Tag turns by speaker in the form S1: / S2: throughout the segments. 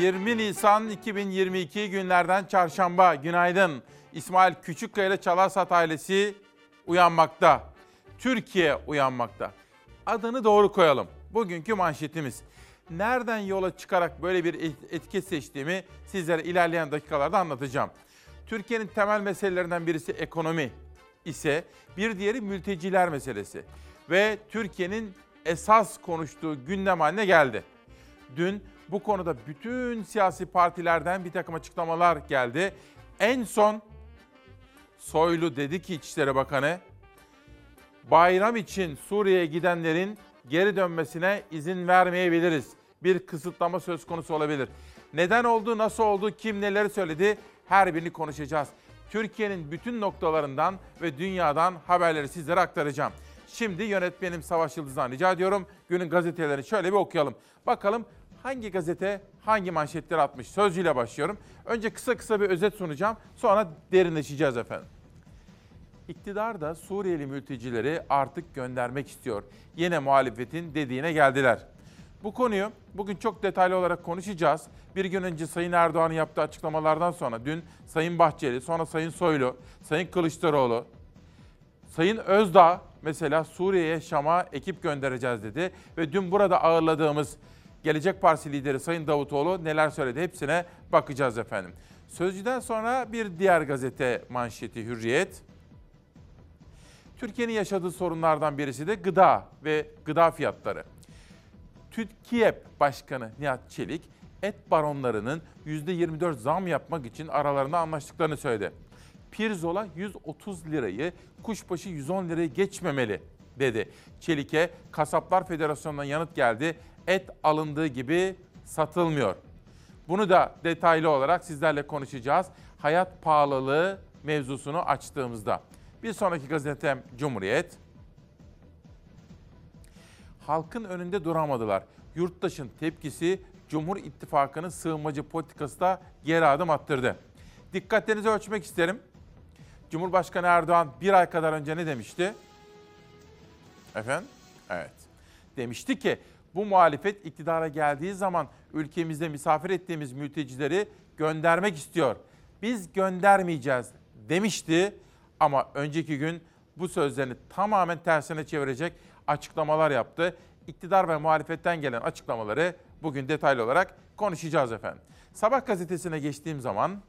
S1: 20 Nisan 2022 günlerden çarşamba. Günaydın. İsmail Küçükkaya ile Çalarsat ailesi uyanmakta. Türkiye uyanmakta. Adını doğru koyalım. Bugünkü manşetimiz. Nereden yola çıkarak böyle bir et- etiket seçtiğimi sizlere ilerleyen dakikalarda anlatacağım. Türkiye'nin temel meselelerinden birisi ekonomi ise bir diğeri mülteciler meselesi. Ve Türkiye'nin esas konuştuğu gündem haline geldi. Dün bu konuda bütün siyasi partilerden bir takım açıklamalar geldi. En son Soylu dedi ki İçişleri Bakanı, bayram için Suriye'ye gidenlerin geri dönmesine izin vermeyebiliriz. Bir kısıtlama söz konusu olabilir. Neden oldu, nasıl oldu, kim neleri söyledi her birini konuşacağız. Türkiye'nin bütün noktalarından ve dünyadan haberleri sizlere aktaracağım. Şimdi yönetmenim Savaş Yıldız'dan rica ediyorum. Günün gazetelerini şöyle bir okuyalım. Bakalım hangi gazete hangi manşetleri atmış? Sözcüyle başlıyorum. Önce kısa kısa bir özet sunacağım. Sonra derinleşeceğiz efendim. İktidar da Suriyeli mültecileri artık göndermek istiyor. Yine muhalefetin dediğine geldiler. Bu konuyu bugün çok detaylı olarak konuşacağız. Bir gün önce Sayın Erdoğan'ın yaptığı açıklamalardan sonra dün Sayın Bahçeli, sonra Sayın Soylu, Sayın Kılıçdaroğlu, Sayın Özdağ mesela Suriye'ye Şam'a ekip göndereceğiz dedi. Ve dün burada ağırladığımız Gelecek Partisi lideri Sayın Davutoğlu neler söyledi hepsine bakacağız efendim. Sözcüden sonra bir diğer gazete manşeti Hürriyet. Türkiye'nin yaşadığı sorunlardan birisi de gıda ve gıda fiyatları. TÜTKİYEP Başkanı Nihat Çelik, et baronlarının %24 zam yapmak için aralarında anlaştıklarını söyledi. Pirzola 130 lirayı, kuşbaşı 110 lirayı geçmemeli dedi. Çelik'e Kasaplar Federasyonu'ndan yanıt geldi. Et alındığı gibi satılmıyor. Bunu da detaylı olarak sizlerle konuşacağız. Hayat pahalılığı mevzusunu açtığımızda. Bir sonraki gazetem Cumhuriyet. Halkın önünde duramadılar. Yurttaşın tepkisi Cumhur İttifakı'nın sığınmacı politikası da geri adım attırdı. Dikkatlerinizi ölçmek isterim. Cumhurbaşkanı Erdoğan bir ay kadar önce ne demişti? Efendim? Evet. Demişti ki bu muhalefet iktidara geldiği zaman ülkemizde misafir ettiğimiz mültecileri göndermek istiyor. Biz göndermeyeceğiz demişti ama önceki gün bu sözlerini tamamen tersine çevirecek açıklamalar yaptı. İktidar ve muhalefetten gelen açıklamaları bugün detaylı olarak konuşacağız efendim. Sabah gazetesine geçtiğim zaman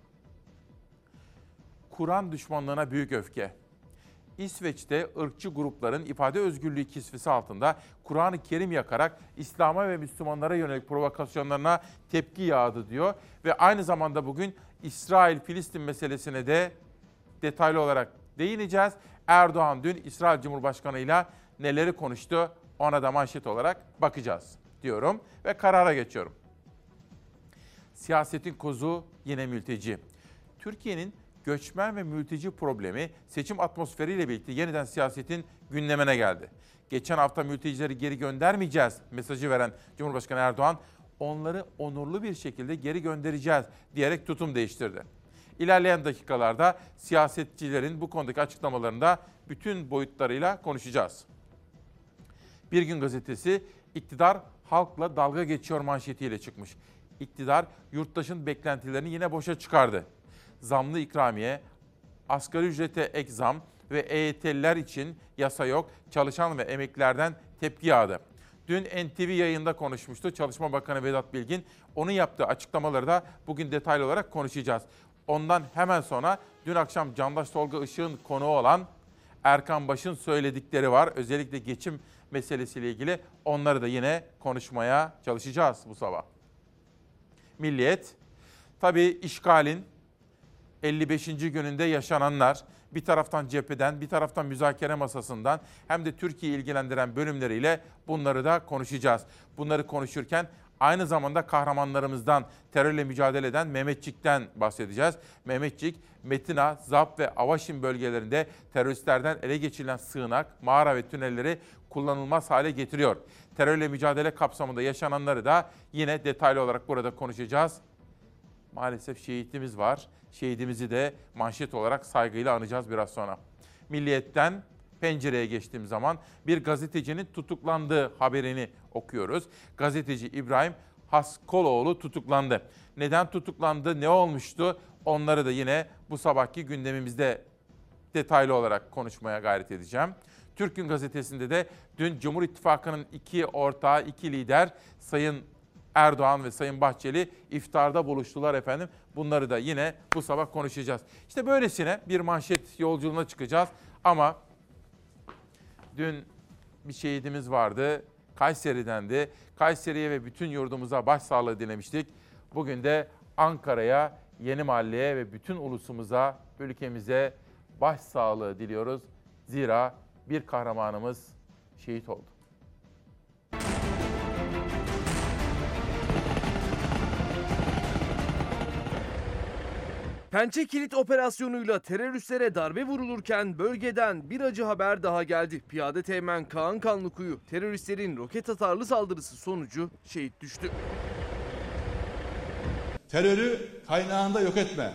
S1: Kur'an düşmanlığına büyük öfke. İsveç'te ırkçı grupların ifade özgürlüğü kisvesi altında Kur'an-ı Kerim yakarak İslam'a ve Müslümanlara yönelik provokasyonlarına tepki yağdı diyor. Ve aynı zamanda bugün İsrail-Filistin meselesine de detaylı olarak değineceğiz. Erdoğan dün İsrail Cumhurbaşkanı ile neleri konuştu ona da manşet olarak bakacağız diyorum ve karara geçiyorum. Siyasetin kozu yine mülteci. Türkiye'nin göçmen ve mülteci problemi seçim atmosferiyle birlikte yeniden siyasetin gündemine geldi. Geçen hafta mültecileri geri göndermeyeceğiz mesajı veren Cumhurbaşkanı Erdoğan onları onurlu bir şekilde geri göndereceğiz diyerek tutum değiştirdi. İlerleyen dakikalarda siyasetçilerin bu konudaki açıklamalarında bütün boyutlarıyla konuşacağız. Bir Gün Gazetesi iktidar halkla dalga geçiyor manşetiyle çıkmış. İktidar yurttaşın beklentilerini yine boşa çıkardı. Zamlı ikramiye, asgari ücrete ek zam ve EYT'liler için yasa yok. Çalışan ve emeklilerden tepki yağdı. Dün NTV yayında konuşmuştu Çalışma Bakanı Vedat Bilgin. Onun yaptığı açıklamaları da bugün detaylı olarak konuşacağız. Ondan hemen sonra dün akşam Candaş Tolga Işık'ın konuğu olan Erkan Baş'ın söyledikleri var. Özellikle geçim meselesiyle ilgili onları da yine konuşmaya çalışacağız bu sabah. Milliyet, tabii işgalin 55. gününde yaşananlar bir taraftan cepheden, bir taraftan müzakere masasından hem de Türkiye'yi ilgilendiren bölümleriyle bunları da konuşacağız. Bunları konuşurken aynı zamanda kahramanlarımızdan, terörle mücadele eden Mehmetçik'ten bahsedeceğiz. Mehmetçik, Metina, Zap ve Avaşin bölgelerinde teröristlerden ele geçirilen sığınak, mağara ve tünelleri kullanılmaz hale getiriyor. Terörle mücadele kapsamında yaşananları da yine detaylı olarak burada konuşacağız. Maalesef şehitimiz var. Şehidimizi de manşet olarak saygıyla anacağız biraz sonra. Milliyetten pencereye geçtiğim zaman bir gazetecinin tutuklandığı haberini okuyoruz. Gazeteci İbrahim Haskoloğlu tutuklandı. Neden tutuklandı, ne olmuştu onları da yine bu sabahki gündemimizde detaylı olarak konuşmaya gayret edeceğim. Türk Gün Gazetesi'nde de dün Cumhur İttifakı'nın iki ortağı, iki lider Sayın Erdoğan ve Sayın Bahçeli iftarda buluştular efendim. Bunları da yine bu sabah konuşacağız. İşte böylesine bir manşet yolculuğuna çıkacağız ama dün bir şehidimiz vardı. Kayseri'dendi. Kayseri'ye ve bütün yurdumuza başsağlığı dilemiştik. Bugün de Ankara'ya, Yeni Mahalle'ye ve bütün ulusumuza, ülkemize başsağlığı diliyoruz. Zira bir kahramanımız şehit oldu.
S2: Pençe kilit operasyonuyla teröristlere darbe vurulurken bölgeden bir acı haber daha geldi. Piyade Teğmen Kaan Kanlıkuyu teröristlerin roket atarlı saldırısı sonucu şehit düştü.
S3: terörü kaynağında yok etme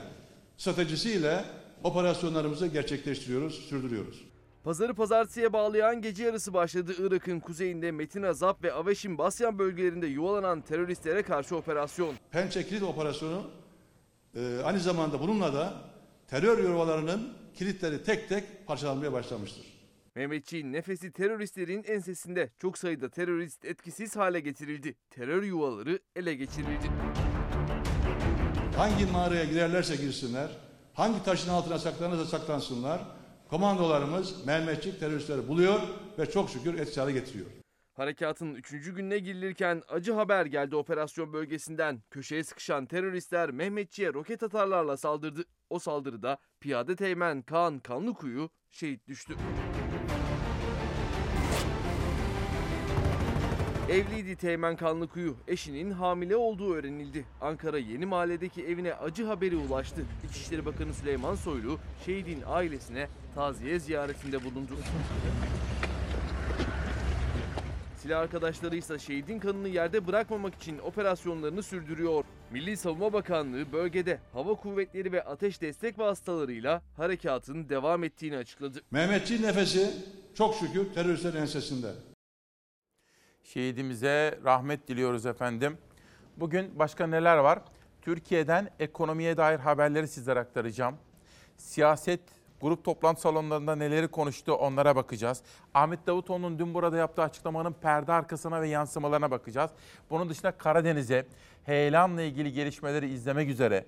S3: stratejisiyle operasyonlarımızı gerçekleştiriyoruz, sürdürüyoruz.
S2: Pazarı pazartesiye bağlayan gece yarısı başladı. Irak'ın kuzeyinde Metin Azap ve Aveşin Basyan bölgelerinde yuvalanan teröristlere karşı operasyon.
S3: Pençe kilit operasyonu e, aynı zamanda bununla da terör yuvalarının kilitleri tek tek parçalanmaya başlamıştır.
S2: Mehmetçiğin nefesi teröristlerin ensesinde çok sayıda terörist etkisiz hale getirildi. Terör yuvaları ele geçirildi.
S3: Hangi mağaraya girerlerse girsinler, hangi taşın altına saklanırsa saklansınlar, komandolarımız Mehmetçik teröristleri buluyor ve çok şükür etkisiz hale getiriyor.
S2: Harekatın 3. gününe girilirken acı haber geldi operasyon bölgesinden. Köşeye sıkışan teröristler Mehmetçi'ye roket atarlarla saldırdı. O saldırıda piyade teğmen Kaan Kanlıkuyu şehit düştü. Evliydi Teğmen Kanlıkuyu. Eşinin hamile olduğu öğrenildi. Ankara Yeni Mahalle'deki evine acı haberi ulaştı. İçişleri Bakanı Süleyman Soylu şehidin ailesine taziye ziyaretinde bulundu. Silah arkadaşları ise şehidin kanını yerde bırakmamak için operasyonlarını sürdürüyor. Milli Savunma Bakanlığı bölgede hava kuvvetleri ve ateş destek vasıtalarıyla harekatın devam ettiğini açıkladı.
S3: Mehmetçiğin nefesi çok şükür teröristlerin ensesinde.
S1: Şehidimize rahmet diliyoruz efendim. Bugün başka neler var? Türkiye'den ekonomiye dair haberleri sizlere aktaracağım. Siyaset grup toplantı salonlarında neleri konuştu onlara bakacağız. Ahmet Davutoğlu'nun dün burada yaptığı açıklamanın perde arkasına ve yansımalarına bakacağız. Bunun dışında Karadeniz'e, heyelanla ilgili gelişmeleri izlemek üzere.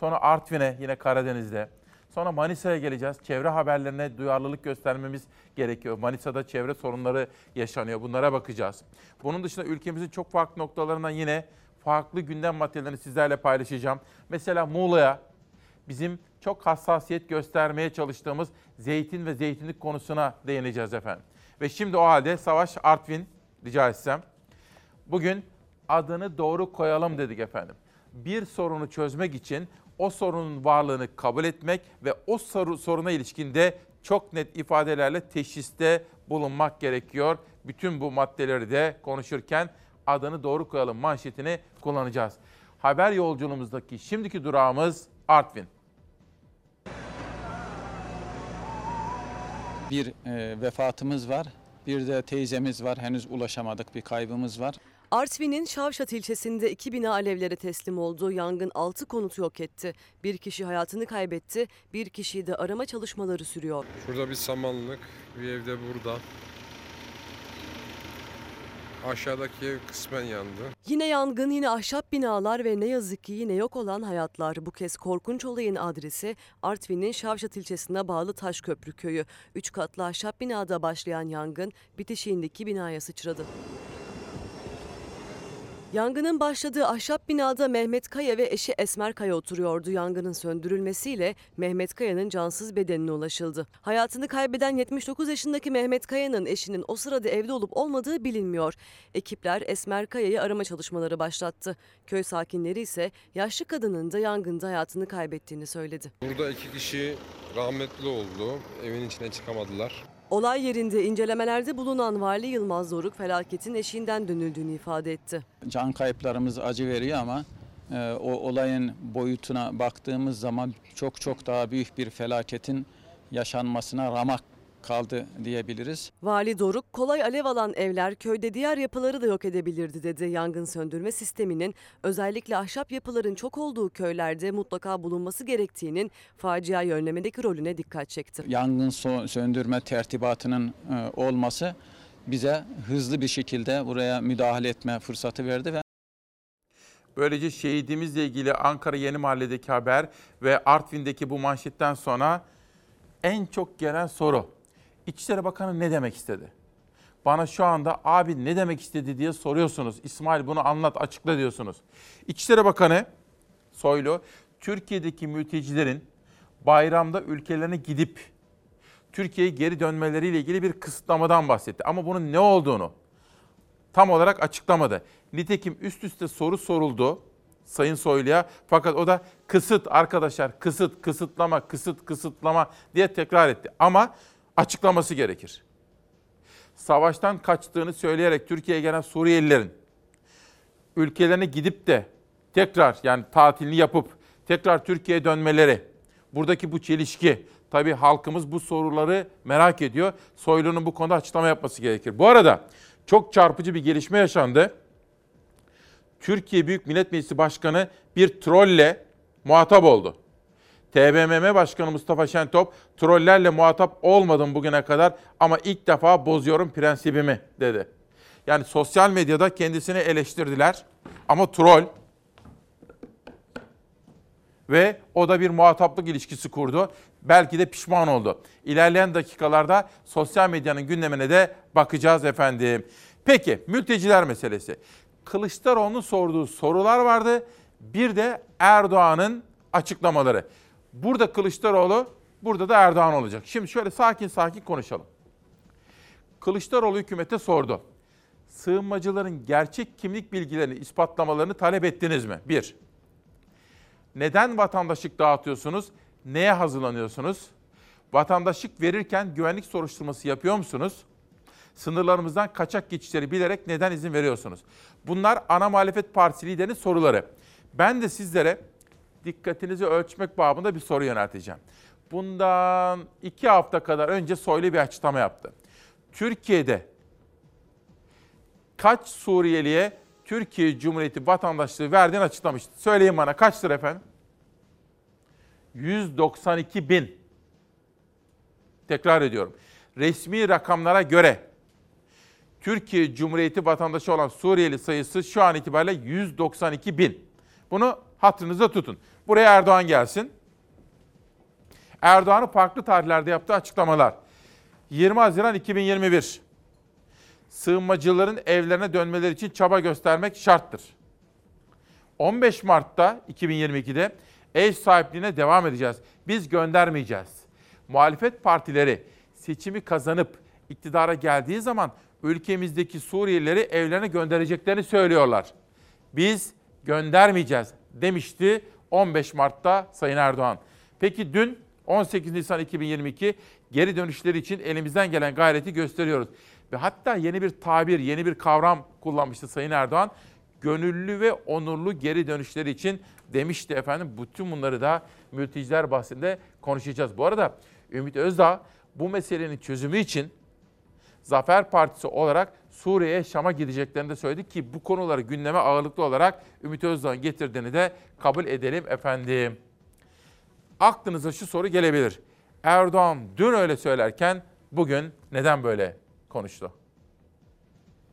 S1: Sonra Artvin'e yine Karadeniz'de. Sonra Manisa'ya geleceğiz. Çevre haberlerine duyarlılık göstermemiz gerekiyor. Manisa'da çevre sorunları yaşanıyor. Bunlara bakacağız. Bunun dışında ülkemizin çok farklı noktalarından yine farklı gündem maddelerini sizlerle paylaşacağım. Mesela Muğla'ya bizim çok hassasiyet göstermeye çalıştığımız zeytin ve zeytinlik konusuna değineceğiz efendim. Ve şimdi o halde Savaş Artvin rica etsem. Bugün adını doğru koyalım dedik efendim. Bir sorunu çözmek için o sorunun varlığını kabul etmek ve o soru, soruna ilişkinde çok net ifadelerle teşhiste bulunmak gerekiyor. Bütün bu maddeleri de konuşurken adını doğru koyalım manşetini kullanacağız. Haber yolculuğumuzdaki şimdiki durağımız Artvin.
S4: Bir e, vefatımız var. Bir de teyzemiz var. Henüz ulaşamadık. Bir kaybımız var.
S5: Artvin'in Şavşat ilçesinde iki bina alevlere teslim oldu. Yangın 6 konutu yok etti. Bir kişi hayatını kaybetti, bir kişiyi de arama çalışmaları sürüyor.
S6: Şurada bir samanlık, bir evde burada. Aşağıdaki kısmen yandı.
S5: Yine yangın, yine ahşap binalar ve ne yazık ki yine yok olan hayatlar. Bu kez korkunç olayın adresi Artvin'in Şavşat ilçesine bağlı Taşköprü köyü. Üç katlı ahşap binada başlayan yangın bitişiğindeki binaya sıçradı. Yangının başladığı ahşap binada Mehmet Kaya ve eşi Esmer Kaya oturuyordu. Yangının söndürülmesiyle Mehmet Kaya'nın cansız bedenine ulaşıldı. Hayatını kaybeden 79 yaşındaki Mehmet Kaya'nın eşinin o sırada evde olup olmadığı bilinmiyor. Ekipler Esmer Kaya'yı arama çalışmaları başlattı. Köy sakinleri ise yaşlı kadının da yangında hayatını kaybettiğini söyledi.
S6: Burada iki kişi rahmetli oldu. Evin içine çıkamadılar.
S5: Olay yerinde incelemelerde bulunan Vali Yılmaz Doruk felaketin eşiğinden dönüldüğünü ifade etti.
S4: Can kayıplarımız acı veriyor ama e, o olayın boyutuna baktığımız zaman çok çok daha büyük bir felaketin yaşanmasına ramak kaldı diyebiliriz.
S5: Vali Doruk, kolay alev alan evler köyde diğer yapıları da yok edebilirdi dedi. Yangın söndürme sisteminin özellikle ahşap yapıların çok olduğu köylerde mutlaka bulunması gerektiğinin faciayı önlemedeki rolüne dikkat çekti.
S4: Yangın söndürme tertibatının e, olması bize hızlı bir şekilde buraya müdahale etme fırsatı verdi ve
S1: Böylece şehidimizle ilgili Ankara Yeni Mahalle'deki haber ve Artvin'deki bu manşetten sonra en çok gelen soru. İçişleri Bakanı ne demek istedi? Bana şu anda abi ne demek istedi diye soruyorsunuz. İsmail bunu anlat, açıkla diyorsunuz. İçişleri Bakanı Soylu, Türkiye'deki mültecilerin bayramda ülkelerine gidip Türkiye'ye geri dönmeleriyle ilgili bir kısıtlamadan bahsetti. Ama bunun ne olduğunu tam olarak açıklamadı. Nitekim üst üste soru soruldu Sayın Soylu'ya. Fakat o da kısıt arkadaşlar, kısıt, kısıtlama, kısıt, kısıtlama diye tekrar etti. Ama açıklaması gerekir. Savaştan kaçtığını söyleyerek Türkiye'ye gelen Suriyelilerin ülkelerine gidip de tekrar yani tatilini yapıp tekrar Türkiye'ye dönmeleri, buradaki bu çelişki, tabii halkımız bu soruları merak ediyor. Soylu'nun bu konuda açıklama yapması gerekir. Bu arada çok çarpıcı bir gelişme yaşandı. Türkiye Büyük Millet Meclisi Başkanı bir trolle muhatap oldu. TBMM Başkanı Mustafa Şentop, trollerle muhatap olmadım bugüne kadar ama ilk defa bozuyorum prensibimi dedi. Yani sosyal medyada kendisini eleştirdiler ama troll ve o da bir muhataplık ilişkisi kurdu. Belki de pişman oldu. İlerleyen dakikalarda sosyal medyanın gündemine de bakacağız efendim. Peki mülteciler meselesi. Kılıçdaroğlu'nun sorduğu sorular vardı. Bir de Erdoğan'ın açıklamaları. Burada Kılıçdaroğlu, burada da Erdoğan olacak. Şimdi şöyle sakin sakin konuşalım. Kılıçdaroğlu hükümete sordu. Sığınmacıların gerçek kimlik bilgilerini ispatlamalarını talep ettiniz mi? Bir. Neden vatandaşlık dağıtıyorsunuz? Neye hazırlanıyorsunuz? Vatandaşlık verirken güvenlik soruşturması yapıyor musunuz? Sınırlarımızdan kaçak geçişleri bilerek neden izin veriyorsunuz? Bunlar ana muhalefet partisi liderinin soruları. Ben de sizlere dikkatinizi ölçmek babında bir soru yönelteceğim. Bundan iki hafta kadar önce Soylu bir açıklama yaptı. Türkiye'de kaç Suriyeliye Türkiye Cumhuriyeti vatandaşlığı verdiğini açıklamıştı. Söyleyin bana kaçtır efendim? 192 bin. Tekrar ediyorum. Resmi rakamlara göre Türkiye Cumhuriyeti vatandaşı olan Suriyeli sayısı şu an itibariyle 192 bin. Bunu hatırınızda tutun. Buraya Erdoğan gelsin. Erdoğan'ın farklı tarihlerde yaptığı açıklamalar. 20 Haziran 2021. Sığınmacıların evlerine dönmeleri için çaba göstermek şarttır. 15 Mart'ta 2022'de ev sahipliğine devam edeceğiz. Biz göndermeyeceğiz. Muhalefet partileri seçimi kazanıp iktidara geldiği zaman ülkemizdeki Suriyelileri evlerine göndereceklerini söylüyorlar. Biz göndermeyeceğiz demişti 15 Mart'ta Sayın Erdoğan. Peki dün 18 Nisan 2022 geri dönüşleri için elimizden gelen gayreti gösteriyoruz. Ve hatta yeni bir tabir, yeni bir kavram kullanmıştı Sayın Erdoğan. Gönüllü ve onurlu geri dönüşleri için demişti efendim. Bütün bunları da mülteciler bahsinde konuşacağız. Bu arada Ümit Özdağ bu meselenin çözümü için Zafer Partisi olarak Suriye'ye, Şam'a gideceklerini de söyledi ki bu konuları gündeme ağırlıklı olarak Ümit Özdağ'ın getirdiğini de kabul edelim efendim. Aklınıza şu soru gelebilir. Erdoğan dün öyle söylerken bugün neden böyle konuştu?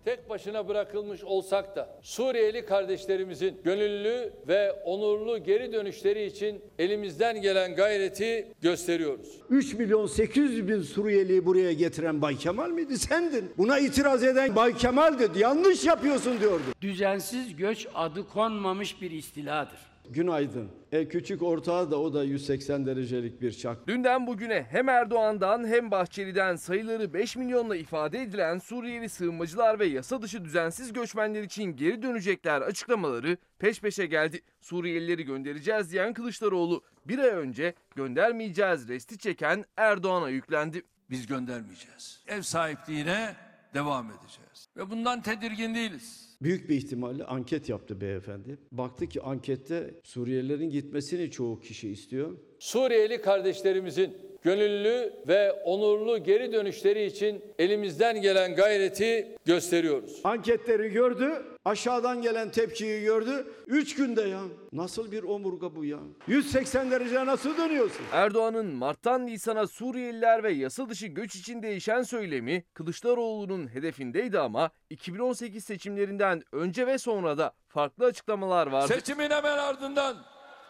S7: Tek başına bırakılmış olsak da Suriyeli kardeşlerimizin gönüllü ve onurlu geri dönüşleri için elimizden gelen gayreti gösteriyoruz.
S8: 3 milyon 800 bin Suriyeliyi buraya getiren Bay Kemal miydi? Sendin. Buna itiraz eden Bay Kemal dedi. Yanlış yapıyorsun diyordu.
S9: Düzensiz göç adı konmamış bir istiladır.
S8: Günaydın. E küçük ortağı da o da 180 derecelik bir çak.
S10: Dünden bugüne hem Erdoğan'dan hem Bahçeli'den sayıları 5 milyonla ifade edilen Suriyeli sığınmacılar ve yasa dışı düzensiz göçmenler için geri dönecekler açıklamaları peş peşe geldi. Suriyelileri göndereceğiz diyen Kılıçdaroğlu bir ay önce göndermeyeceğiz resti çeken Erdoğan'a yüklendi.
S9: Biz göndermeyeceğiz. Ev sahipliğine devam edeceğiz. Ve bundan tedirgin değiliz.
S8: Büyük bir ihtimalle anket yaptı beyefendi. Baktı ki ankette Suriyelilerin gitmesini çoğu kişi istiyor.
S7: Suriyeli kardeşlerimizin gönüllü ve onurlu geri dönüşleri için elimizden gelen gayreti gösteriyoruz.
S8: Anketleri gördü, aşağıdan gelen tepkiyi gördü. Üç günde ya. Nasıl bir omurga bu ya? 180 derece nasıl dönüyorsun?
S2: Erdoğan'ın Mart'tan Nisan'a Suriyeliler ve yasa dışı göç için değişen söylemi Kılıçdaroğlu'nun hedefindeydi ama 2018 seçimlerinden önce ve sonra da farklı açıklamalar vardı.
S9: Seçimin hemen ardından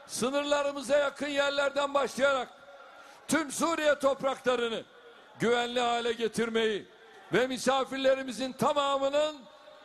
S9: sınırlarımıza yakın yerlerden başlayarak tüm Suriye topraklarını güvenli hale getirmeyi ve misafirlerimizin tamamının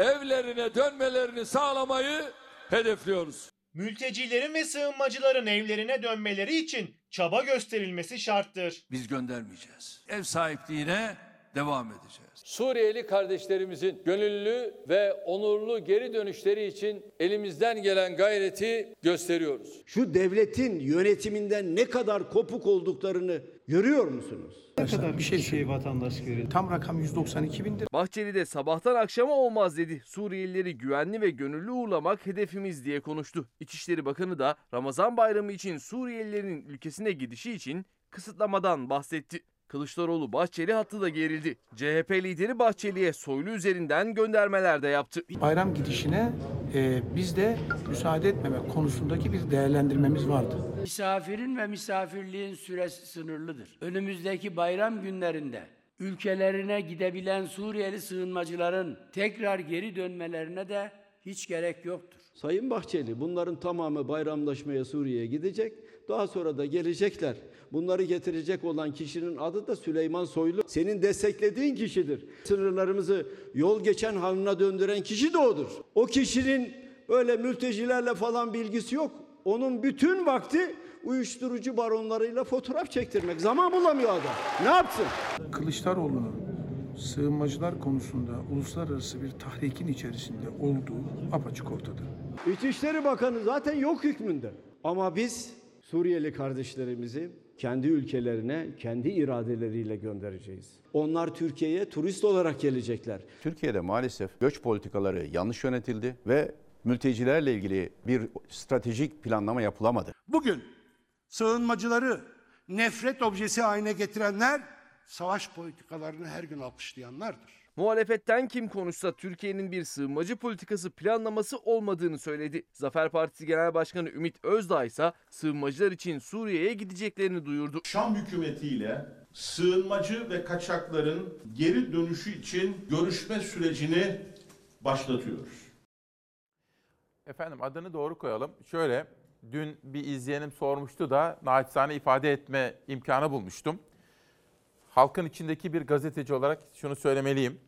S9: evlerine dönmelerini sağlamayı hedefliyoruz.
S11: Mültecilerin ve sığınmacıların evlerine dönmeleri için çaba gösterilmesi şarttır.
S9: Biz göndermeyeceğiz. Ev sahipliğine devam edeceğiz.
S7: Suriyeli kardeşlerimizin gönüllü ve onurlu geri dönüşleri için elimizden gelen gayreti gösteriyoruz.
S8: Şu devletin yönetiminden ne kadar kopuk olduklarını görüyor musunuz?
S12: Ne kadar bir şey, vatandaş görüyor. Tam rakam 192 bindir.
S2: Bahçeli de sabahtan akşama olmaz dedi. Suriyelileri güvenli ve gönüllü uğurlamak hedefimiz diye konuştu. İçişleri Bakanı da Ramazan bayramı için Suriyelilerin ülkesine gidişi için kısıtlamadan bahsetti. Kılıçdaroğlu Bahçeli hattı da gerildi. CHP lideri Bahçeli'ye soylu üzerinden göndermeler de yaptı.
S12: Bayram gidişine e, biz de müsaade etmemek konusundaki bir değerlendirmemiz vardı.
S13: Misafirin ve misafirliğin süresi sınırlıdır. Önümüzdeki bayram günlerinde ülkelerine gidebilen Suriyeli sığınmacıların tekrar geri dönmelerine de hiç gerek yoktur.
S8: Sayın Bahçeli bunların tamamı bayramlaşmaya Suriye'ye gidecek. Daha sonra da gelecekler. Bunları getirecek olan kişinin adı da Süleyman Soylu. Senin desteklediğin kişidir. Sınırlarımızı yol geçen haline döndüren kişi de odur. O kişinin öyle mültecilerle falan bilgisi yok. Onun bütün vakti uyuşturucu baronlarıyla fotoğraf çektirmek. Zaman bulamıyor adam. Ne yapsın?
S12: Kılıçdaroğlu'nun sığınmacılar konusunda uluslararası bir tahrikin içerisinde olduğu apaçık ortada.
S8: İçişleri Bakanı zaten yok hükmünde. Ama biz Suriyeli kardeşlerimizi kendi ülkelerine, kendi iradeleriyle göndereceğiz. Onlar Türkiye'ye turist olarak gelecekler.
S14: Türkiye'de maalesef göç politikaları yanlış yönetildi ve mültecilerle ilgili bir stratejik planlama yapılamadı.
S15: Bugün sığınmacıları nefret objesi haline getirenler savaş politikalarını her gün alkışlayanlardır.
S2: Muhalefetten kim konuşsa Türkiye'nin bir sığınmacı politikası planlaması olmadığını söyledi. Zafer Partisi Genel Başkanı Ümit Özdağ ise sığınmacılar için Suriye'ye gideceklerini duyurdu.
S16: Şam hükümetiyle sığınmacı ve kaçakların geri dönüşü için görüşme sürecini başlatıyoruz.
S1: Efendim adını doğru koyalım. Şöyle dün bir izleyenim sormuştu da naçizane ifade etme imkanı bulmuştum. Halkın içindeki bir gazeteci olarak şunu söylemeliyim.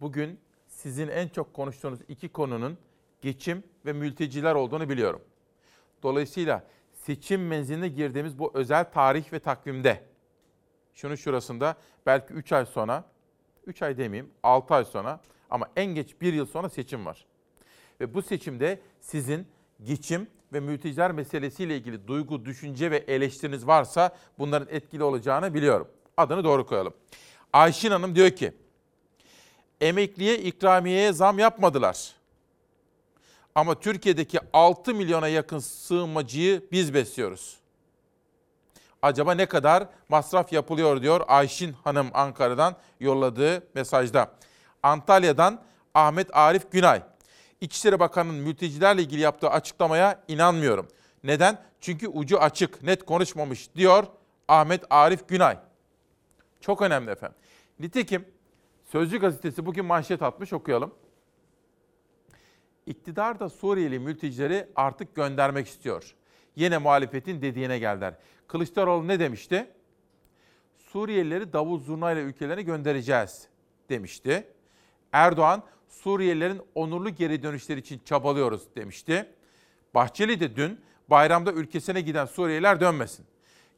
S1: Bugün sizin en çok konuştuğunuz iki konunun geçim ve mülteciler olduğunu biliyorum. Dolayısıyla seçim menziline girdiğimiz bu özel tarih ve takvimde şunun şurasında belki 3 ay sonra, 3 ay demeyeyim 6 ay sonra ama en geç 1 yıl sonra seçim var. Ve bu seçimde sizin geçim ve mülteciler meselesiyle ilgili duygu, düşünce ve eleştiriniz varsa bunların etkili olacağını biliyorum. Adını doğru koyalım. Ayşin Hanım diyor ki, emekliye ikramiyeye zam yapmadılar. Ama Türkiye'deki 6 milyona yakın sığınmacıyı biz besliyoruz. Acaba ne kadar masraf yapılıyor diyor Ayşin Hanım Ankara'dan yolladığı mesajda. Antalya'dan Ahmet Arif Günay. İçişleri Bakanı'nın mültecilerle ilgili yaptığı açıklamaya inanmıyorum. Neden? Çünkü ucu açık, net konuşmamış diyor Ahmet Arif Günay. Çok önemli efendim. Nitekim Sözcü gazetesi bugün manşet atmış okuyalım. İktidar da Suriyeli mültecileri artık göndermek istiyor. Yine muhalefetin dediğine geldiler. Kılıçdaroğlu ne demişti? Suriyelileri davul zurnayla ülkelerine göndereceğiz demişti. Erdoğan Suriyelilerin onurlu geri dönüşleri için çabalıyoruz demişti. Bahçeli de dün bayramda ülkesine giden Suriyeliler dönmesin.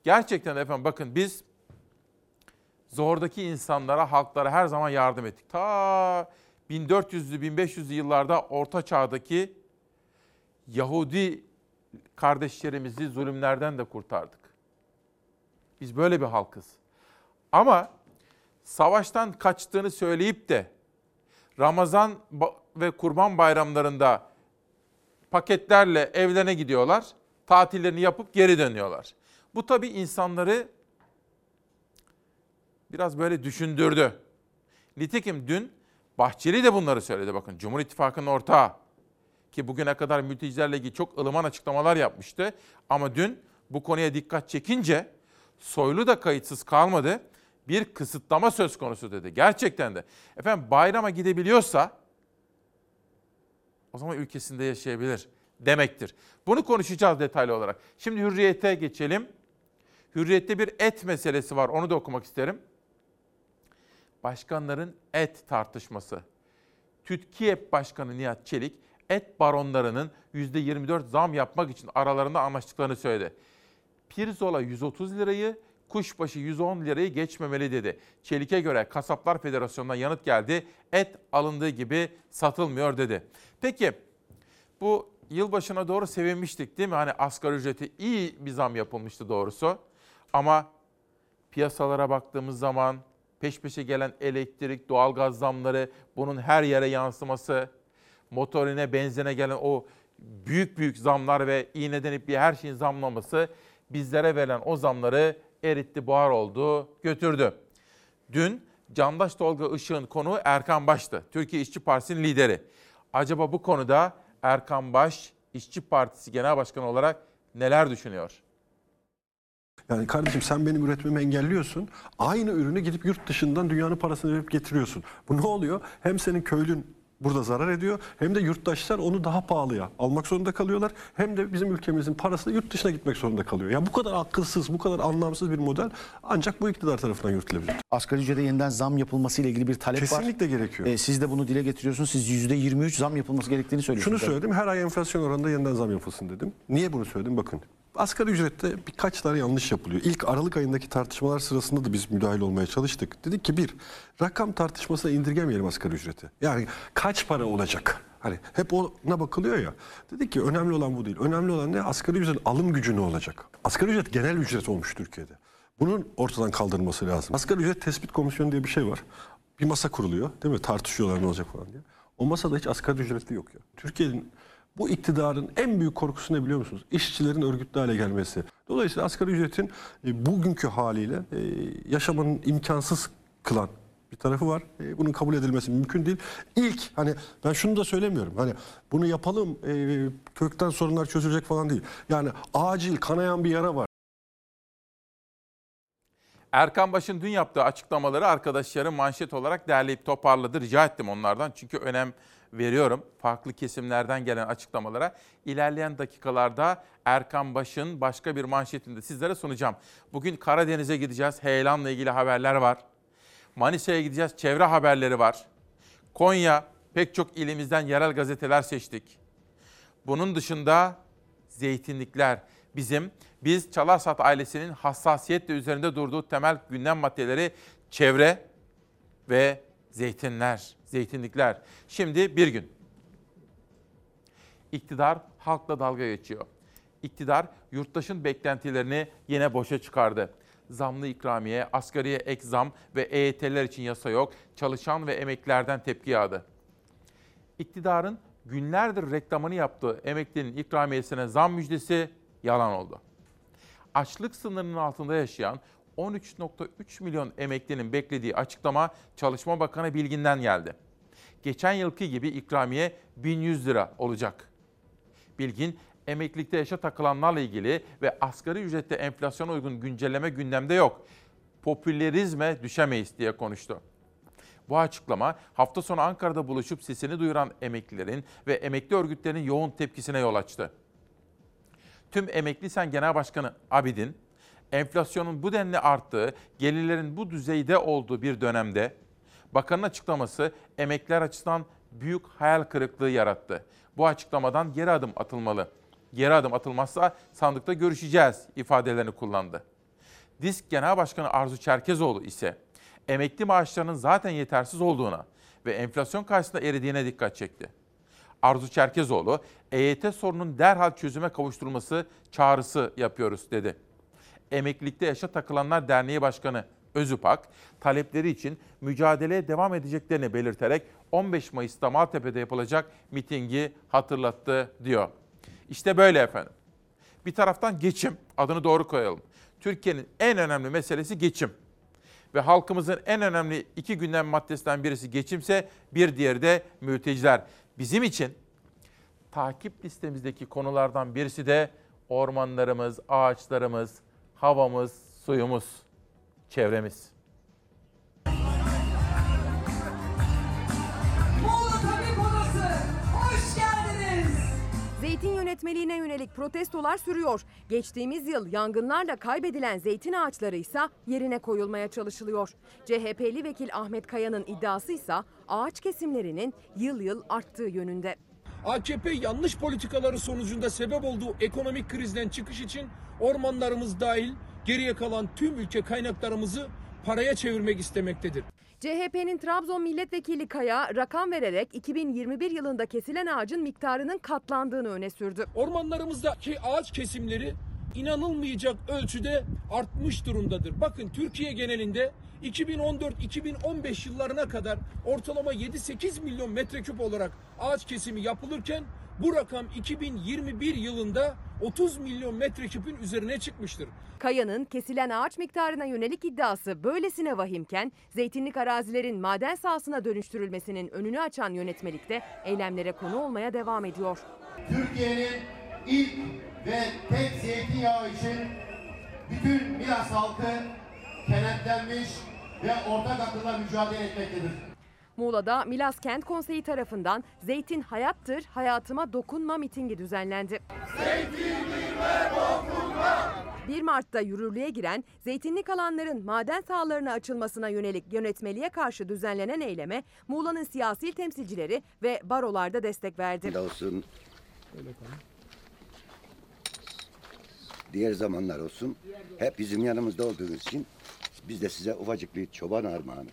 S1: Gerçekten efendim bakın biz zordaki insanlara, halklara her zaman yardım ettik. Ta 1400'lü, 1500'lü yıllarda Orta Çağ'daki Yahudi kardeşlerimizi zulümlerden de kurtardık. Biz böyle bir halkız. Ama savaştan kaçtığını söyleyip de Ramazan ve Kurban bayramlarında paketlerle evlerine gidiyorlar. Tatillerini yapıp geri dönüyorlar. Bu tabii insanları biraz böyle düşündürdü. Nitekim dün Bahçeli de bunları söyledi bakın. Cumhur İttifakı'nın ortağı ki bugüne kadar mültecilerle ilgili çok ılıman açıklamalar yapmıştı. Ama dün bu konuya dikkat çekince Soylu da kayıtsız kalmadı. Bir kısıtlama söz konusu dedi. Gerçekten de. Efendim bayrama gidebiliyorsa o zaman ülkesinde yaşayabilir demektir. Bunu konuşacağız detaylı olarak. Şimdi hürriyete geçelim. Hürriyette bir et meselesi var. Onu da okumak isterim. Başkanların et tartışması. TÜTKİEP Başkanı Nihat Çelik, et baronlarının %24 zam yapmak için aralarında anlaştıklarını söyledi. Pirzola 130 lirayı, kuşbaşı 110 lirayı geçmemeli dedi. Çelik'e göre Kasaplar Federasyonu'ndan yanıt geldi. Et alındığı gibi satılmıyor dedi. Peki bu yılbaşına doğru sevinmiştik değil mi? Hani asgari ücreti iyi bir zam yapılmıştı doğrusu. Ama piyasalara baktığımız zaman peş peşe gelen elektrik, doğalgaz zamları, bunun her yere yansıması, motorine, benzine gelen o büyük büyük zamlar ve iğneden ipliğe her şeyin zamlaması bizlere verilen o zamları eritti, buhar oldu, götürdü. Dün Candaş Tolga Işık'ın konuğu Erkan Baş'tı. Türkiye İşçi Partisi'nin lideri. Acaba bu konuda Erkan Baş İşçi Partisi Genel Başkanı olarak neler düşünüyor?
S17: Yani kardeşim sen benim üretmemi engelliyorsun. Aynı ürünü gidip yurt dışından dünyanın parasını verip getiriyorsun. Bu ne oluyor? Hem senin köylün burada zarar ediyor hem de yurttaşlar onu daha pahalıya almak zorunda kalıyorlar. Hem de bizim ülkemizin parası yurt dışına gitmek zorunda kalıyor. Ya bu kadar akılsız, bu kadar anlamsız bir model ancak bu iktidar tarafından yürütülebilir.
S18: Asgari ücrete yeniden zam yapılması ile ilgili bir talep var.
S17: Kesinlikle gerekiyor.
S18: Ee, siz de bunu dile getiriyorsunuz. Siz %23 zam yapılması gerektiğini söylüyorsunuz.
S17: Şunu söyledim her ay enflasyon oranında yeniden zam yapılsın dedim. Niye bunu söyledim bakın. Asgari ücrette birkaç tane yanlış yapılıyor. İlk Aralık ayındaki tartışmalar sırasında da biz müdahil olmaya çalıştık. Dedik ki bir, rakam tartışmasına indirgemeyelim asgari ücreti. Yani kaç para olacak? Hani hep ona bakılıyor ya. Dedik ki önemli olan bu değil. Önemli olan ne? Asgari ücretin alım gücü ne olacak? Asgari ücret genel ücret olmuş Türkiye'de. Bunun ortadan kaldırılması lazım. Asgari ücret tespit komisyonu diye bir şey var. Bir masa kuruluyor değil mi? Tartışıyorlar ne olacak falan diye. O masada hiç asgari ücretli yok ya. Türkiye'nin bu iktidarın en büyük korkusu ne biliyor musunuz? İşçilerin örgütlü hale gelmesi. Dolayısıyla asgari ücretin e, bugünkü haliyle e, yaşamanın imkansız kılan bir tarafı var. E, bunun kabul edilmesi mümkün değil. İlk hani ben şunu da söylemiyorum. Hani bunu yapalım kökten sorunlar çözülecek falan değil. Yani acil kanayan bir yara var.
S1: Erkan Baş'ın dün yaptığı açıklamaları arkadaşlarım manşet olarak derleyip toparladı. Rica ettim onlardan çünkü önem veriyorum farklı kesimlerden gelen açıklamalara. İlerleyen dakikalarda Erkan Baş'ın başka bir manşetinde sizlere sunacağım. Bugün Karadeniz'e gideceğiz. Heyelan'la ilgili haberler var. Manisa'ya gideceğiz. Çevre haberleri var. Konya pek çok ilimizden yerel gazeteler seçtik. Bunun dışında zeytinlikler bizim biz Çalarsat ailesinin hassasiyetle üzerinde durduğu temel gündem maddeleri çevre ve zeytinler, zeytinlikler. Şimdi bir gün. İktidar halkla dalga geçiyor. İktidar yurttaşın beklentilerini yine boşa çıkardı. Zamlı ikramiye, asgariye ek zam ve EYT'ler için yasa yok. Çalışan ve emeklilerden tepki yağdı. İktidarın günlerdir reklamını yaptığı emeklinin ikramiyesine zam müjdesi yalan oldu. Açlık sınırının altında yaşayan 13.3 milyon emeklinin beklediği açıklama Çalışma Bakanı Bilgin'den geldi. Geçen yılki gibi ikramiye 1100 lira olacak. Bilgin, emeklilikte yaşa takılanlarla ilgili ve asgari ücrette enflasyona uygun güncelleme gündemde yok. Popülerizme düşemeyiz diye konuştu. Bu açıklama hafta sonu Ankara'da buluşup sesini duyuran emeklilerin ve emekli örgütlerinin yoğun tepkisine yol açtı. Tüm Emekli Sen Genel Başkanı Abidin, enflasyonun bu denli arttığı, gelirlerin bu düzeyde olduğu bir dönemde bakanın açıklaması emekliler açısından büyük hayal kırıklığı yarattı. Bu açıklamadan geri adım atılmalı. Geri adım atılmazsa sandıkta görüşeceğiz ifadelerini kullandı. Disk Genel Başkanı Arzu Çerkezoğlu ise emekli maaşlarının zaten yetersiz olduğuna ve enflasyon karşısında eridiğine dikkat çekti. Arzu Çerkezoğlu, EYT sorunun derhal çözüme kavuşturulması çağrısı yapıyoruz dedi. Emeklilikte Yaşa Takılanlar Derneği Başkanı Özüpak, talepleri için mücadeleye devam edeceklerini belirterek 15 Mayıs'ta Maltepe'de yapılacak mitingi hatırlattı diyor. İşte böyle efendim. Bir taraftan geçim, adını doğru koyalım. Türkiye'nin en önemli meselesi geçim. Ve halkımızın en önemli iki gündem maddesinden birisi geçimse bir diğeri de mülteciler. Bizim için takip listemizdeki konulardan birisi de ormanlarımız, ağaçlarımız, havamız, suyumuz, çevremiz.
S19: Zeytin yönetmeliğine yönelik protestolar sürüyor. Geçtiğimiz yıl yangınlarla kaybedilen zeytin ağaçları ise yerine koyulmaya çalışılıyor. CHP'li vekil Ahmet Kaya'nın iddiası ise ağaç kesimlerinin yıl yıl arttığı yönünde.
S20: AKP yanlış politikaları sonucunda sebep olduğu ekonomik krizden çıkış için ormanlarımız dahil geriye kalan tüm ülke kaynaklarımızı paraya çevirmek istemektedir.
S19: CHP'nin Trabzon milletvekili Kaya rakam vererek 2021 yılında kesilen ağacın miktarının katlandığını öne sürdü.
S20: Ormanlarımızdaki ağaç kesimleri inanılmayacak ölçüde artmış durumdadır. Bakın Türkiye genelinde 2014-2015 yıllarına kadar ortalama 7-8 milyon metreküp olarak ağaç kesimi yapılırken bu rakam 2021 yılında 30 milyon metreküpün üzerine çıkmıştır.
S19: Kaya'nın kesilen ağaç miktarına yönelik iddiası böylesine vahimken zeytinlik arazilerin maden sahasına dönüştürülmesinin önünü açan yönetmelikte eylemlere konu olmaya devam ediyor.
S21: Türkiye'nin ilk ve tek zeytinyağı için bütün Milas halkı kenetlenmiş ve ortak akılla mücadele etmektedir.
S19: Muğla'da Milas Kent Konseyi tarafından Zeytin Hayattır, Hayatıma Dokunma mitingi düzenlendi. 1 Mart'ta yürürlüğe giren zeytinlik alanların maden sahalarına açılmasına yönelik yönetmeliğe karşı düzenlenen eyleme Muğla'nın siyasi temsilcileri ve barolarda destek verdi.
S22: olsun. Diğer zamanlar olsun. Hep bizim yanımızda olduğunuz için biz de size ufacık bir çoban armağanı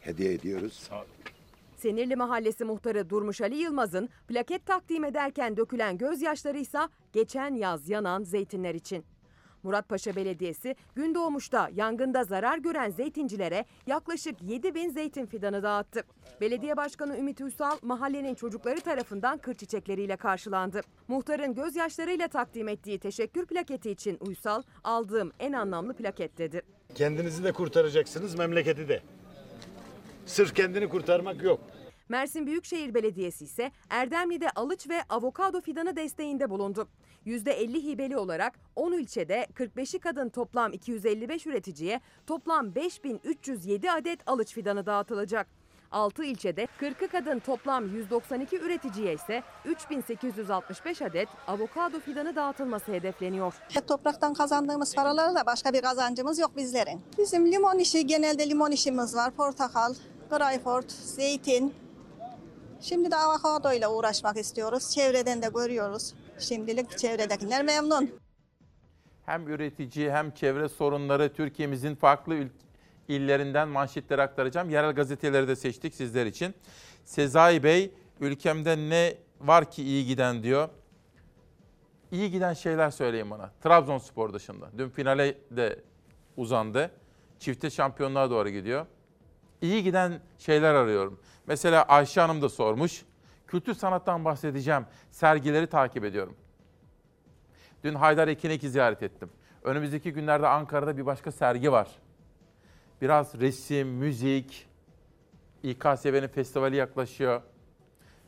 S22: hediye ediyoruz.
S19: Senirli Mahallesi muhtarı Durmuş Ali Yılmaz'ın plaket takdim ederken dökülen gözyaşları ise geçen yaz yanan zeytinler için. Muratpaşa Belediyesi Gündoğmuş'ta yangında zarar gören zeytincilere yaklaşık 7 bin zeytin fidanı dağıttı. Belediye Başkanı Ümit Uysal mahallenin çocukları tarafından kır çiçekleriyle karşılandı. Muhtarın gözyaşlarıyla takdim ettiği teşekkür plaketi için Uysal aldığım en anlamlı plaket dedi.
S23: Kendinizi de kurtaracaksınız, memleketi de. Sırf kendini kurtarmak yok.
S19: Mersin Büyükşehir Belediyesi ise Erdemli'de alıç ve avokado fidanı desteğinde bulundu. %50 hibeli olarak 10 ilçede 45'i kadın toplam 255 üreticiye toplam 5307 adet alıç fidanı dağıtılacak. 6 ilçede 40'ı kadın toplam 192 üreticiye ise 3865 adet avokado fidanı dağıtılması hedefleniyor.
S24: Topraktan kazandığımız paralarla başka bir kazancımız yok bizlerin. Bizim limon işi genelde limon işimiz var. Portakal, greyfurt, zeytin. Şimdi de avokado ile uğraşmak istiyoruz. Çevreden de görüyoruz. Şimdilik çevredekiler memnun.
S1: Hem üretici hem çevre sorunları Türkiye'mizin farklı ül- illerinden manşetleri aktaracağım. Yerel gazeteleri de seçtik sizler için. Sezai Bey ülkemde ne var ki iyi giden diyor. İyi giden şeyler söyleyin bana. Trabzonspor dışında. Dün finale de uzandı. Çifte şampiyonluğa doğru gidiyor. İyi giden şeyler arıyorum. Mesela Ayşe Hanım da sormuş. Kültür sanattan bahsedeceğim. Sergileri takip ediyorum. Dün Haydar Ekinek'i ziyaret ettim. Önümüzdeki günlerde Ankara'da bir başka sergi var. Biraz resim, müzik, İKSV'nin festivali yaklaşıyor.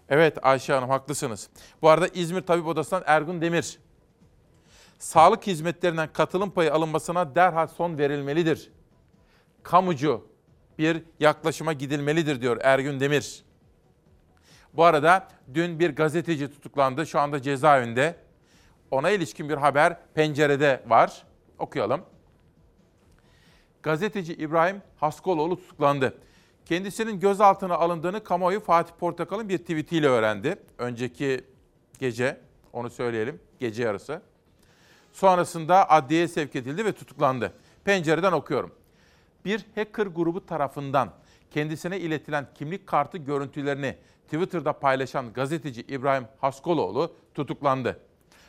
S1: Evet Ayşe Hanım haklısınız. Bu arada İzmir Tabip Odası'ndan Ergun Demir. Sağlık hizmetlerinden katılım payı alınmasına derhal son verilmelidir. Kamucu bir yaklaşıma gidilmelidir diyor Ergun Demir. Bu arada dün bir gazeteci tutuklandı. Şu anda cezaevinde. Ona ilişkin bir haber pencerede var. Okuyalım. Gazeteci İbrahim Haskoloğlu tutuklandı. Kendisinin gözaltına alındığını kamuoyu Fatih Portakal'ın bir tweetiyle öğrendi. Önceki gece, onu söyleyelim, gece yarısı. Sonrasında adliyeye sevk edildi ve tutuklandı. Pencereden okuyorum. Bir hacker grubu tarafından kendisine iletilen kimlik kartı görüntülerini Twitter'da paylaşan gazeteci İbrahim Haskoloğlu tutuklandı.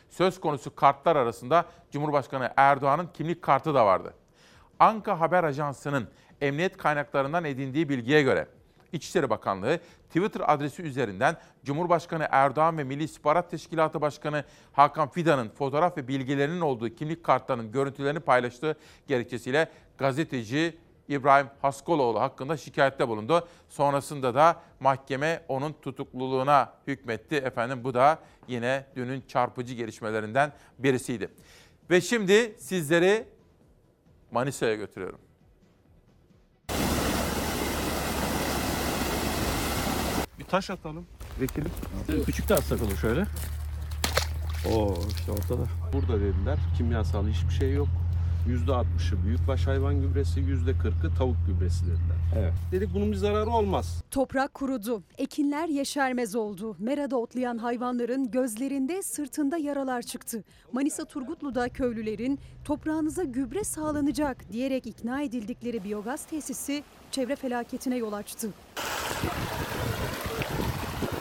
S1: Söz konusu kartlar arasında Cumhurbaşkanı Erdoğan'ın kimlik kartı da vardı. Anka Haber Ajansı'nın emniyet kaynaklarından edindiği bilgiye göre İçişleri Bakanlığı Twitter adresi üzerinden Cumhurbaşkanı Erdoğan ve Milli İstihbarat Teşkilatı Başkanı Hakan Fidan'ın fotoğraf ve bilgilerinin olduğu kimlik kartlarının görüntülerini paylaştığı gerekçesiyle gazeteci İbrahim Haskoloğlu hakkında şikayette bulundu. Sonrasında da mahkeme onun tutukluluğuna hükmetti. Efendim bu da yine dünün çarpıcı gelişmelerinden birisiydi. Ve şimdi sizleri Manisa'ya götürüyorum.
S25: Bir taş atalım. Vekilim.
S18: Küçük de atsak olur şöyle.
S25: Oo işte ortada. Burada dediler kimyasal hiçbir şey yok. Yüzde altmışı büyükbaş hayvan gübresi, yüzde kırkı tavuk gübresi dediler. Evet. Dedik bunun bir zararı olmaz.
S26: Toprak kurudu, ekinler yeşermez oldu. Merada otlayan hayvanların gözlerinde, sırtında yaralar çıktı. Manisa Turgutlu'da köylülerin toprağınıza gübre sağlanacak diyerek ikna edildikleri biyogaz tesisi çevre felaketine yol açtı.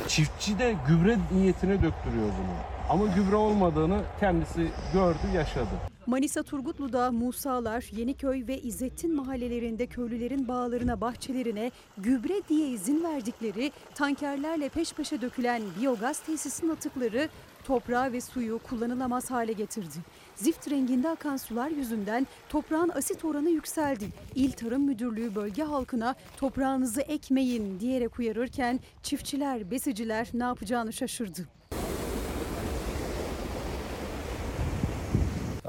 S25: Çiftçi de gübre niyetine döktürüyor bunu. Ama gübre olmadığını kendisi gördü, yaşadı.
S26: Manisa Turgutlu'da Musalar, Yeniköy ve İzzettin mahallelerinde köylülerin bağlarına, bahçelerine gübre diye izin verdikleri tankerlerle peş peşe dökülen biyogaz tesisinin atıkları toprağı ve suyu kullanılamaz hale getirdi. Zift renginde akan sular yüzünden toprağın asit oranı yükseldi. İl Tarım Müdürlüğü bölge halkına toprağınızı ekmeyin diyerek uyarırken çiftçiler, besiciler ne yapacağını şaşırdı.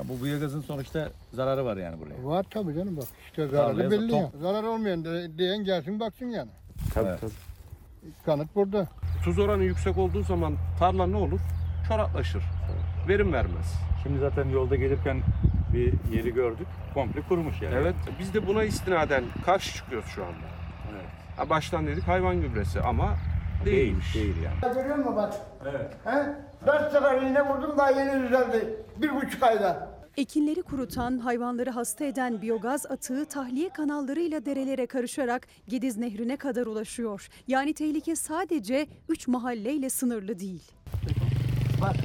S18: Bu biyogazın sonuçta zararı var yani buraya.
S27: Var tabii canım bak. İşte zararı belli ya. Zarar olmayan de- diyen gelsin baksın yani.
S25: Tabii
S18: Evet.
S25: tabii.
S27: Kanıt burada.
S25: Tuz oranı yüksek olduğu zaman tarla ne olur? Çoraklaşır. Verim vermez.
S18: Şimdi zaten yolda gelirken bir yeri gördük. Komple kurumuş yani.
S25: Evet. Biz de buna istinaden karşı çıkıyoruz şu anda.
S18: Evet.
S25: Ha, baştan dedik hayvan gübresi ama değilmiş.
S18: Değil yani.
S27: Görüyor musun bak?
S18: Evet.
S27: He? Dört sefer iğne vurdum daha yeni düzeldi. Bir buçuk ayda.
S26: Ekinleri kurutan, hayvanları hasta eden biyogaz atığı tahliye kanallarıyla derelere karışarak Gediz Nehri'ne kadar ulaşıyor. Yani tehlike sadece 3 mahalleyle sınırlı değil.
S27: Bak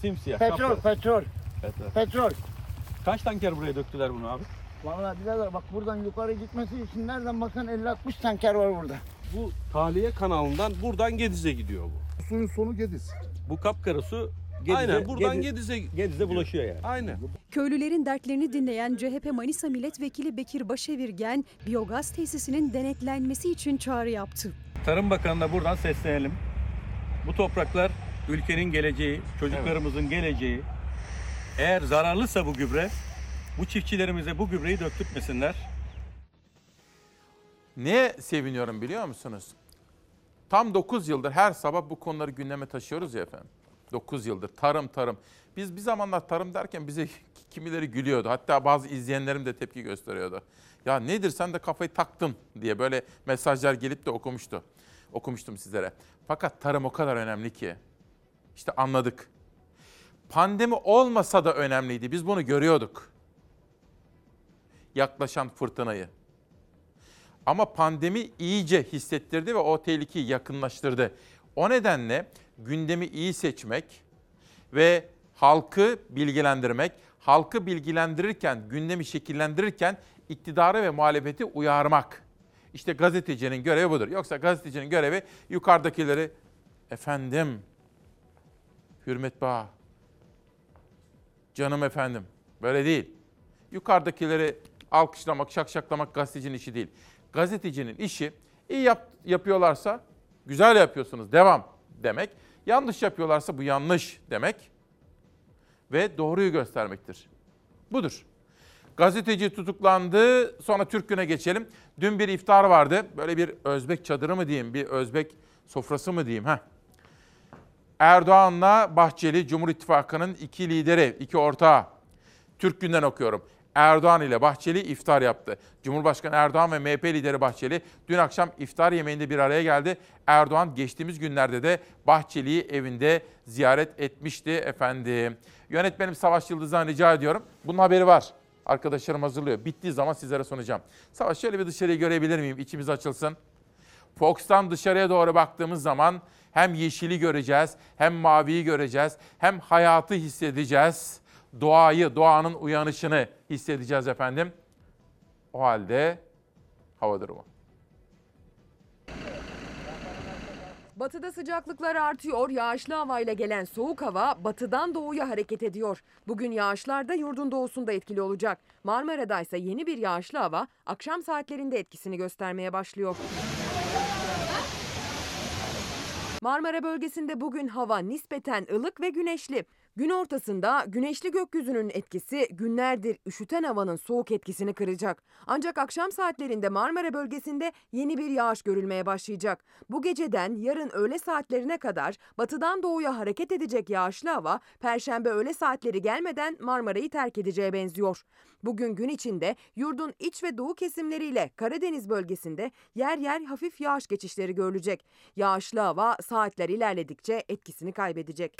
S18: Simsiyah.
S27: petrol
S18: kapkara.
S27: petrol.
S18: Evet.
S27: Petrol.
S18: Kaç tanker buraya döktüler bunu abi?
S27: Vallahi birader bak buradan yukarı gitmesi için nereden baksan 50-60 tanker var burada.
S25: Bu tahliye kanalından buradan Gediz'e gidiyor bu.
S27: Suyun sonu Gediz.
S18: Bu kapkara su Gediz'e,
S25: Aynen buradan
S18: Gediz-
S25: Gediz'e
S18: Gediz'e bulaşıyor yani.
S25: Aynen.
S26: Köylülerin dertlerini dinleyen CHP Manisa Milletvekili Bekir Başevirgen, biyogaz tesisinin denetlenmesi için çağrı yaptı.
S18: Tarım Bakanı'na buradan seslenelim. Bu topraklar ülkenin geleceği, çocuklarımızın geleceği. Eğer zararlısa bu gübre, bu çiftçilerimize bu gübreyi döktürtmesinler.
S1: Neye seviniyorum biliyor musunuz? Tam 9 yıldır her sabah bu konuları gündeme taşıyoruz ya efendim. 9 yıldır tarım tarım. Biz bir zamanlar tarım derken bize kimileri gülüyordu. Hatta bazı izleyenlerim de tepki gösteriyordu. Ya nedir sen de kafayı taktın diye böyle mesajlar gelip de okumuştu. Okumuştum sizlere. Fakat tarım o kadar önemli ki. İşte anladık. Pandemi olmasa da önemliydi. Biz bunu görüyorduk. Yaklaşan fırtınayı. Ama pandemi iyice hissettirdi ve o tehlikeyi yakınlaştırdı. O nedenle gündemi iyi seçmek ve halkı bilgilendirmek, halkı bilgilendirirken, gündemi şekillendirirken iktidarı ve muhalefeti uyarmak. İşte gazetecinin görevi budur. Yoksa gazetecinin görevi yukarıdakileri efendim, Hürmet Bağ, canım efendim böyle değil. Yukarıdakileri alkışlamak, şakşaklamak gazetecinin işi değil. Gazetecinin işi iyi yap, yapıyorlarsa güzel yapıyorsunuz devam demek. Yanlış yapıyorlarsa bu yanlış demek ve doğruyu göstermektir. Budur. Gazeteci tutuklandı. Sonra Türk Günü'ne geçelim. Dün bir iftar vardı. Böyle bir Özbek çadırı mı diyeyim, bir Özbek sofrası mı diyeyim. Heh. Erdoğan'la Bahçeli, Cumhur İttifakı'nın iki lideri, iki ortağı. Türk Günü'nden okuyorum. Erdoğan ile Bahçeli iftar yaptı. Cumhurbaşkanı Erdoğan ve MHP lideri Bahçeli dün akşam iftar yemeğinde bir araya geldi. Erdoğan geçtiğimiz günlerde de Bahçeli'yi evinde ziyaret etmişti efendim. Yönetmenim Savaş Yıldız'dan rica ediyorum. Bunun haberi var. Arkadaşlarım hazırlıyor. Bittiği zaman sizlere sunacağım. Savaş şöyle bir dışarıyı görebilir miyim? İçimiz açılsın. Fox'tan dışarıya doğru baktığımız zaman hem yeşili göreceğiz, hem maviyi göreceğiz, hem hayatı hissedeceğiz. Doğayı, doğanın uyanışını hissedeceğiz efendim. O halde hava durumu.
S19: Batıda sıcaklıklar artıyor, yağışlı havayla gelen soğuk hava batıdan doğuya hareket ediyor. Bugün yağışlar da yurdun doğusunda etkili olacak. Marmara'da ise yeni bir yağışlı hava akşam saatlerinde etkisini göstermeye başlıyor. Marmara bölgesinde bugün hava nispeten ılık ve güneşli. Gün ortasında güneşli gökyüzünün etkisi günlerdir üşüten havanın soğuk etkisini kıracak. Ancak akşam saatlerinde Marmara bölgesinde yeni bir yağış görülmeye başlayacak. Bu geceden yarın öğle saatlerine kadar batıdan doğuya hareket edecek yağışlı hava perşembe öğle saatleri gelmeden Marmara'yı terk edeceğe benziyor. Bugün gün içinde yurdun iç ve doğu kesimleriyle Karadeniz bölgesinde yer yer hafif yağış geçişleri görülecek. Yağışlı hava saatler ilerledikçe etkisini kaybedecek.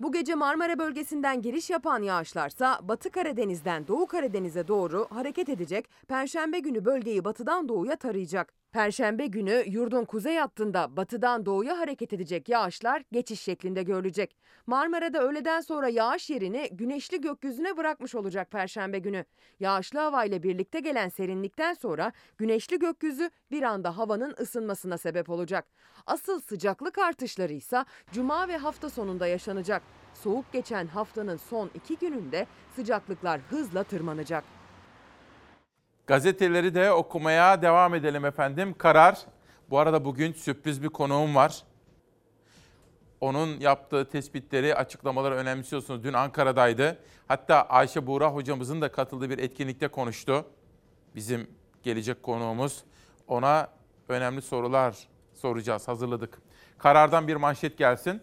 S19: Bu gece Marmara bölgesinden giriş yapan yağışlarsa Batı Karadeniz'den Doğu Karadeniz'e doğru hareket edecek. Perşembe günü bölgeyi batıdan doğuya tarayacak. Perşembe günü yurdun kuzey hattında batıdan doğuya hareket edecek yağışlar geçiş şeklinde görülecek. Marmara'da öğleden sonra yağış yerini güneşli gökyüzüne bırakmış olacak perşembe günü. Yağışlı havayla birlikte gelen serinlikten sonra güneşli gökyüzü bir anda havanın ısınmasına sebep olacak. Asıl sıcaklık artışları ise cuma ve hafta sonunda yaşanacak. Soğuk geçen haftanın son iki gününde sıcaklıklar hızla tırmanacak.
S1: Gazeteleri de okumaya devam edelim efendim. Karar. Bu arada bugün sürpriz bir konuğum var. Onun yaptığı tespitleri, açıklamaları önemsiyorsunuz. Dün Ankara'daydı. Hatta Ayşe Buğra hocamızın da katıldığı bir etkinlikte konuştu. Bizim gelecek konuğumuz. Ona önemli sorular soracağız, hazırladık. Karardan bir manşet gelsin.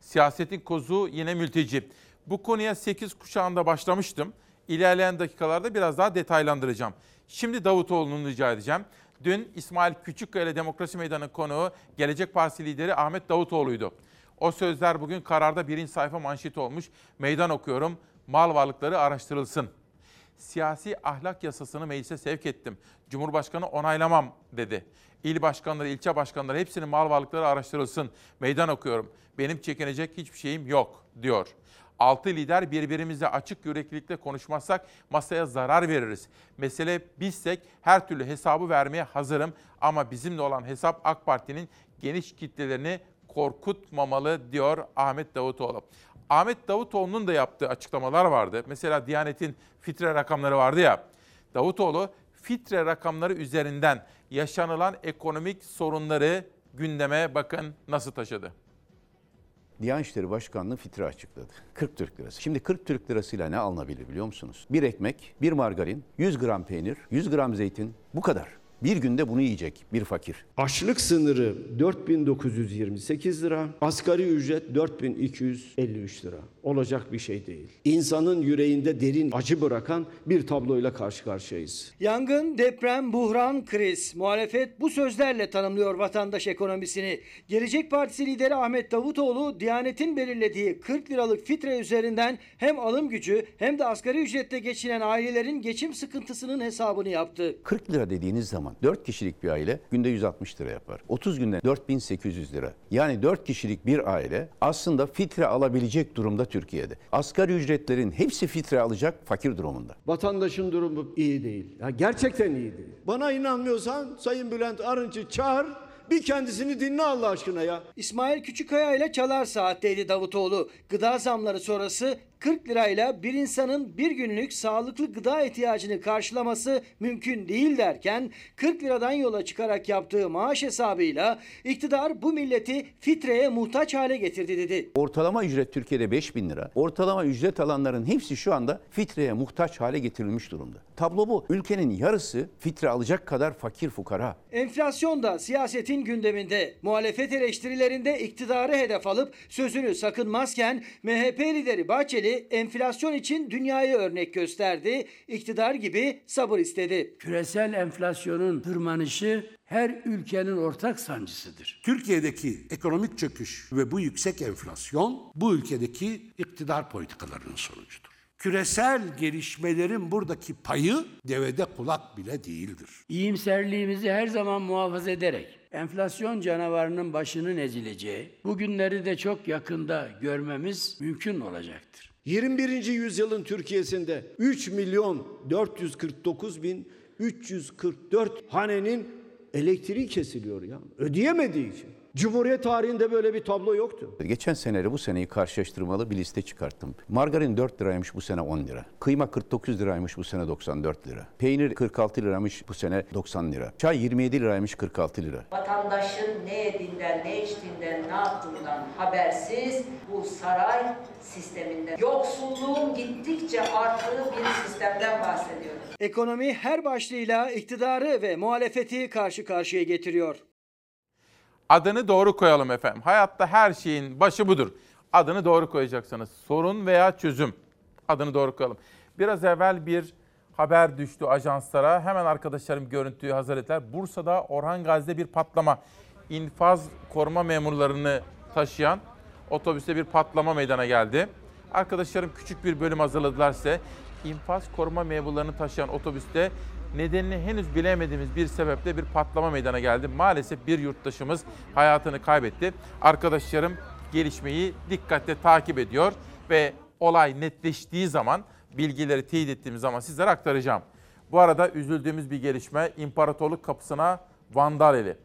S1: Siyasetin kozu yine mülteci. Bu konuya 8 kuşağında başlamıştım. İlerleyen dakikalarda biraz daha detaylandıracağım. Şimdi Davutoğlu'nu rica edeceğim. Dün İsmail Küçükkaya Demokrasi Meydanı konuğu Gelecek Partisi lideri Ahmet Davutoğlu'ydu. O sözler bugün kararda birinci sayfa manşeti olmuş. Meydan okuyorum. Mal varlıkları araştırılsın. Siyasi ahlak yasasını meclise sevk ettim. Cumhurbaşkanı onaylamam dedi. İl başkanları, ilçe başkanları hepsinin mal varlıkları araştırılsın. Meydan okuyorum. Benim çekinecek hiçbir şeyim yok diyor. Altı lider birbirimizle açık yüreklilikle konuşmazsak masaya zarar veririz. Mesele bizsek her türlü hesabı vermeye hazırım ama bizimle olan hesap AK Parti'nin geniş kitlelerini korkutmamalı diyor Ahmet Davutoğlu. Ahmet Davutoğlu'nun da yaptığı açıklamalar vardı. Mesela Diyanet'in fitre rakamları vardı ya. Davutoğlu fitre rakamları üzerinden yaşanılan ekonomik sorunları gündeme bakın nasıl taşıdı.
S14: Diyanet İşleri Başkanlığı fitre açıkladı. 40 Türk lirası. Şimdi 40 Türk lirasıyla ne alınabilir biliyor musunuz? Bir ekmek, bir margarin, 100 gram peynir, 100 gram zeytin bu kadar. Bir günde bunu yiyecek bir fakir.
S8: Açlık sınırı 4928 lira, asgari ücret 4253 lira. Olacak bir şey değil. İnsanın yüreğinde derin acı bırakan bir tabloyla karşı karşıyayız.
S28: Yangın, deprem, buhran, kriz. Muhalefet bu sözlerle tanımlıyor vatandaş ekonomisini. Gelecek Partisi lideri Ahmet Davutoğlu, Diyanet'in belirlediği 40 liralık fitre üzerinden hem alım gücü hem de asgari ücretle geçinen ailelerin geçim sıkıntısının hesabını yaptı.
S14: 40 lira dediğiniz zaman 4 kişilik bir aile günde 160 lira yapar. 30 günde 4800 lira. Yani 4 kişilik bir aile aslında fitre alabilecek durumda Türkiye'de. Asgari ücretlerin hepsi fitre alacak fakir durumunda.
S8: Vatandaşın durumu iyi değil. Ya gerçekten iyi değil. Bana inanmıyorsan Sayın Bülent Arınç'ı çağır, bir kendisini dinle Allah aşkına ya.
S28: İsmail Küçükkaya ile çalar saatteydi Davutoğlu. Gıda zamları sonrası 40 lirayla bir insanın bir günlük sağlıklı gıda ihtiyacını karşılaması mümkün değil derken 40 liradan yola çıkarak yaptığı maaş hesabıyla iktidar bu milleti fitreye muhtaç hale getirdi dedi.
S14: Ortalama ücret Türkiye'de 5000 lira. Ortalama ücret alanların hepsi şu anda fitreye muhtaç hale getirilmiş durumda. Tablo bu. Ülkenin yarısı fitre alacak kadar fakir fukara.
S28: Enflasyon da siyasetin gündeminde. Muhalefet eleştirilerinde iktidarı hedef alıp sözünü sakınmazken MHP lideri Bahçeli enflasyon için dünyayı örnek gösterdi. İktidar gibi sabır istedi.
S13: Küresel enflasyonun tırmanışı her ülkenin ortak sancısıdır.
S15: Türkiye'deki ekonomik çöküş ve bu yüksek enflasyon bu ülkedeki iktidar politikalarının sonucudur. Küresel gelişmelerin buradaki payı devede kulak bile değildir.
S13: İyimserliğimizi her zaman muhafaza ederek enflasyon canavarının başının ezileceği, bugünleri de çok yakında görmemiz mümkün olacaktır.
S8: 21. yüzyılın Türkiye'sinde 3 milyon 449 bin 344 hanenin elektriği kesiliyor ya. Ödeyemediği için. Cumhuriyet tarihinde böyle bir tablo yoktu.
S14: Geçen seneyle bu seneyi karşılaştırmalı bir liste çıkarttım. Margarin 4 liraymış bu sene 10 lira. Kıyma 49 liraymış bu sene 94 lira. Peynir 46 liraymış bu sene 90 lira. Çay 27 liraymış 46 lira.
S29: Vatandaşın ne yediğinden, ne içtiğinden, ne yaptığından habersiz bu saray sisteminden yoksulluğun gittikçe arttığı bir sistemden bahsediyoruz.
S28: Ekonomi her başlığıyla iktidarı ve muhalefeti karşı karşıya getiriyor.
S1: Adını doğru koyalım efendim. Hayatta her şeyin başı budur. Adını doğru koyacaksınız. Sorun veya çözüm. Adını doğru koyalım. Biraz evvel bir haber düştü ajanslara. Hemen arkadaşlarım görüntüyü hazır ettiler. Bursa'da Orhan Gazi'de bir patlama. İnfaz koruma memurlarını taşıyan otobüste bir patlama meydana geldi. Arkadaşlarım küçük bir bölüm hazırladılar size. İnfaz koruma memurlarını taşıyan otobüste nedenini henüz bilemediğimiz bir sebeple bir patlama meydana geldi. Maalesef bir yurttaşımız hayatını kaybetti. Arkadaşlarım gelişmeyi dikkatle takip ediyor ve olay netleştiği zaman bilgileri teyit ettiğimiz zaman sizlere aktaracağım. Bu arada üzüldüğümüz bir gelişme İmparatorluk kapısına vandal eli.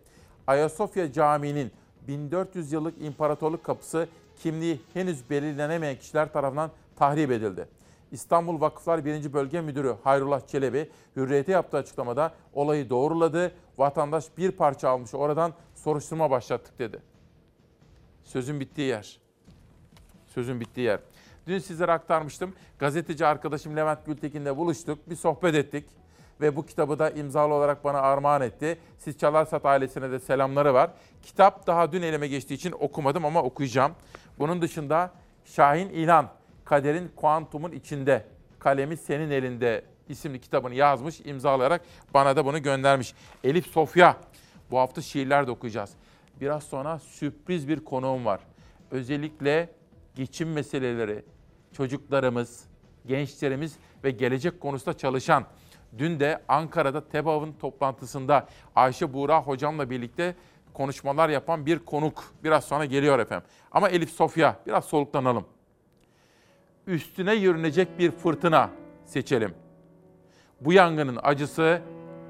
S1: Ayasofya Camii'nin 1400 yıllık imparatorluk kapısı kimliği henüz belirlenemeyen kişiler tarafından tahrip edildi. İstanbul Vakıflar 1. Bölge Müdürü Hayrullah Çelebi Hürriyet'e yaptığı açıklamada olayı doğruladı. Vatandaş bir parça almış oradan soruşturma başlattık dedi. Sözün bittiği yer. Sözün bittiği yer. Dün sizlere aktarmıştım. Gazeteci arkadaşım Levent Gültekin'le buluştuk. Bir sohbet ettik. Ve bu kitabı da imzalı olarak bana armağan etti. Siz Çalarsat ailesine de selamları var. Kitap daha dün elime geçtiği için okumadım ama okuyacağım. Bunun dışında Şahin İlhan, Kaderin Kuantumun içinde, Kalemi Senin Elinde isimli kitabını yazmış, imzalayarak bana da bunu göndermiş. Elif Sofya, bu hafta şiirler de okuyacağız. Biraz sonra sürpriz bir konuğum var. Özellikle geçim meseleleri, çocuklarımız, gençlerimiz ve gelecek konusunda çalışan. Dün de Ankara'da TEBAV'ın toplantısında Ayşe Buğra hocamla birlikte konuşmalar yapan bir konuk. Biraz sonra geliyor efendim. Ama Elif Sofya biraz soluklanalım. Üstüne yürünecek bir fırtına seçelim. Bu yangının acısı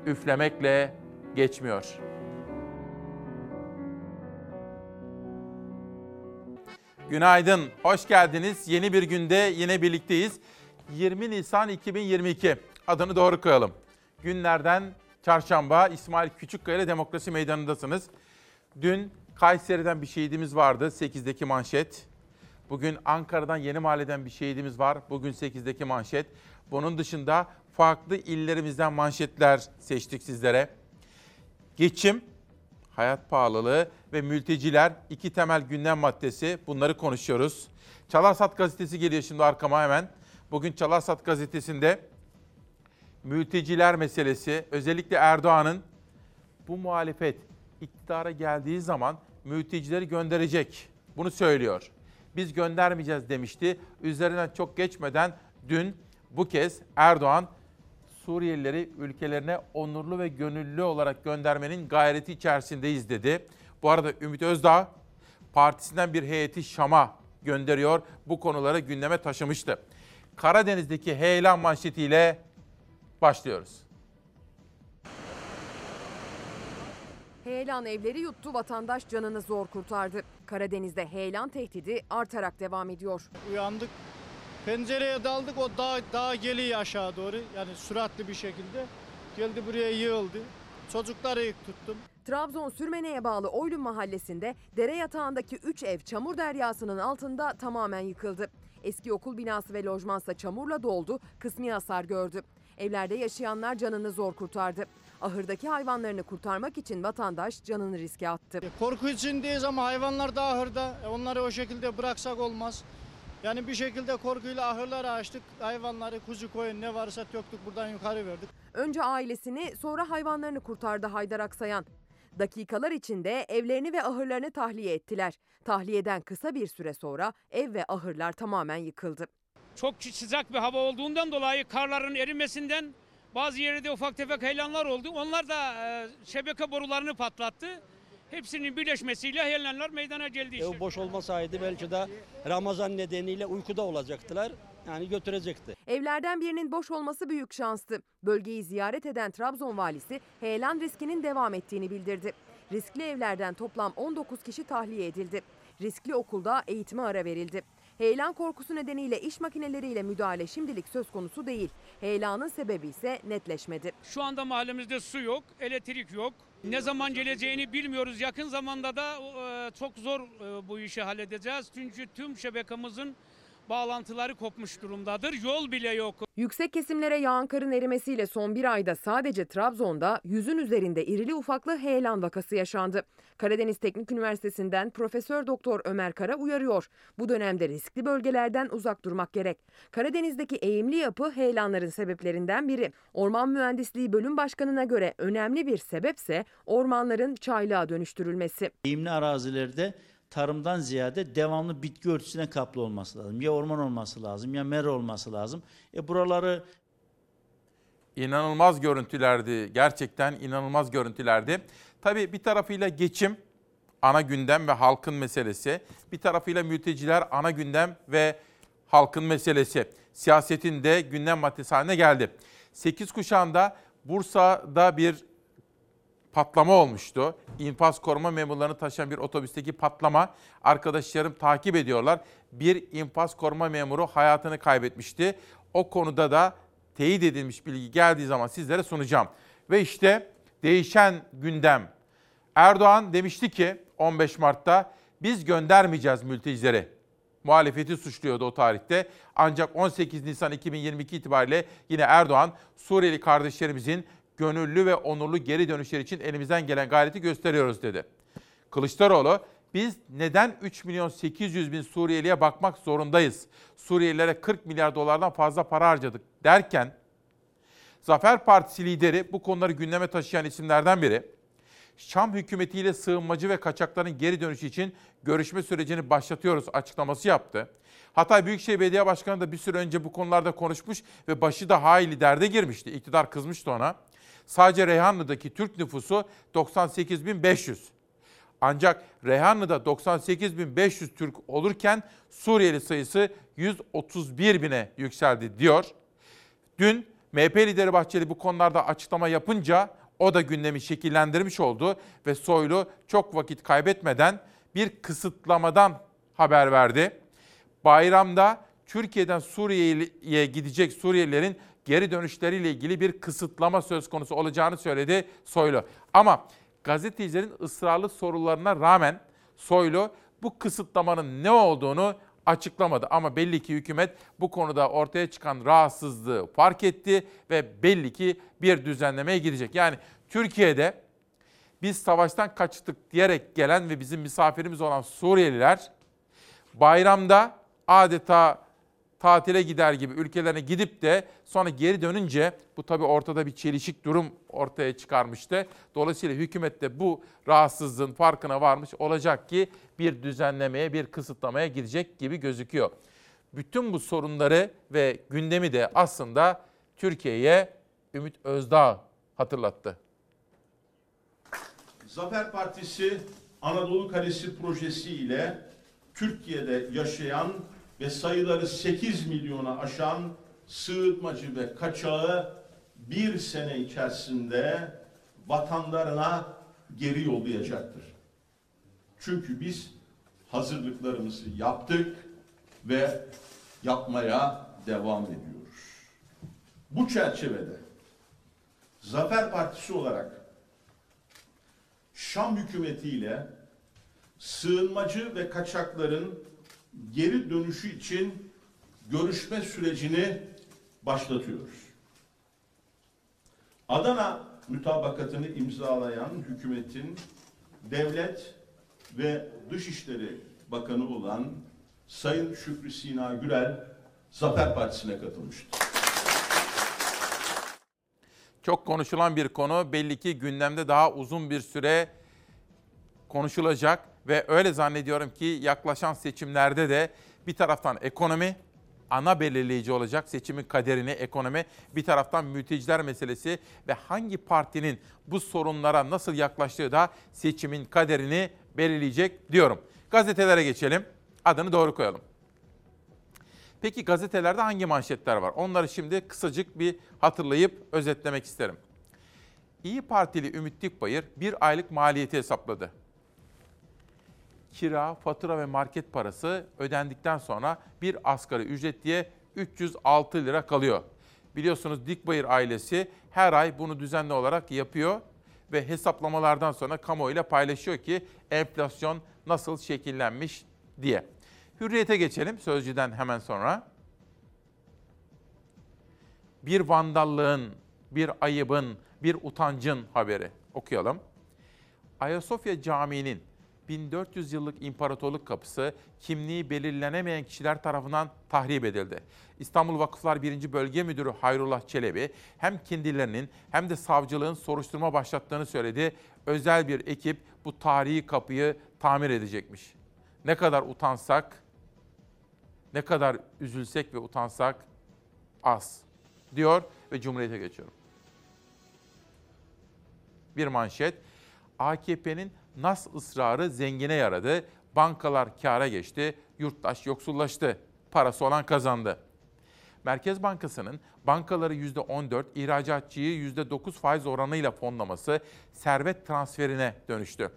S1: üflemekle geçmiyor. Günaydın, hoş geldiniz. Yeni bir günde yine birlikteyiz. 20 Nisan 2022. Adını doğru koyalım. Günlerden çarşamba İsmail Küçükkaya ile Demokrasi Meydanı'ndasınız. Dün Kayseri'den bir şehidimiz vardı 8'deki manşet. Bugün Ankara'dan Yeni Mahalle'den bir şehidimiz var. Bugün 8'deki manşet. Bunun dışında farklı illerimizden manşetler seçtik sizlere. Geçim, hayat pahalılığı ve mülteciler iki temel gündem maddesi. Bunları konuşuyoruz. Çalarsat gazetesi geliyor şimdi arkama hemen. Bugün Çalarsat gazetesinde mülteciler meselesi, özellikle Erdoğan'ın bu muhalefet iktidara geldiği zaman mültecileri gönderecek. Bunu söylüyor. Biz göndermeyeceğiz demişti. Üzerinden çok geçmeden dün bu kez Erdoğan Suriyelileri ülkelerine onurlu ve gönüllü olarak göndermenin gayreti içerisindeyiz dedi. Bu arada Ümit Özdağ partisinden bir heyeti Şam'a gönderiyor. Bu konuları gündeme taşımıştı. Karadeniz'deki heyelan manşetiyle başlıyoruz.
S19: Heyelan evleri yuttu, vatandaş canını zor kurtardı. Karadeniz'de heyelan tehdidi artarak devam ediyor.
S30: Uyandık, pencereye daldık, o dağ, dağ geliyor aşağı doğru. Yani süratli bir şekilde geldi buraya yığıldı. Çocukları ilk tuttum.
S19: Trabzon Sürmene'ye bağlı Oylum mahallesinde dere yatağındaki 3 ev çamur deryasının altında tamamen yıkıldı. Eski okul binası ve lojmansa çamurla doldu, kısmi hasar gördü. Evlerde yaşayanlar canını zor kurtardı. Ahırdaki hayvanlarını kurtarmak için vatandaş canını riske attı.
S30: Korku içindeyiz ama hayvanlar da ahırda. E, Onları o şekilde bıraksak olmaz. Yani bir şekilde korkuyla ahırları açtık. Hayvanları, kuzu koyun ne varsa töktük buradan yukarı verdik.
S19: Önce ailesini sonra hayvanlarını kurtardı Haydar Aksayan. Dakikalar içinde evlerini ve ahırlarını tahliye ettiler. Tahliyeden kısa bir süre sonra ev ve ahırlar tamamen yıkıldı.
S31: Çok sıcak bir hava olduğundan dolayı karların erimesinden bazı yerde ufak tefek heyelanlar oldu. Onlar da e, şebeke borularını patlattı. Hepsinin birleşmesiyle heyelanlar meydana geldi işte.
S16: Ev boş olmasaydı belki de Ramazan nedeniyle uykuda olacaktılar.
S32: yani götürecekti.
S19: Evlerden birinin boş olması büyük şanstı. Bölgeyi ziyaret eden Trabzon valisi heyelan riskinin devam ettiğini bildirdi. Riskli evlerden toplam 19 kişi tahliye edildi. Riskli okulda eğitime ara verildi. Heyelan korkusu nedeniyle iş makineleriyle müdahale şimdilik söz konusu değil. Heyelanın sebebi ise netleşmedi.
S31: Şu anda mahallemizde su yok, elektrik yok. Ne zaman geleceğini bilmiyoruz. Yakın zamanda da e, çok zor e, bu işi halledeceğiz. Çünkü tüm şebekamızın bağlantıları kopmuş durumdadır. Yol bile yok.
S19: Yüksek kesimlere yağan karın erimesiyle son bir ayda sadece Trabzon'da yüzün üzerinde irili ufaklı heyelan vakası yaşandı. Karadeniz Teknik Üniversitesi'nden Profesör Doktor Ömer Kara uyarıyor. Bu dönemde riskli bölgelerden uzak durmak gerek. Karadeniz'deki eğimli yapı heyelanların sebeplerinden biri. Orman Mühendisliği Bölüm Başkanı'na göre önemli bir sebepse ormanların çaylığa dönüştürülmesi.
S32: Eğimli arazilerde tarımdan ziyade devamlı bitki örtüsüne kaplı olması lazım. Ya orman olması lazım ya mera olması lazım. E buraları
S1: İnanılmaz görüntülerdi. Gerçekten inanılmaz görüntülerdi. Tabii bir tarafıyla geçim ana gündem ve halkın meselesi. Bir tarafıyla mülteciler ana gündem ve halkın meselesi. Siyasetin de gündem maddesi haline geldi. 8 kuşağında Bursa'da bir patlama olmuştu. İnfaz koruma memurlarını taşıyan bir otobüsteki patlama. Arkadaşlarım takip ediyorlar. Bir infaz koruma memuru hayatını kaybetmişti. O konuda da teyit edilmiş bilgi geldiği zaman sizlere sunacağım. Ve işte değişen gündem. Erdoğan demişti ki 15 Mart'ta biz göndermeyeceğiz mültecileri. Muhalefeti suçluyordu o tarihte. Ancak 18 Nisan 2022 itibariyle yine Erdoğan Suriyeli kardeşlerimizin gönüllü ve onurlu geri dönüşleri için elimizden gelen gayreti gösteriyoruz dedi. Kılıçdaroğlu biz neden 3 milyon 800 bin Suriyeliye bakmak zorundayız? Suriyelilere 40 milyar dolardan fazla para harcadık derken Zafer Partisi lideri bu konuları gündeme taşıyan isimlerden biri. Şam hükümetiyle sığınmacı ve kaçakların geri dönüşü için görüşme sürecini başlatıyoruz açıklaması yaptı. Hatay Büyükşehir Belediye Başkanı da bir süre önce bu konularda konuşmuş ve başı da hayli derde girmişti. İktidar kızmıştı ona. Sadece Reyhanlı'daki Türk nüfusu 98.500. Ancak Reyhanlı'da 98.500 Türk olurken Suriyeli sayısı 131 bine yükseldi diyor. Dün MHP lideri Bahçeli bu konularda açıklama yapınca o da gündemi şekillendirmiş oldu ve Soylu çok vakit kaybetmeden bir kısıtlamadan haber verdi. Bayramda Türkiye'den Suriye'ye gidecek Suriyelilerin geri dönüşleriyle ilgili bir kısıtlama söz konusu olacağını söyledi Soylu. Ama gazetecilerin ısrarlı sorularına rağmen Soylu bu kısıtlamanın ne olduğunu açıklamadı. Ama belli ki hükümet bu konuda ortaya çıkan rahatsızlığı fark etti ve belli ki bir düzenlemeye gidecek. Yani Türkiye'de biz savaştan kaçtık diyerek gelen ve bizim misafirimiz olan Suriyeliler bayramda adeta tatile gider gibi ülkelerine gidip de sonra geri dönünce bu tabii ortada bir çelişik durum ortaya çıkarmıştı. Dolayısıyla hükümet de bu rahatsızlığın farkına varmış olacak ki bir düzenlemeye, bir kısıtlamaya gidecek gibi gözüküyor. Bütün bu sorunları ve gündemi de aslında Türkiye'ye Ümit Özdağ hatırlattı.
S16: Zafer Partisi Anadolu Kalesi projesi ile Türkiye'de yaşayan ve sayıları 8 milyona aşan sığınmacı ve kaçağı bir sene içerisinde vatanlarına geri yollayacaktır. Çünkü biz hazırlıklarımızı yaptık ve yapmaya devam ediyoruz. Bu çerçevede Zafer Partisi olarak Şam hükümetiyle sığınmacı ve kaçakların geri dönüşü için görüşme sürecini başlatıyoruz. Adana mütabakatını imzalayan hükümetin devlet ve Dışişleri Bakanı olan Sayın Şükrü Sina Gürel Zafer Partisi'ne katılmıştır.
S1: Çok konuşulan bir konu belli ki gündemde daha uzun bir süre konuşulacak ve öyle zannediyorum ki yaklaşan seçimlerde de bir taraftan ekonomi ana belirleyici olacak seçimin kaderini ekonomi bir taraftan mülteciler meselesi ve hangi partinin bu sorunlara nasıl yaklaştığı da seçimin kaderini belirleyecek diyorum. Gazetelere geçelim. Adını doğru koyalım. Peki gazetelerde hangi manşetler var? Onları şimdi kısacık bir hatırlayıp özetlemek isterim. İyi Partili Ümit Dikbayır bir aylık maliyeti hesapladı. Kira, fatura ve market parası ödendikten sonra bir asgari ücret diye 306 lira kalıyor. Biliyorsunuz Dikbayır ailesi her ay bunu düzenli olarak yapıyor ve hesaplamalardan sonra kamuoyuyla paylaşıyor ki enflasyon nasıl şekillenmiş diye. Hürriyete geçelim Sözcü'den hemen sonra. Bir vandallığın, bir ayıbın, bir utancın haberi okuyalım. Ayasofya Camii'nin 1400 yıllık imparatorluk kapısı kimliği belirlenemeyen kişiler tarafından tahrip edildi. İstanbul Vakıflar 1. Bölge Müdürü Hayrullah Çelebi hem kendilerinin hem de savcılığın soruşturma başlattığını söyledi. Özel bir ekip bu tarihi kapıyı tamir edecekmiş. Ne kadar utansak, ne kadar üzülsek ve utansak az diyor ve Cumhuriyet'e geçiyorum. Bir manşet. AKP'nin nas ısrarı zengine yaradı. Bankalar kâra geçti, yurttaş yoksullaştı. Parası olan kazandı. Merkez Bankası'nın bankaları %14, ihracatçıyı %9 faiz oranıyla fonlaması servet transferine dönüştü.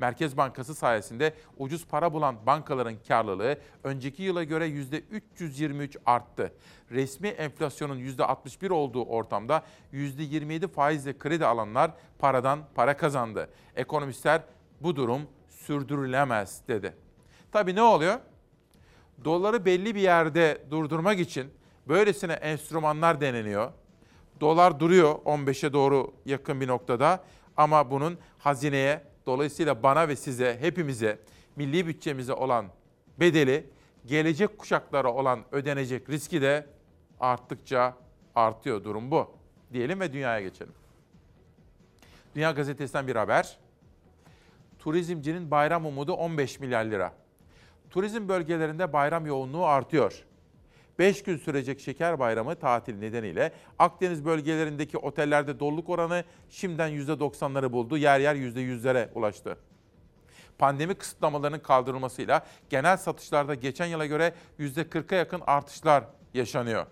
S1: Merkez Bankası sayesinde ucuz para bulan bankaların karlılığı önceki yıla göre %323 arttı. Resmi enflasyonun %61 olduğu ortamda %27 faizle kredi alanlar paradan para kazandı. Ekonomistler bu durum sürdürülemez dedi. Tabii ne oluyor? Doları belli bir yerde durdurmak için böylesine enstrümanlar deneniyor. Dolar duruyor 15'e doğru yakın bir noktada ama bunun hazineye Dolayısıyla bana ve size, hepimize, milli bütçemize olan bedeli, gelecek kuşaklara olan ödenecek riski de arttıkça artıyor. Durum bu. Diyelim ve dünyaya geçelim. Dünya Gazetesi'nden bir haber. Turizmcinin bayram umudu 15 milyar lira. Turizm bölgelerinde bayram yoğunluğu artıyor. 5 gün sürecek şeker bayramı tatil nedeniyle Akdeniz bölgelerindeki otellerde doluluk oranı şimdiden %90'ları buldu. Yer yer %100'lere ulaştı. Pandemi kısıtlamalarının kaldırılmasıyla genel satışlarda geçen yıla göre %40'a yakın artışlar yaşanıyor.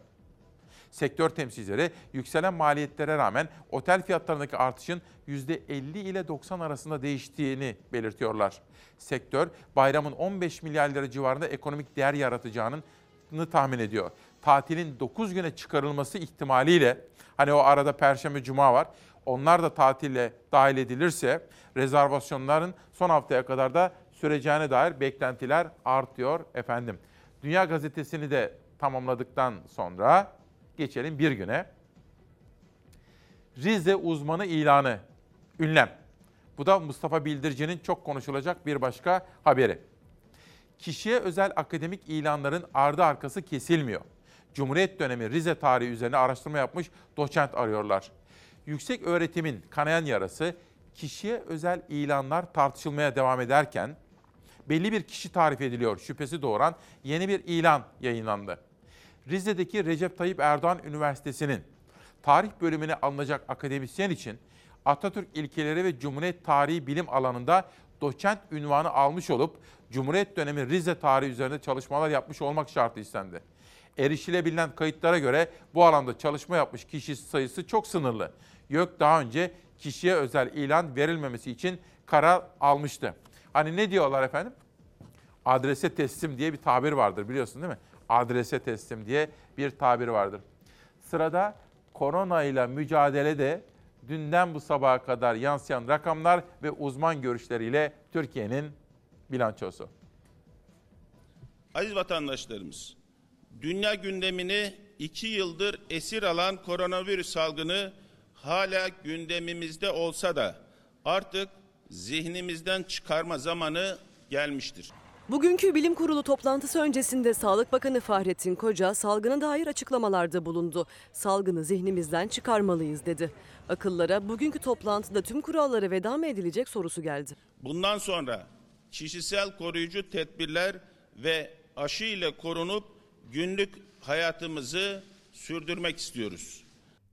S1: Sektör temsilcileri yükselen maliyetlere rağmen otel fiyatlarındaki artışın %50 ile 90 arasında değiştiğini belirtiyorlar. Sektör bayramın 15 milyar lira civarında ekonomik değer yaratacağının tahmin ediyor. Tatilin 9 güne çıkarılması ihtimaliyle hani o arada perşembe cuma var. Onlar da tatille dahil edilirse rezervasyonların son haftaya kadar da süreceğine dair beklentiler artıyor efendim. Dünya Gazetesi'ni de tamamladıktan sonra geçelim bir güne. Rize uzmanı ilanı. Ünlem. Bu da Mustafa Bildirici'nin çok konuşulacak bir başka haberi kişiye özel akademik ilanların ardı arkası kesilmiyor. Cumhuriyet dönemi Rize tarihi üzerine araştırma yapmış doçent arıyorlar. Yüksek öğretimin kanayan yarası kişiye özel ilanlar tartışılmaya devam ederken belli bir kişi tarif ediliyor şüphesi doğuran yeni bir ilan yayınlandı. Rize'deki Recep Tayyip Erdoğan Üniversitesi'nin tarih bölümüne alınacak akademisyen için Atatürk ilkeleri ve Cumhuriyet tarihi bilim alanında doçent ünvanı almış olup Cumhuriyet dönemi Rize tarihi üzerinde çalışmalar yapmış olmak şartı istendi. Erişilebilen kayıtlara göre bu alanda çalışma yapmış kişi sayısı çok sınırlı. YÖK daha önce kişiye özel ilan verilmemesi için karar almıştı. Hani ne diyorlar efendim? Adrese teslim diye bir tabir vardır biliyorsun değil mi? Adrese teslim diye bir tabir vardır. Sırada korona ile mücadelede dünden bu sabaha kadar yansıyan rakamlar ve uzman görüşleriyle Türkiye'nin bilançosu.
S33: Aziz vatandaşlarımız, dünya gündemini iki yıldır esir alan koronavirüs salgını hala gündemimizde olsa da artık zihnimizden çıkarma zamanı gelmiştir.
S34: Bugünkü bilim kurulu toplantısı öncesinde Sağlık Bakanı Fahrettin Koca salgına dair açıklamalarda bulundu. Salgını zihnimizden çıkarmalıyız dedi. Akıllara bugünkü toplantıda tüm kurallara veda mı edilecek sorusu geldi.
S33: Bundan sonra kişisel koruyucu tedbirler ve aşı ile korunup günlük hayatımızı sürdürmek istiyoruz.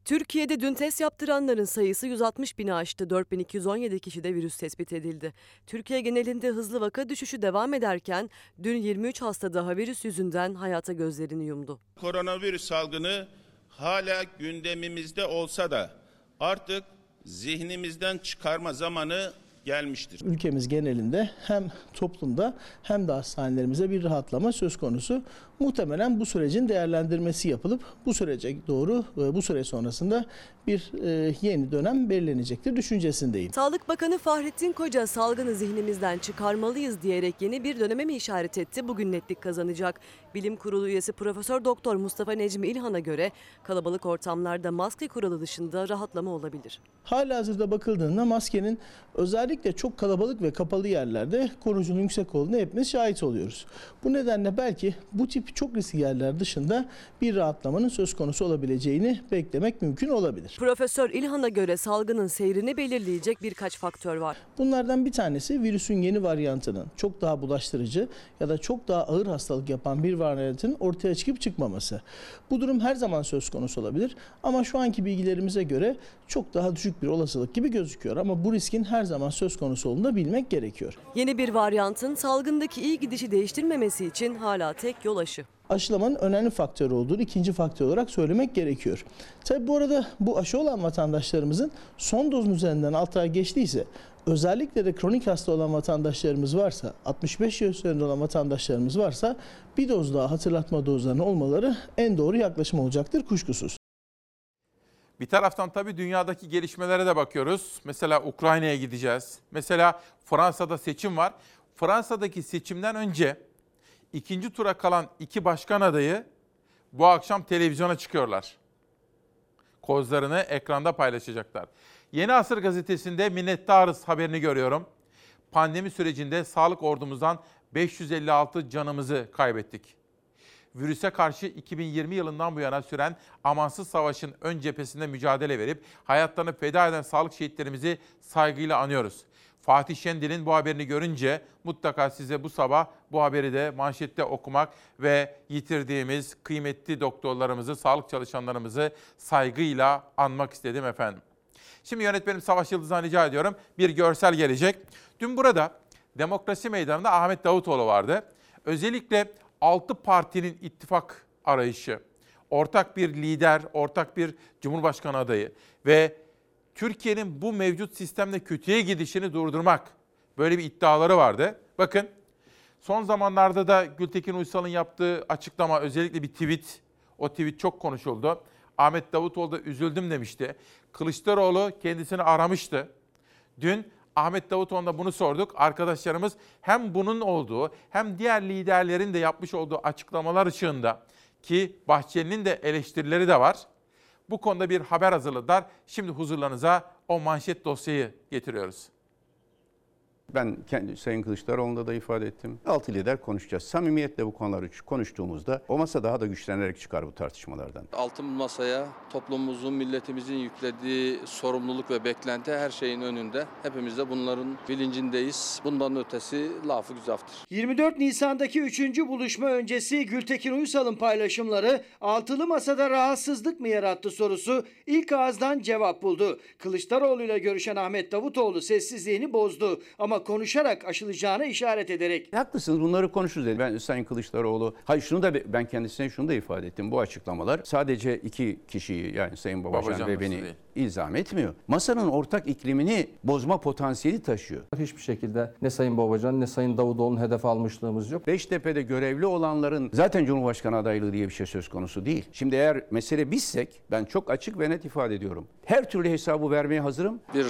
S34: Türkiye'de dün test yaptıranların sayısı 160 bini aştı. 4217 kişide virüs tespit edildi. Türkiye genelinde hızlı vaka düşüşü devam ederken dün 23 hasta daha virüs yüzünden hayata gözlerini yumdu.
S33: Koronavirüs salgını hala gündemimizde olsa da artık zihnimizden çıkarma zamanı gelmiştir.
S35: Ülkemiz genelinde hem toplumda hem de hastanelerimize bir rahatlama söz konusu. Muhtemelen bu sürecin değerlendirmesi yapılıp bu sürece doğru bu süre sonrasında bir e, yeni dönem belirlenecektir düşüncesindeyim.
S34: Sağlık Bakanı Fahrettin Koca salgını zihnimizden çıkarmalıyız diyerek yeni bir döneme mi işaret etti? Bugün netlik kazanacak. Bilim Kurulu üyesi Profesör Doktor Mustafa Necmi İlhan'a göre kalabalık ortamlarda maske kuralı dışında rahatlama olabilir.
S35: Halihazırda bakıldığında maskenin özellikle çok kalabalık ve kapalı yerlerde koruyucunun yüksek olduğunu hepimiz şahit oluyoruz. Bu nedenle belki bu tip çok riskli yerler dışında bir rahatlamanın söz konusu olabileceğini beklemek mümkün olabilir.
S34: Profesör İlhan'a göre salgının seyrini belirleyecek birkaç faktör var.
S35: Bunlardan bir tanesi virüsün yeni varyantının çok daha bulaştırıcı ya da çok daha ağır hastalık yapan bir varyantın ortaya çıkıp çıkmaması. Bu durum her zaman söz konusu olabilir ama şu anki bilgilerimize göre çok daha düşük bir olasılık gibi gözüküyor ama bu riskin her zaman söz konusu olduğunu da bilmek gerekiyor.
S34: Yeni bir varyantın salgındaki iyi gidişi değiştirmemesi için hala tek yol aşı.
S35: aşılamanın önemli faktör olduğunu ikinci faktör olarak söylemek gerekiyor. Tabi bu arada bu aşı olan vatandaşlarımızın son dozun üzerinden 6 ay geçtiyse özellikle de kronik hasta olan vatandaşlarımız varsa 65 yaş üzerinde olan vatandaşlarımız varsa bir doz daha hatırlatma dozlarının olmaları en doğru yaklaşım olacaktır kuşkusuz.
S1: Bir taraftan tabii dünyadaki gelişmelere de bakıyoruz. Mesela Ukrayna'ya gideceğiz. Mesela Fransa'da seçim var. Fransa'daki seçimden önce ikinci tura kalan iki başkan adayı bu akşam televizyona çıkıyorlar. Kozlarını ekranda paylaşacaklar. Yeni Asır gazetesinde minnettarız haberini görüyorum. Pandemi sürecinde sağlık ordumuzdan 556 canımızı kaybettik. Virüse karşı 2020 yılından bu yana süren amansız savaşın ön cephesinde mücadele verip hayatlarını feda eden sağlık şehitlerimizi saygıyla anıyoruz. Fatih Şendil'in bu haberini görünce mutlaka size bu sabah bu haberi de manşette okumak ve yitirdiğimiz kıymetli doktorlarımızı, sağlık çalışanlarımızı saygıyla anmak istedim efendim. Şimdi yönetmenim Savaş Yıldız'dan rica ediyorum. Bir görsel gelecek. Dün burada Demokrasi Meydanı'nda Ahmet Davutoğlu vardı. Özellikle 6 partinin ittifak arayışı, ortak bir lider, ortak bir cumhurbaşkanı adayı ve Türkiye'nin bu mevcut sistemle kötüye gidişini durdurmak böyle bir iddiaları vardı. Bakın son zamanlarda da Gültekin Uysal'ın yaptığı açıklama özellikle bir tweet, o tweet çok konuşuldu. Ahmet Davutoğlu da üzüldüm demişti. Kılıçdaroğlu kendisini aramıştı. Dün Ahmet Davutoğlu'na bunu sorduk. Arkadaşlarımız hem bunun olduğu hem diğer liderlerin de yapmış olduğu açıklamalar ışığında ki Bahçeli'nin de eleştirileri de var. Bu konuda bir haber hazırladılar. Şimdi huzurlarınıza o manşet dosyayı getiriyoruz.
S14: Ben kendi Sayın Kılıçdaroğlu'nda da ifade ettim. Altı lider konuşacağız. Samimiyetle bu konuları konuştuğumuzda o masa daha da güçlenerek çıkar bu tartışmalardan.
S36: Altın masaya toplumumuzun, milletimizin yüklediği sorumluluk ve beklenti her şeyin önünde. Hepimiz de bunların bilincindeyiz. Bundan ötesi lafı güzaftır.
S28: 24 Nisan'daki 3. buluşma öncesi Gültekin Uysal'ın paylaşımları altılı masada rahatsızlık mı yarattı sorusu ilk ağızdan cevap buldu. Kılıçdaroğlu ile görüşen Ahmet Davutoğlu sessizliğini bozdu ama konuşarak aşılacağını işaret ederek.
S14: Haklısınız bunları konuşuruz dedi. Ben Sayın Kılıçdaroğlu, hayır şunu da ben kendisine şunu da ifade ettim. Bu açıklamalar sadece iki kişiyi yani Sayın Babacan,
S1: Babacan
S14: ve beni
S1: değil.
S14: İlzam etmiyor. Masanın ortak iklimini bozma potansiyeli taşıyor.
S37: Hiçbir şekilde ne Sayın Babacan ne Sayın Davutoğlu'nun hedef almışlığımız yok.
S14: Beştepe'de görevli olanların zaten Cumhurbaşkanı adaylığı diye bir şey söz konusu değil. Şimdi eğer mesele bizsek ben çok açık ve net ifade ediyorum. Her türlü hesabı vermeye hazırım.
S36: Bir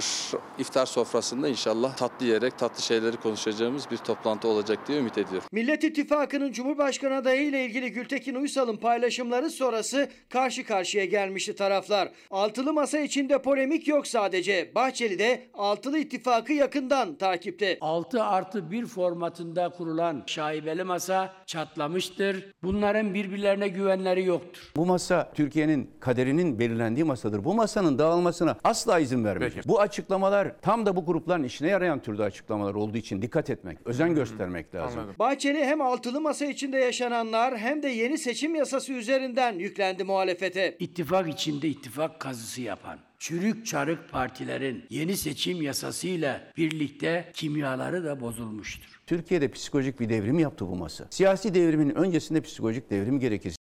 S36: iftar sofrasında inşallah tatlı yiyerek tatlı şeyleri konuşacağımız bir toplantı olacak diye ümit ediyorum.
S28: Millet İttifakı'nın Cumhurbaşkanı adayı ile ilgili Gültekin Uysal'ın paylaşımları sonrası karşı karşıya gelmişti taraflar. Altılı masa için içinde polemik yok sadece. Bahçeli de altılı ittifakı yakından takipte.
S13: 6 artı 1 formatında kurulan şaibeli masa çatlamıştır. Bunların birbirlerine güvenleri yoktur.
S14: Bu masa Türkiye'nin kaderinin belirlendiği masadır. Bu masanın dağılmasına asla izin vermeyeceğiz. Bu açıklamalar tam da bu grupların işine yarayan türde açıklamalar olduğu için dikkat etmek, özen göstermek lazım.
S28: Bahçeli hem altılı masa içinde yaşananlar hem de yeni seçim yasası üzerinden yüklendi muhalefete.
S13: İttifak içinde ittifak kazısı yapan, çürük çarık partilerin yeni seçim yasasıyla birlikte kimyaları da bozulmuştur.
S14: Türkiye'de psikolojik bir devrim yaptı bu masa. Siyasi devrimin öncesinde psikolojik devrim gerekir.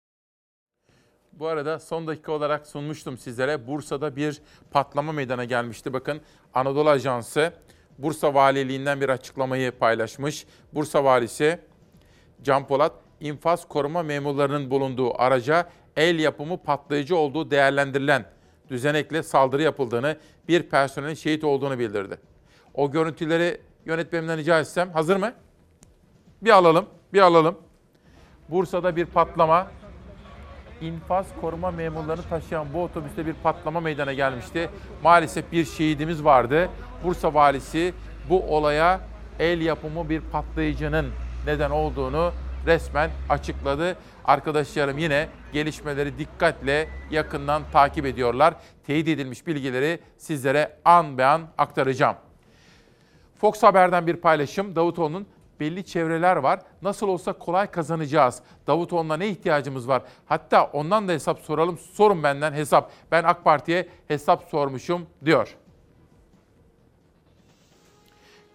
S1: Bu arada son dakika olarak sunmuştum sizlere. Bursa'da bir patlama meydana gelmişti. Bakın Anadolu Ajansı Bursa Valiliğinden bir açıklamayı paylaşmış. Bursa Valisi Can Polat, infaz koruma memurlarının bulunduğu araca el yapımı patlayıcı olduğu değerlendirilen düzenekle saldırı yapıldığını, bir personelin şehit olduğunu bildirdi. O görüntüleri yönetmenimden rica etsem hazır mı? Bir alalım, bir alalım. Bursa'da bir patlama, infaz koruma memurlarını taşıyan bu otobüste bir patlama meydana gelmişti. Maalesef bir şehidimiz vardı. Bursa valisi bu olaya el yapımı bir patlayıcının neden olduğunu resmen açıkladı. Arkadaşlarım yine gelişmeleri dikkatle yakından takip ediyorlar. Teyit edilmiş bilgileri sizlere an be an aktaracağım. Fox Haber'den bir paylaşım. Davutoğlu'nun belli çevreler var. Nasıl olsa kolay kazanacağız. Davutoğlu'na ne ihtiyacımız var? Hatta ondan da hesap soralım. Sorun benden hesap. Ben AK Parti'ye hesap sormuşum diyor.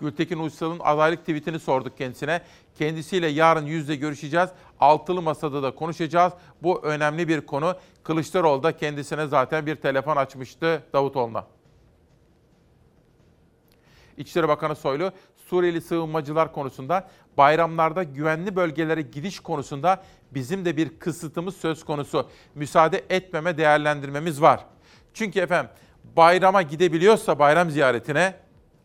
S1: Gültekin Uysal'ın adaylık tweetini sorduk kendisine. Kendisiyle yarın yüzde görüşeceğiz. Altılı masada da konuşacağız. Bu önemli bir konu. Kılıçdaroğlu da kendisine zaten bir telefon açmıştı Davutoğlu'na. İçişleri Bakanı Soylu, Suriyeli sığınmacılar konusunda bayramlarda güvenli bölgelere gidiş konusunda bizim de bir kısıtımız söz konusu. Müsaade etmeme değerlendirmemiz var. Çünkü efendim bayrama gidebiliyorsa bayram ziyaretine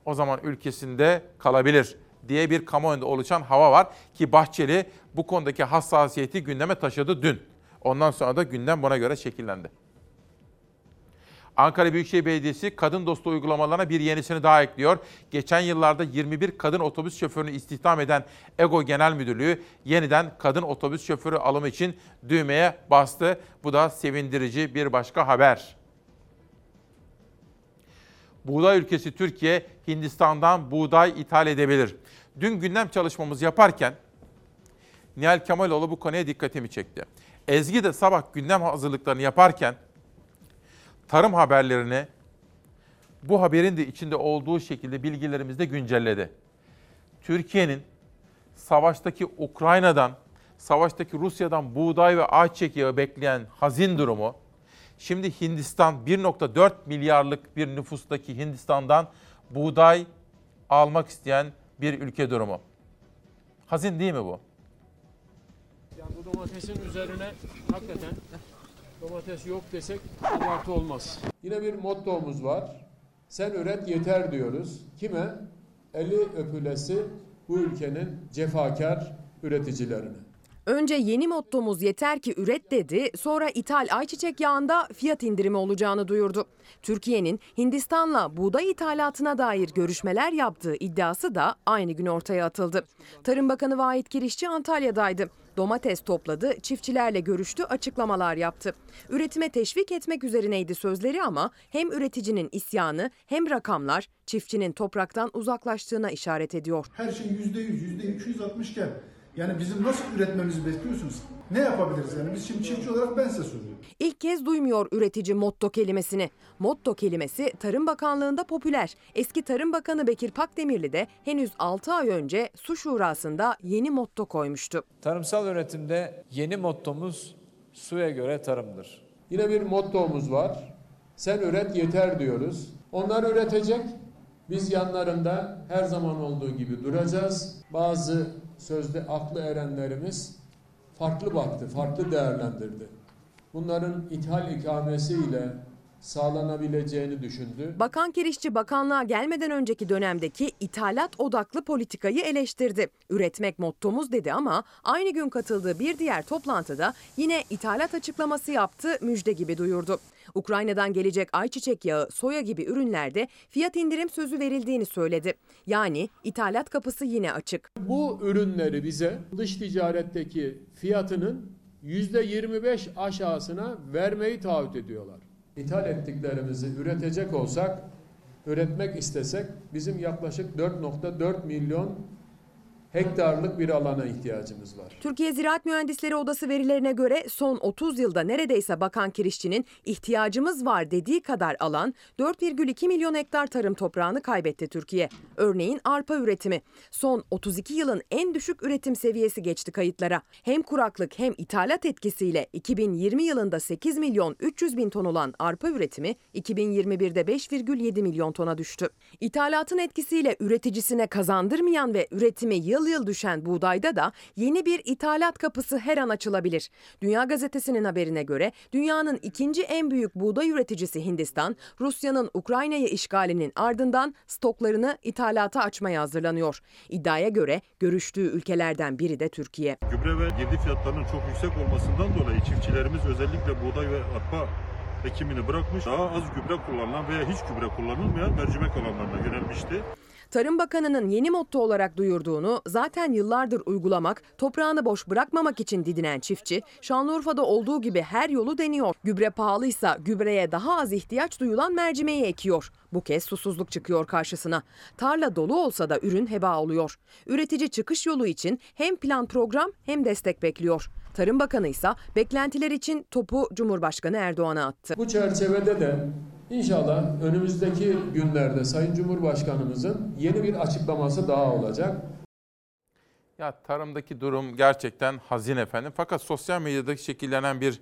S1: o zaman ülkesinde kalabilir diye bir kamuoyunda oluşan hava var ki Bahçeli bu konudaki hassasiyeti gündeme taşıdı dün. Ondan sonra da gündem buna göre şekillendi. Ankara Büyükşehir Belediyesi kadın dostu uygulamalarına bir yenisini daha ekliyor. Geçen yıllarda 21 kadın otobüs şoförünü istihdam eden EGO Genel Müdürlüğü yeniden kadın otobüs şoförü alımı için düğmeye bastı. Bu da sevindirici bir başka haber. Buğday ülkesi Türkiye Hindistan'dan buğday ithal edebilir. Dün gündem çalışmamızı yaparken Nihal Kemaloğlu bu konuya dikkatimi çekti. Ezgi de sabah gündem hazırlıklarını yaparken tarım haberlerini bu haberin de içinde olduğu şekilde bilgilerimizde güncelledi. Türkiye'nin savaştaki Ukrayna'dan, savaştaki Rusya'dan buğday ve ayçiçek yağı bekleyen hazin durumu, şimdi Hindistan 1.4 milyarlık bir nüfustaki Hindistan'dan buğday almak isteyen bir ülke durumu. Hazin değil mi bu?
S38: Yani bu domatesin üzerine hakikaten domates yok desek abartı olmaz. Yine bir mottomuz var. Sen üret yeter diyoruz. Kime? Eli öpülesi bu ülkenin cefakar üreticilerine.
S19: Önce yeni mottomuz yeter ki üret dedi, sonra ithal ayçiçek yağında fiyat indirimi olacağını duyurdu. Türkiye'nin Hindistan'la buğday ithalatına dair görüşmeler yaptığı iddiası da aynı gün ortaya atıldı. Tarım Bakanı Vahit Kirişçi Antalya'daydı. Domates topladı, çiftçilerle görüştü, açıklamalar yaptı. Üretime teşvik etmek üzerineydi sözleri ama hem üreticinin isyanı hem rakamlar çiftçinin topraktan uzaklaştığına işaret ediyor.
S39: Her şey yüzde yüz, yüzde 260 iken yani bizim nasıl üretmemizi bekliyorsunuz? Ne yapabiliriz yani? Biz şimdi çiftçi olarak ben size soruyorum.
S19: İlk kez duymuyor üretici motto kelimesini. Motto kelimesi Tarım Bakanlığı'nda popüler. Eski Tarım Bakanı Bekir Pakdemirli de henüz 6 ay önce su şurasında yeni motto koymuştu.
S40: Tarımsal üretimde yeni mottomuz suya göre tarımdır.
S38: Yine bir mottomuz var. Sen üret yeter diyoruz. Onlar üretecek. Biz yanlarında her zaman olduğu gibi duracağız. Bazı sözde aklı erenlerimiz farklı baktı, farklı değerlendirdi. Bunların ithal ikamesiyle sağlanabileceğini düşündü.
S19: Bakan Kirişçi bakanlığa gelmeden önceki dönemdeki ithalat odaklı politikayı eleştirdi. Üretmek mottomuz dedi ama aynı gün katıldığı bir diğer toplantıda yine ithalat açıklaması yaptı, müjde gibi duyurdu. Ukrayna'dan gelecek ayçiçek yağı, soya gibi ürünlerde fiyat indirim sözü verildiğini söyledi. Yani ithalat kapısı yine açık.
S38: Bu ürünleri bize dış ticaretteki fiyatının %25 aşağısına vermeyi taahhüt ediyorlar. İthal ettiklerimizi üretecek olsak, üretmek istesek bizim yaklaşık 4.4 milyon hektarlık bir alana ihtiyacımız var.
S19: Türkiye Ziraat Mühendisleri Odası verilerine göre son 30 yılda neredeyse Bakan Kirişçi'nin ihtiyacımız var dediği kadar alan 4,2 milyon hektar tarım toprağını kaybetti Türkiye. Örneğin arpa üretimi. Son 32 yılın en düşük üretim seviyesi geçti kayıtlara. Hem kuraklık hem ithalat etkisiyle 2020 yılında 8 milyon 300 bin ton olan arpa üretimi 2021'de 5,7 milyon tona düştü. İthalatın etkisiyle üreticisine kazandırmayan ve üretimi yıl yıl düşen buğdayda da yeni bir ithalat kapısı her an açılabilir. Dünya Gazetesi'nin haberine göre dünyanın ikinci en büyük buğday üreticisi Hindistan, Rusya'nın Ukrayna'yı işgalinin ardından stoklarını ithalata açmaya hazırlanıyor. İddiaya göre görüştüğü ülkelerden biri de Türkiye.
S41: Gübre ve girdi fiyatlarının çok yüksek olmasından dolayı çiftçilerimiz özellikle buğday ve arpa ekimini bırakmış. Daha az gübre kullanılan veya hiç gübre kullanılmayan mercimek alanlarına yönelmişti.
S19: Tarım Bakanı'nın yeni motto olarak duyurduğunu zaten yıllardır uygulamak, toprağını boş bırakmamak için didinen çiftçi, Şanlıurfa'da olduğu gibi her yolu deniyor. Gübre pahalıysa gübreye daha az ihtiyaç duyulan mercimeği ekiyor. Bu kez susuzluk çıkıyor karşısına. Tarla dolu olsa da ürün heba oluyor. Üretici çıkış yolu için hem plan program hem destek bekliyor. Tarım Bakanı ise beklentiler için topu Cumhurbaşkanı Erdoğan'a attı.
S38: Bu çerçevede de inşallah önümüzdeki günlerde Sayın Cumhurbaşkanımızın yeni bir açıklaması daha olacak.
S1: Ya tarımdaki durum gerçekten hazin efendim. Fakat sosyal medyadaki şekillenen bir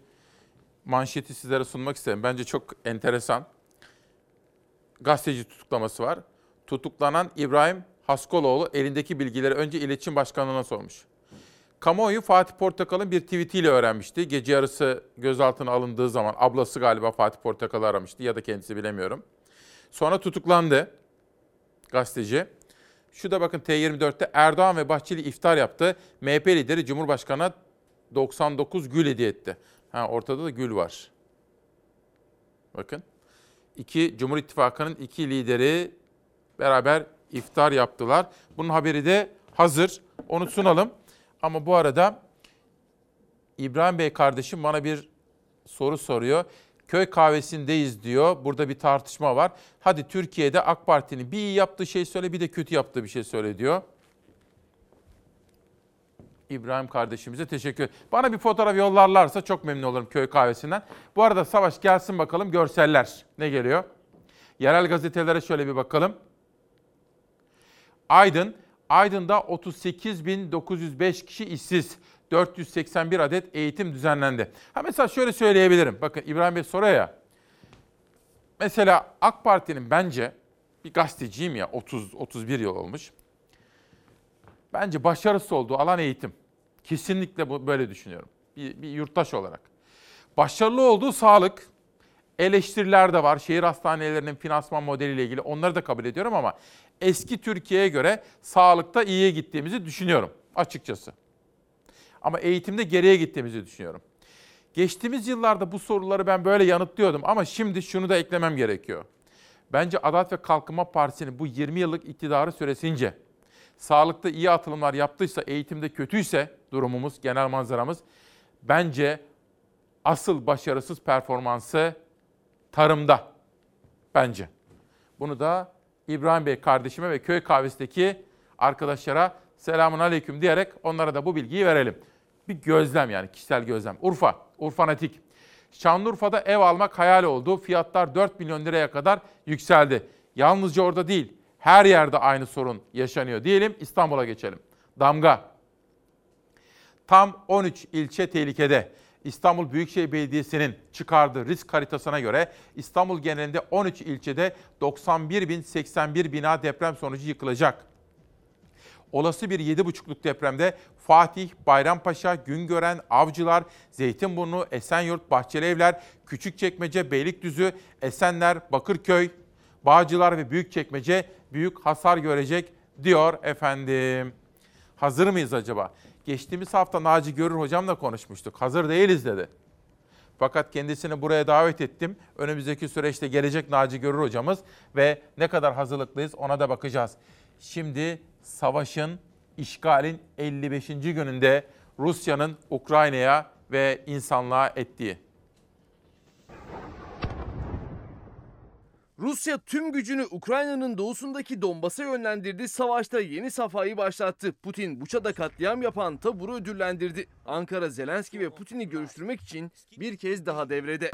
S1: manşeti sizlere sunmak isterim. Bence çok enteresan. Gazeteci tutuklaması var. Tutuklanan İbrahim Haskoloğlu elindeki bilgileri önce iletişim başkanlığına sormuş. Kamuoyu Fatih Portakal'ın bir tweetiyle öğrenmişti. Gece yarısı gözaltına alındığı zaman ablası galiba Fatih Portakal'ı aramıştı ya da kendisi bilemiyorum. Sonra tutuklandı gazeteci. Şu da bakın T24'te Erdoğan ve Bahçeli iftar yaptı. MHP lideri Cumhurbaşkanı'na 99 gül hediye etti. Ha, ortada da gül var. Bakın. İki Cumhur İttifakı'nın iki lideri beraber iftar yaptılar. Bunun haberi de hazır. Onu sunalım. Ama bu arada İbrahim Bey kardeşim bana bir soru soruyor. Köy kahvesindeyiz diyor. Burada bir tartışma var. Hadi Türkiye'de AK Parti'nin bir iyi yaptığı şey söyle bir de kötü yaptığı bir şey söyle diyor. İbrahim kardeşimize teşekkür Bana bir fotoğraf yollarlarsa çok memnun olurum köy kahvesinden. Bu arada Savaş gelsin bakalım görseller ne geliyor? Yerel gazetelere şöyle bir bakalım. Aydın, Aydın'da 38.905 kişi işsiz. 481 adet eğitim düzenlendi. Ha mesela şöyle söyleyebilirim. Bakın İbrahim Bey soruyor ya. Mesela AK Parti'nin bence bir gazeteciyim ya 30 31 yıl olmuş. Bence başarısız olduğu alan eğitim. Kesinlikle bu böyle düşünüyorum. Bir, bir yurttaş olarak. Başarılı olduğu sağlık. Eleştiriler de var. Şehir hastanelerinin finansman modeliyle ilgili onları da kabul ediyorum ama eski Türkiye'ye göre sağlıkta iyiye gittiğimizi düşünüyorum açıkçası. Ama eğitimde geriye gittiğimizi düşünüyorum. Geçtiğimiz yıllarda bu soruları ben böyle yanıtlıyordum ama şimdi şunu da eklemem gerekiyor. Bence Adalet ve Kalkınma Partisi'nin bu 20 yıllık iktidarı süresince sağlıkta iyi atılımlar yaptıysa, eğitimde kötüyse durumumuz, genel manzaramız bence asıl başarısız performansı tarımda bence. Bunu da İbrahim Bey kardeşime ve köy kahvesindeki arkadaşlara selamun aleyküm diyerek onlara da bu bilgiyi verelim. Bir gözlem yani kişisel gözlem. Urfa, Urfanatik. Şanlıurfa'da ev almak hayal oldu. Fiyatlar 4 milyon liraya kadar yükseldi. Yalnızca orada değil, her yerde aynı sorun yaşanıyor diyelim. İstanbul'a geçelim. Damga. Tam 13 ilçe tehlikede. İstanbul Büyükşehir Belediyesi'nin çıkardığı risk haritasına göre İstanbul genelinde 13 ilçede 91.081 bina deprem sonucu yıkılacak. Olası bir 7,5'luk depremde Fatih, Bayrampaşa, Güngören, Avcılar, Zeytinburnu, Esenyurt, Bahçelievler, Küçükçekmece, Beylikdüzü, Esenler, Bakırköy, Bağcılar ve Büyükçekmece büyük hasar görecek diyor efendim. Hazır mıyız acaba? Geçtiğimiz hafta Naci Görür hocamla konuşmuştuk. Hazır değiliz dedi. Fakat kendisini buraya davet ettim. Önümüzdeki süreçte gelecek Naci Görür hocamız ve ne kadar hazırlıklıyız ona da bakacağız. Şimdi savaşın, işgalin 55. gününde Rusya'nın Ukrayna'ya ve insanlığa ettiği.
S2: Rusya tüm gücünü Ukrayna'nın doğusundaki Donbas'a yönlendirdi, savaşta yeni safhayı başlattı. Putin Buça'da katliam yapan taburu ödüllendirdi. Ankara Zelenski ve Putin'i görüştürmek için bir kez daha devrede.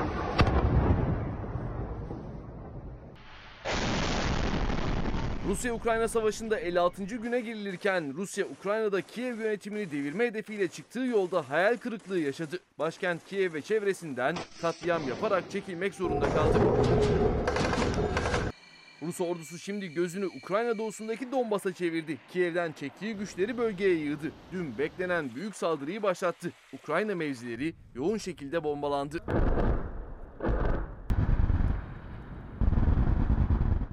S2: Rusya-Ukrayna savaşında 56. güne girilirken Rusya Ukrayna'da Kiev yönetimini devirme hedefiyle çıktığı yolda hayal kırıklığı yaşadı. Başkent Kiev ve çevresinden katliam yaparak çekilmek zorunda kaldı. Rus ordusu şimdi gözünü Ukrayna doğusundaki Donbas'a çevirdi. Kiev'den çektiği güçleri bölgeye yığdı. Dün beklenen büyük saldırıyı başlattı. Ukrayna mevzileri yoğun şekilde bombalandı.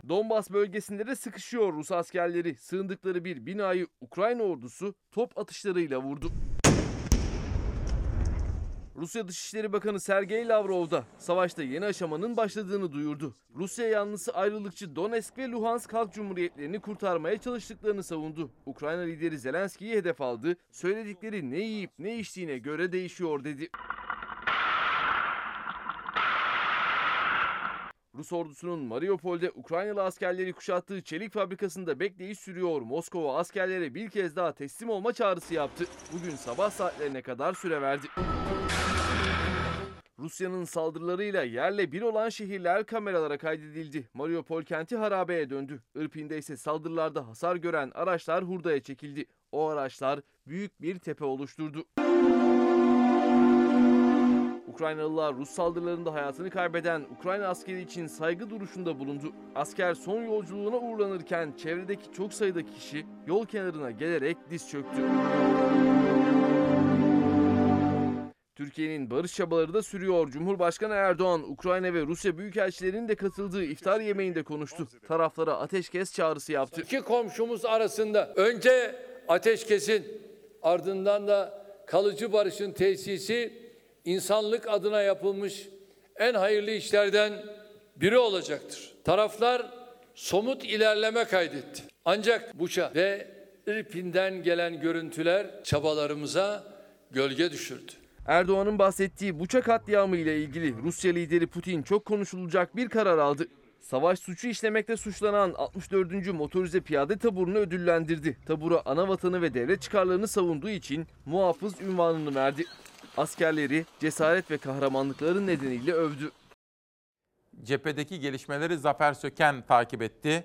S2: Donbas bölgesinde de sıkışıyor Rus askerleri. Sığındıkları bir binayı Ukrayna ordusu top atışlarıyla vurdu. Rusya Dışişleri Bakanı Sergey Lavrov da savaşta yeni aşamanın başladığını duyurdu. Rusya yanlısı ayrılıkçı Donetsk ve Luhansk Halk Cumhuriyetlerini kurtarmaya çalıştıklarını savundu. Ukrayna lideri Zelenski'yi hedef aldı. Söyledikleri ne yiyip ne içtiğine göre değişiyor dedi. Rus ordusunun Mariupol'de Ukraynalı askerleri kuşattığı çelik fabrikasında bekleyiş sürüyor. Moskova askerlere bir kez daha teslim olma çağrısı yaptı. Bugün sabah saatlerine kadar süre verdi. Rusya'nın saldırılarıyla yerle bir olan şehirler kameralara kaydedildi. Mariupol kenti harabeye döndü. Irpin'de ise saldırılarda hasar gören araçlar hurdaya çekildi. O araçlar büyük bir tepe oluşturdu. Ukraynalılar Rus saldırılarında hayatını kaybeden Ukrayna askeri için saygı duruşunda bulundu. Asker son yolculuğuna uğurlanırken çevredeki çok sayıda kişi yol kenarına gelerek diz çöktü. Türkiye'nin barış çabaları da sürüyor. Cumhurbaşkanı Erdoğan, Ukrayna ve Rusya büyükelçilerinin de katıldığı iftar yemeğinde konuştu. Taraflara ateşkes çağrısı yaptı.
S42: İki komşumuz arasında önce ateşkesin ardından da kalıcı barışın tesisi insanlık adına yapılmış en hayırlı işlerden biri olacaktır. Taraflar somut ilerleme kaydetti. Ancak Buça ve İrpin'den gelen görüntüler çabalarımıza gölge düşürdü.
S2: Erdoğan'ın bahsettiği Buça katliamı ile ilgili Rusya lideri Putin çok konuşulacak bir karar aldı. Savaş suçu işlemekte suçlanan 64. Motorize Piyade Taburu'nu ödüllendirdi. Taburu ana vatanı ve devlet çıkarlarını savunduğu için muhafız ünvanını verdi. Askerleri cesaret ve kahramanlıkları nedeniyle övdü.
S1: Cephedeki gelişmeleri Zafer Söken takip etti.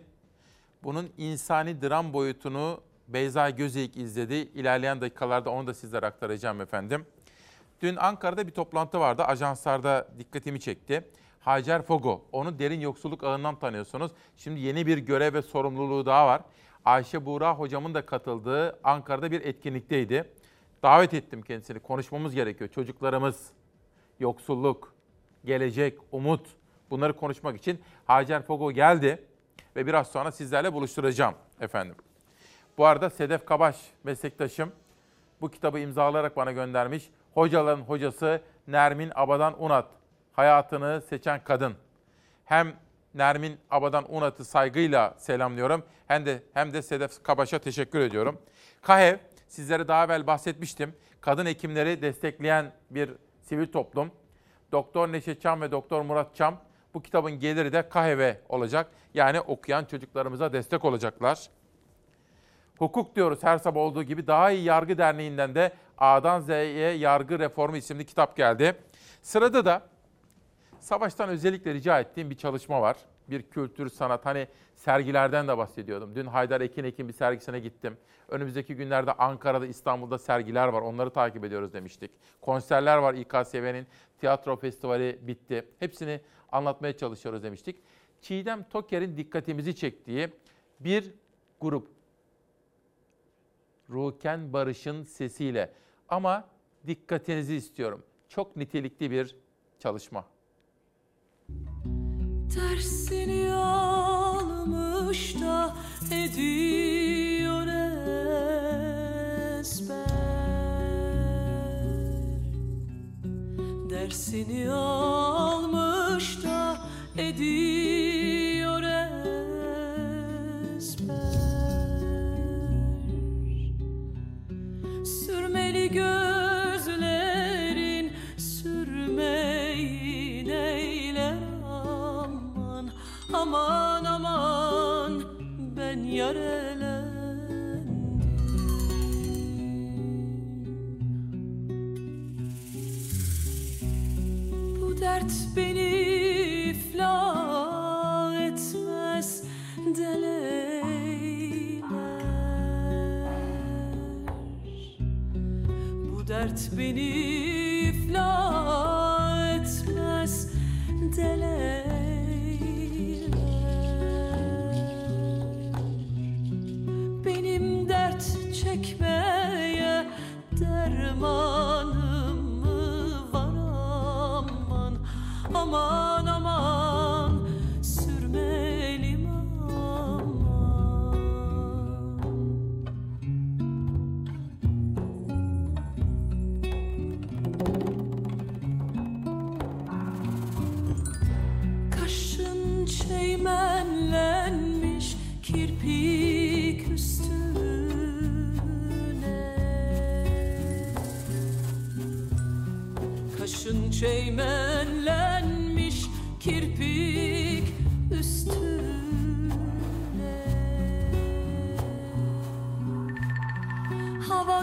S1: Bunun insani dram boyutunu Beyza Gözeyik izledi. İlerleyen dakikalarda onu da sizlere aktaracağım efendim. Dün Ankara'da bir toplantı vardı. Ajanslarda dikkatimi çekti. Hacer Fogo, onu derin yoksulluk ağından tanıyorsunuz. Şimdi yeni bir görev ve sorumluluğu daha var. Ayşe Buğra hocamın da katıldığı Ankara'da bir etkinlikteydi. Davet ettim kendisini. Konuşmamız gerekiyor. Çocuklarımız, yoksulluk, gelecek, umut bunları konuşmak için Hacer Fogo geldi ve biraz sonra sizlerle buluşturacağım efendim. Bu arada Sedef Kabaş meslektaşım bu kitabı imzalayarak bana göndermiş. Hocaların hocası Nermin Abadan Unat. Hayatını seçen kadın. Hem Nermin Abadan Unat'ı saygıyla selamlıyorum. Hem de hem de Sedef Kabaş'a teşekkür ediyorum. KAHEV sizlere daha evvel bahsetmiştim. Kadın hekimleri destekleyen bir sivil toplum. Doktor Neşet Çam ve Doktor Murat Çam bu kitabın geliri de KAHEV'e olacak. Yani okuyan çocuklarımıza destek olacaklar. Hukuk diyoruz her sabah olduğu gibi Daha iyi Yargı Derneği'nden de A'dan Z'ye Yargı Reformu isimli kitap geldi. Sırada da Savaş'tan özellikle rica ettiğim bir çalışma var. Bir kültür, sanat, hani sergilerden de bahsediyordum. Dün Haydar Ekin Ekin bir sergisine gittim. Önümüzdeki günlerde Ankara'da, İstanbul'da sergiler var. Onları takip ediyoruz demiştik. Konserler var İKSV'nin. Tiyatro festivali bitti. Hepsini anlatmaya çalışıyoruz demiştik. Çiğdem Toker'in dikkatimizi çektiği bir grup Ruken Barış'ın sesiyle. Ama dikkatinizi istiyorum. Çok nitelikli bir çalışma.
S43: Tersini almış da ediyor ezber Dersini almış da ediyor beni iflah etmez Benim dert çekmeye dermanım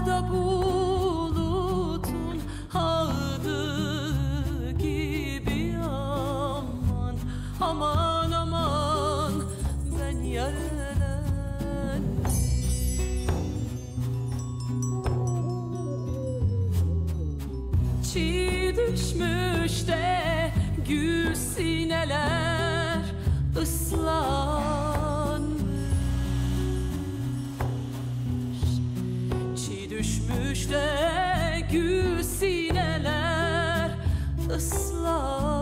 S43: the düşmüş de gül sineler ıslanmış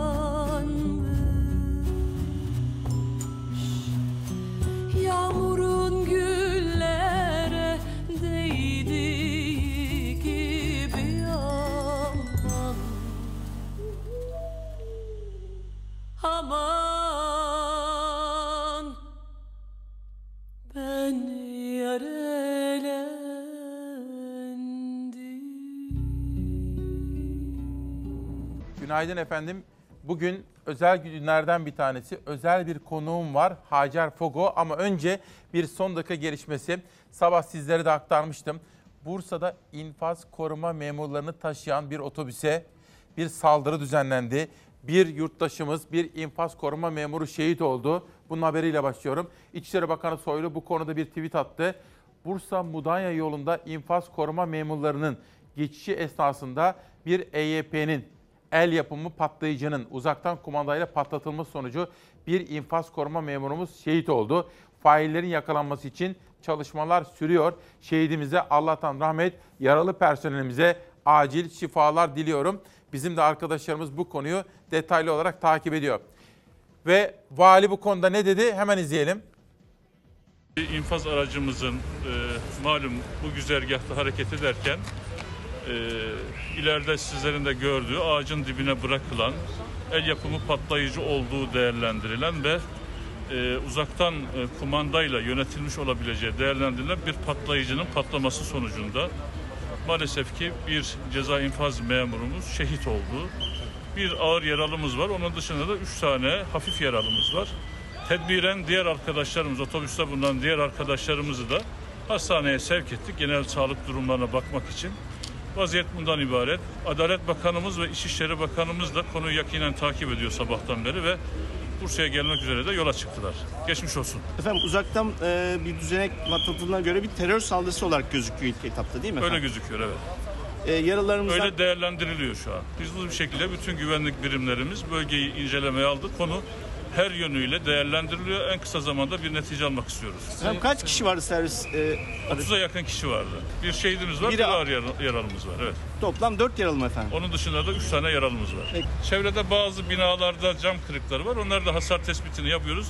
S1: Günaydın efendim. Bugün özel günlerden bir tanesi. Özel bir konuğum var Hacer Fogo ama önce bir son dakika gelişmesi. Sabah sizlere de aktarmıştım. Bursa'da infaz koruma memurlarını taşıyan bir otobüse bir saldırı düzenlendi. Bir yurttaşımız, bir infaz koruma memuru şehit oldu. Bunun haberiyle başlıyorum. İçişleri Bakanı Soylu bu konuda bir tweet attı. Bursa Mudanya yolunda infaz koruma memurlarının geçişi esnasında bir EYP'nin el yapımı patlayıcının uzaktan kumandayla patlatılması sonucu bir infaz koruma memurumuz şehit oldu. Faillerin yakalanması için çalışmalar sürüyor. Şehidimize Allah'tan rahmet, yaralı personelimize acil şifalar diliyorum. Bizim de arkadaşlarımız bu konuyu detaylı olarak takip ediyor. Ve vali bu konuda ne dedi? Hemen izleyelim.
S41: İnfaz aracımızın e, malum bu güzergahta hareket ederken e, ileride sizlerin de gördüğü ağacın dibine bırakılan el yapımı patlayıcı olduğu değerlendirilen ve e, uzaktan e, kumandayla yönetilmiş olabileceği değerlendirilen bir patlayıcının patlaması sonucunda maalesef ki bir ceza infaz memurumuz şehit oldu. Bir ağır yaralımız var. Onun dışında da üç tane hafif yaralımız var. Tedbiren diğer arkadaşlarımız, otobüste bulunan diğer arkadaşlarımızı da hastaneye sevk ettik. Genel sağlık durumlarına bakmak için. Vaziyet bundan ibaret. Adalet Bakanımız ve İçişleri Bakanımız da konuyu yakinen takip ediyor sabahtan beri ve Bursa'ya gelmek üzere de yola çıktılar. Geçmiş olsun.
S44: Efendim uzaktan e, bir düzenek atlatıldığına göre bir terör saldırısı olarak gözüküyor ilk etapta değil mi efendim?
S41: Öyle gözüküyor evet.
S44: E, yaralarımızdan...
S41: Öyle değerlendiriliyor şu an. Hızlı bir şekilde bütün güvenlik birimlerimiz bölgeyi incelemeye aldı. Konu her yönüyle değerlendiriliyor. En kısa zamanda bir netice almak istiyoruz.
S44: Efendim kaç kişi vardı servis? E,
S41: 30'a yakın kişi vardı. Bir şehidimiz var,
S44: Biri-
S41: bir ağır yara- yaralımız var. Evet.
S44: toplam 4 yaralı mı efendim?
S41: Onun dışında da 3 tane yaralımız var. Çevrede bazı binalarda cam kırıkları var. Onlar da hasar tespitini yapıyoruz.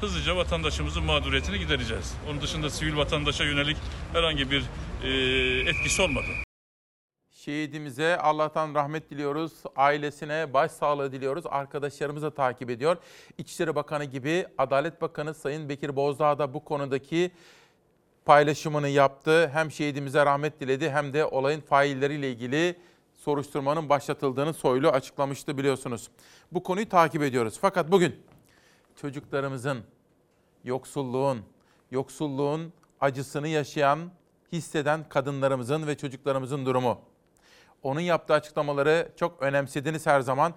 S41: Hızlıca vatandaşımızın mağduriyetini gidereceğiz. Onun dışında sivil vatandaşa yönelik herhangi bir e, etkisi olmadı.
S1: Şehidimize Allah'tan rahmet diliyoruz. Ailesine başsağlığı diliyoruz. Arkadaşlarımız da takip ediyor. İçişleri Bakanı gibi Adalet Bakanı Sayın Bekir Bozdağ da bu konudaki paylaşımını yaptı. Hem şehidimize rahmet diledi hem de olayın failleriyle ilgili soruşturmanın başlatıldığını Soylu açıklamıştı biliyorsunuz. Bu konuyu takip ediyoruz. Fakat bugün çocuklarımızın yoksulluğun, yoksulluğun acısını yaşayan, hisseden kadınlarımızın ve çocuklarımızın durumu. Onun yaptığı açıklamaları çok önemsediniz her zaman.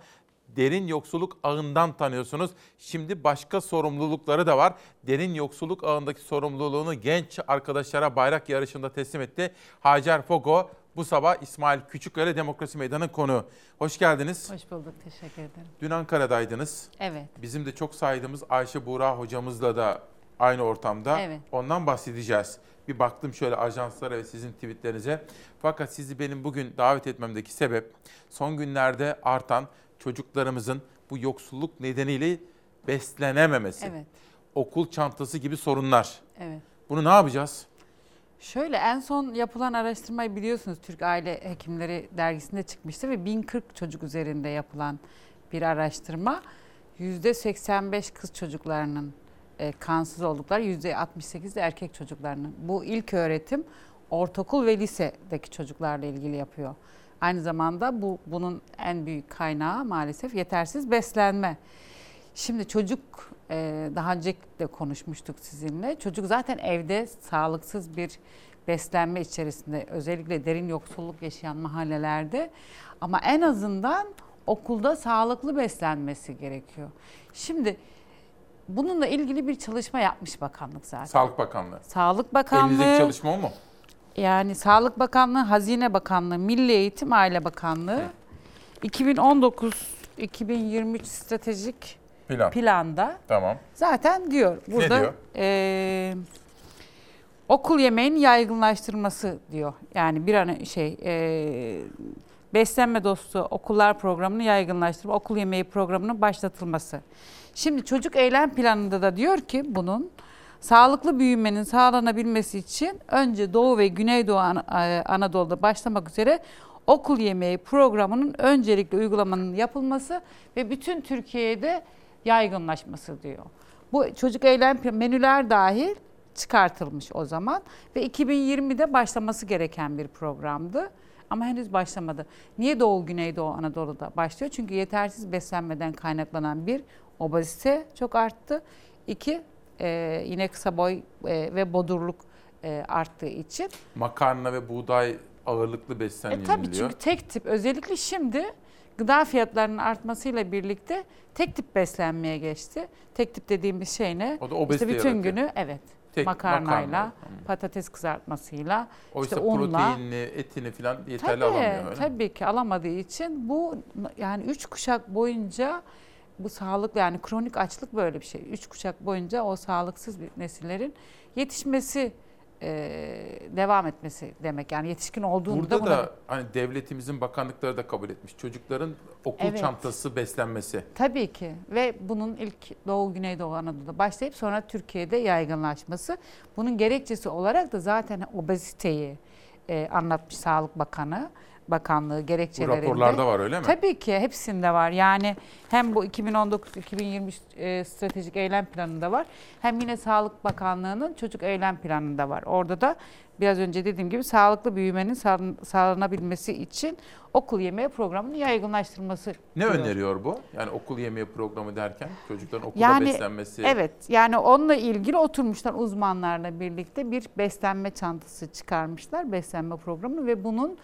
S1: Derin yoksulluk ağından tanıyorsunuz. Şimdi başka sorumlulukları da var. Derin yoksulluk ağındaki sorumluluğunu genç arkadaşlara bayrak yarışında teslim etti. Hacer Fogo bu sabah İsmail Küçüköy'le Demokrasi Meydanı konu. Hoş geldiniz.
S45: Hoş bulduk, teşekkür ederim.
S1: Dün Ankara'daydınız.
S45: Evet.
S1: Bizim de çok saydığımız Ayşe Buğra hocamızla da aynı ortamda.
S45: Evet.
S1: Ondan bahsedeceğiz. Bir baktım şöyle ajanslara ve sizin tweetlerinize. Fakat sizi benim bugün davet etmemdeki sebep son günlerde artan çocuklarımızın bu yoksulluk nedeniyle beslenememesi.
S45: Evet.
S1: Okul çantası gibi sorunlar.
S45: Evet.
S1: Bunu ne yapacağız?
S45: Şöyle en son yapılan araştırmayı biliyorsunuz Türk Aile Hekimleri dergisinde çıkmıştı ve 1040 çocuk üzerinde yapılan bir araştırma. %85 kız çocuklarının e, kansız oldukları, %68 de erkek çocuklarının. Bu ilk öğretim ortaokul ve lisedeki çocuklarla ilgili yapıyor. Aynı zamanda bu bunun en büyük kaynağı maalesef yetersiz beslenme. Şimdi çocuk e, daha önce de konuşmuştuk sizinle. Çocuk zaten evde sağlıksız bir beslenme içerisinde özellikle derin yoksulluk yaşayan mahallelerde ama en azından okulda sağlıklı beslenmesi gerekiyor. Şimdi bununla ilgili bir çalışma yapmış bakanlık zaten.
S1: Sağlık Bakanlığı.
S45: Sağlık Bakanlığı.
S1: Elinizdeki çalışma o mu?
S45: Yani Sağlık Bakanlığı, Hazine Bakanlığı, Milli Eğitim Aile Bakanlığı 2019-2023 stratejik
S1: Plan.
S45: planda
S1: Tamam.
S45: zaten diyor burada
S1: diyor?
S45: eee, okul yemeğinin yaygınlaştırması diyor. Yani bir an şey eee, beslenme dostu okullar programını yaygınlaştırma, okul yemeği programının başlatılması. Şimdi çocuk eylem planında da diyor ki bunun sağlıklı büyümenin sağlanabilmesi için önce Doğu ve Güneydoğu e, Anadolu'da başlamak üzere okul yemeği programının öncelikle uygulamanın yapılması ve bütün Türkiye'de yaygınlaşması diyor. Bu çocuk eylem menüler dahil çıkartılmış o zaman ve 2020'de başlaması gereken bir programdı. Ama henüz başlamadı. Niye Doğu Güneydoğu Anadolu'da başlıyor? Çünkü yetersiz beslenmeden kaynaklanan bir obezite çok arttı. İki e, yine kısa boy e, ve bodurluk e, arttığı için.
S1: Makarna ve buğday ağırlıklı
S45: E
S1: besleniliyor.
S45: tabii çünkü tek tip özellikle şimdi gıda fiyatlarının artmasıyla birlikte tek tip beslenmeye geçti. Tek tip dediğimiz şey ne?
S1: O da obezite
S45: işte bütün
S1: yaratıyor.
S45: günü evet
S1: Tek
S45: makarnayla,
S1: makarna.
S45: patates kızartmasıyla,
S1: Oysa
S45: işte unla.
S1: proteinini, etini falan yeterli
S45: Tabii,
S1: alamıyor öyle
S45: tabii ki alamadığı için bu yani üç kuşak boyunca bu sağlık yani kronik açlık böyle bir şey. Üç kuşak boyunca o sağlıksız bir nesillerin yetişmesi e, devam etmesi demek. Yani yetişkin olduğunda
S1: Burada
S45: buna-
S1: da hani devletimizin bakanlıkları da kabul etmiş. Çocukların okul
S45: Evet.
S1: çantası beslenmesi.
S45: Tabii ki ve bunun ilk Doğu Güneydoğu Anadolu'da başlayıp sonra Türkiye'de yaygınlaşması. Bunun gerekçesi olarak da zaten obeziteyi e, anlatmış Sağlık Bakanı. Bakanlığı gerekçelerinde.
S1: raporlarda var, öyle mi?
S45: Tabii ki hepsinde var. Yani hem bu 2019-2023 e, stratejik eylem planında var. Hem yine Sağlık Bakanlığı'nın çocuk eylem planında var. Orada da biraz önce dediğim gibi sağlıklı büyümenin sağlan- sağlanabilmesi için okul yemeği programının yaygınlaştırılması
S1: Ne
S45: diyor.
S1: öneriyor bu? Yani okul yemeği programı derken çocukların okulda
S45: Yani
S1: beslenmesi.
S45: evet yani onunla ilgili oturmuşlar uzmanlarla birlikte bir beslenme çantası çıkarmışlar beslenme programı ve bunun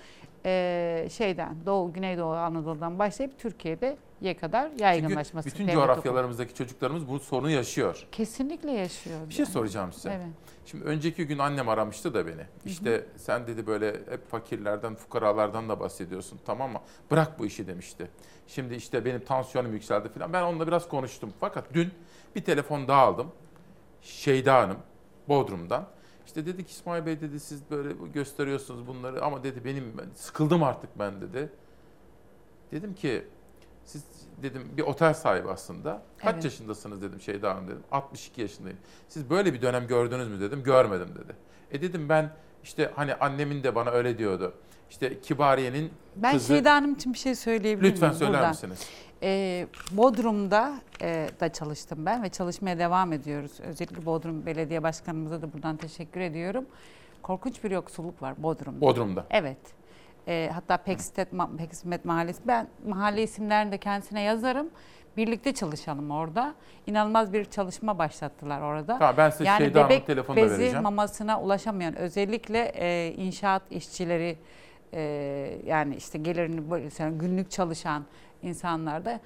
S45: e, şeyden Doğu, Güneydoğu Anadolu'dan başlayıp Türkiye'de ye kadar yaygınlaşması.
S1: Çünkü bütün
S45: devlet
S1: coğrafyalarımızdaki çocuklarımız bu sorunu yaşıyor.
S45: Kesinlikle yaşıyor.
S1: Bir şey soracağım size.
S45: Evet.
S1: Şimdi önceki gün annem aramıştı da beni. İşte sen dedi böyle hep fakirlerden, fukaralardan da bahsediyorsun tamam mı? Bırak bu işi demişti. Şimdi işte benim tansiyonum yükseldi falan. Ben onunla biraz konuştum. Fakat dün bir telefon daha aldım. Şeyda Hanım Bodrum'dan. İşte dedi ki İsmail Bey dedi siz böyle gösteriyorsunuz bunları ama dedi benim ben sıkıldım artık ben dedi. Dedim ki siz dedim bir otel sahibi aslında. Kaç
S45: Evet.
S1: yaşındasınız dedim Şeyda Hanım dedim. 62 yaşındayım. Siz böyle bir dönem gördünüz mü dedim. Görmedim dedi. E dedim ben işte hani annemin de bana öyle diyordu. İşte Kibariye'nin
S45: Ben
S1: kızı...
S45: Şeyda Hanım için bir şey söyleyebilir
S1: Lütfen
S45: miyim
S1: söyler
S45: buradan?
S1: misiniz?
S45: Ee, Bodrum'da e, da çalıştım ben ve çalışmaya devam ediyoruz. Özellikle Bodrum Belediye Başkanımıza da buradan teşekkür ediyorum. Korkunç bir yoksulluk var Bodrum'da.
S1: Bodrum'da.
S45: Evet. Ee, hatta Pekstet, Ma- Peksmet Mahallesi. Ben mahalle isimlerini de kendisine yazarım. Birlikte çalışalım orada. İnanılmaz bir çalışma başlattılar orada.
S1: Tamam, ben size
S45: yani
S1: Şeyda Hanım'ın
S45: bebek
S1: telefonunu da
S45: bezi
S1: vereceğim.
S45: mamasına ulaşamayan özellikle e, inşaat işçileri e, yani işte gelirini yani günlük çalışan insanlarda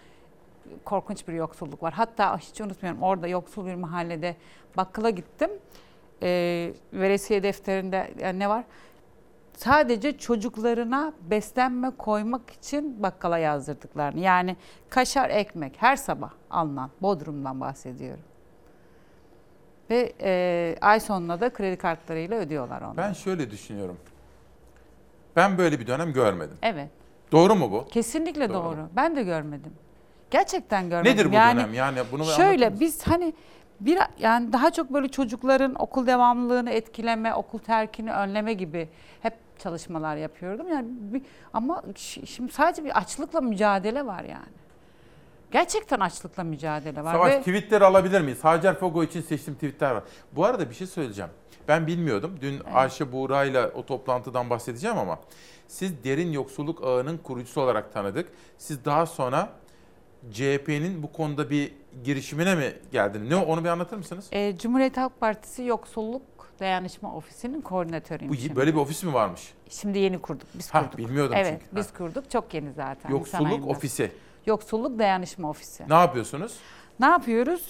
S45: korkunç bir yoksulluk var. Hatta hiç unutmuyorum orada yoksul bir mahallede bakkala gittim. E, veresiye defterinde yani ne var? Sadece çocuklarına beslenme koymak için bakkala yazdırdıklarını. Yani kaşar ekmek her sabah alınan Bodrum'dan bahsediyorum. Ve e, ay sonuna da kredi kartlarıyla ödüyorlar onu.
S1: Ben şöyle düşünüyorum. Ben böyle bir dönem görmedim.
S45: Evet.
S1: Doğru mu bu?
S45: Kesinlikle
S1: Doğru.
S45: doğru. Ben de görmedim. Gerçekten görmedim.
S1: Nedir bu
S45: yani,
S1: dönem? Yani bunu
S45: Şöyle biz hani bir yani daha çok böyle çocukların okul devamlılığını etkileme, okul terkini önleme gibi hep çalışmalar yapıyordum. Yani bir, ama şi- şimdi sadece bir açlıkla mücadele var yani. Gerçekten açlıkla mücadele var
S1: Savaş
S45: ve
S1: tweetleri alabilir miyiz? Hacer Fogo için seçtiğim tweetler var. Bu arada bir şey söyleyeceğim. Ben bilmiyordum. Dün Ayşe Buğra'yla o toplantıdan bahsedeceğim ama siz derin yoksulluk ağının kurucusu olarak tanıdık. Siz daha sonra CHP'nin bu konuda bir girişimine mi geldiniz? Ne onu bir anlatır mısınız?
S45: e, Cumhuriyet Halk Partisi Yoksulluk Dayanışma Ofisi'nin koordinatörüyüm.
S1: Bu
S45: şimdi.
S1: böyle bir ofis mi varmış?
S45: Şimdi yeni kurduk. Biz
S1: Ha,
S45: kurduk.
S1: bilmiyordum
S45: evet,
S1: çünkü.
S45: biz
S1: Ha.
S45: kurduk. Çok yeni zaten.
S1: Yoksulluk ofisi.
S45: Yoksulluk Dayanışma Ofisi.
S1: Ne yapıyorsunuz?
S45: Ne yapıyoruz?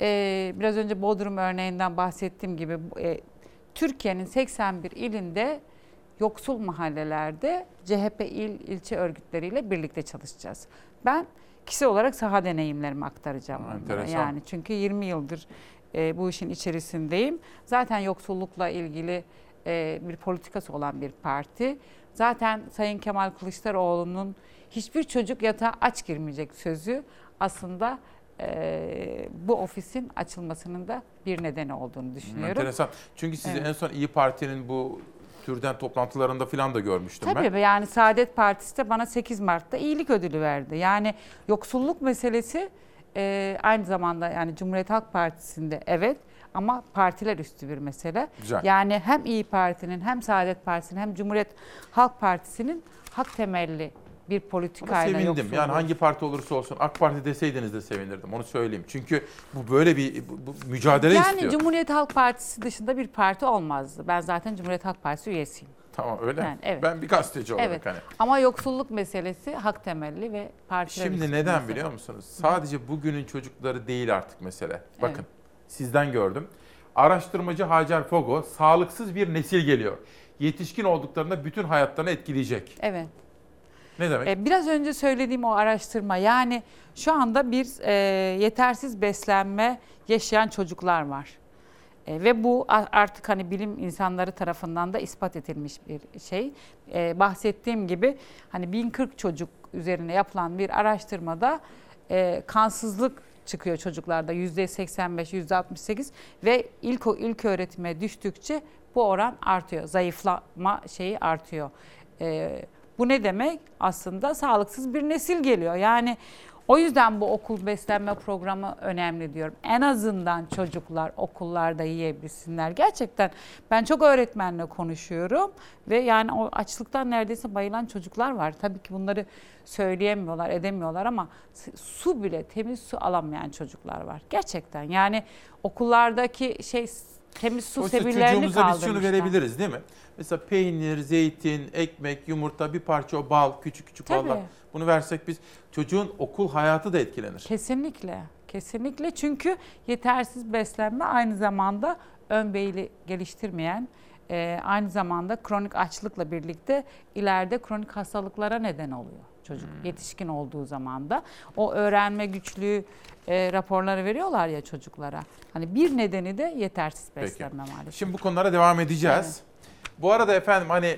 S45: Ee, biraz önce Bodrum örneğinden bahsettiğim gibi e, Türkiye'nin 81 ilinde yoksul mahallelerde CHP il ilçe örgütleriyle birlikte çalışacağız. Ben kişisel olarak saha deneyimlerimi aktaracağım.
S1: enteresan.
S45: Yani çünkü 20 yıldır e, bu işin içerisindeyim. Zaten yoksullukla ilgili e, bir politikası olan bir parti. Zaten Sayın Kemal Kılıçdaroğlu'nun hiçbir çocuk yatağa aç girmeyecek sözü aslında e, bu ofisin açılmasının da bir nedeni olduğunu düşünüyorum.
S1: Enteresan. Çünkü sizi
S45: Evet.
S1: en son İyi Parti'nin bu türden toplantılarında falan da görmüştüm ben.
S45: Tabii yani Saadet Partisi de bana 8 Mart'ta iyilik ödülü verdi. Yani yoksulluk meselesi e, aynı zamanda yani Cumhuriyet Halk Partisi'nde evet ama partiler üstü bir mesele.
S1: Güzel.
S45: Yani hem İyi Parti'nin hem Saadet Partisi'nin hem Cumhuriyet Halk Partisi'nin hak temelli bir
S1: Ama
S45: politikayla
S1: sevindim.
S45: yoksulluğu-
S1: Yani hangi parti olursa olsun AK Parti deseydiniz de sevinirdim. Onu söyleyeyim. Çünkü bu böyle bir bu, bu mücadele
S45: yani
S1: istiyor.
S45: Cumhuriyet Halk Partisi dışında bir parti olmazdı. Ben zaten Cumhuriyet Halk Partisi üyesiyim.
S1: Tamam öyle.
S45: Yani evet.
S1: Ben bir gazeteci olarak
S45: Evet.
S1: hani.
S45: Ama yoksulluk meselesi hak temelli ve partiler
S1: Şimdi neden
S45: mesele.
S1: biliyor musunuz? Sadece bugünün çocukları değil artık mesele. Bakın sizden gördüm. Araştırmacı Hacer Fogo sağlıksız bir nesil geliyor. Yetişkin olduklarında bütün hayatlarını etkileyecek.
S45: Evet.
S1: Ne demek?
S45: Ee, Biraz önce söylediğim o araştırma yani şu anda bir e, yetersiz beslenme yaşayan çocuklar var. E, ve bu artık hani bilim insanları tarafından da ispat edilmiş bir şey. E, bahsettiğim gibi hani 1040 çocuk üzerine yapılan bir araştırmada e, kansızlık çıkıyor çocuklarda yüzde 85, yüzde 68 ve ilk ilk öğretime düştükçe bu oran artıyor. Zayıflama şeyi artıyor. E, bu ne demek? Aslında sağlıksız bir nesil geliyor. Yani o yüzden bu okul beslenme programı önemli diyorum. En azından çocuklar okullarda yiyebilsinler. Gerçekten ben çok öğretmenle konuşuyorum ve yani o açlıktan neredeyse bayılan çocuklar var. Tabii ki bunları söyleyemiyorlar, edemiyorlar ama su bile temiz su alamayan çocuklar var. Gerçekten yani okullardaki şey Temiz su
S1: Oysa
S45: seviyelerini
S1: çocuğumuza biz şunu
S45: kaldırmışlar.
S1: verebiliriz değil mi? Mesela peynir, zeytin, ekmek, yumurta, bir parça o bal, küçük küçük
S45: Tabii.
S1: ballar. Bunu versek biz çocuğun okul hayatı da etkilenir.
S45: Kesinlikle. Kesinlikle çünkü yetersiz beslenme aynı zamanda ön beyni geliştirmeyen, aynı zamanda kronik açlıkla birlikte ileride kronik hastalıklara neden oluyor çocuk yetişkin olduğu zaman da. O öğrenme güçlüğü e, raporları veriyorlar ya çocuklara. Hani bir nedeni de yetersiz
S1: Peki.
S45: beslenme maalesef.
S1: Şimdi bu konulara devam edeceğiz. Bu arada efendim hani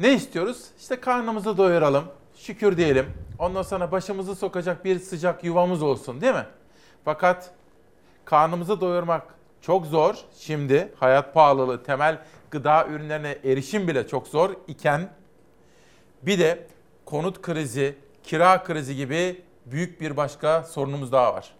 S1: ne istiyoruz? İşte karnımızı doyuralım, şükür diyelim. Ondan sonra başımızı sokacak bir sıcak yuvamız olsun değil mi? Fakat karnımızı doyurmak çok zor. Şimdi hayat pahalılığı, temel gıda ürünlerine erişim bile çok zor iken bir de konut krizi, kira krizi gibi büyük bir başka sorunumuz daha var.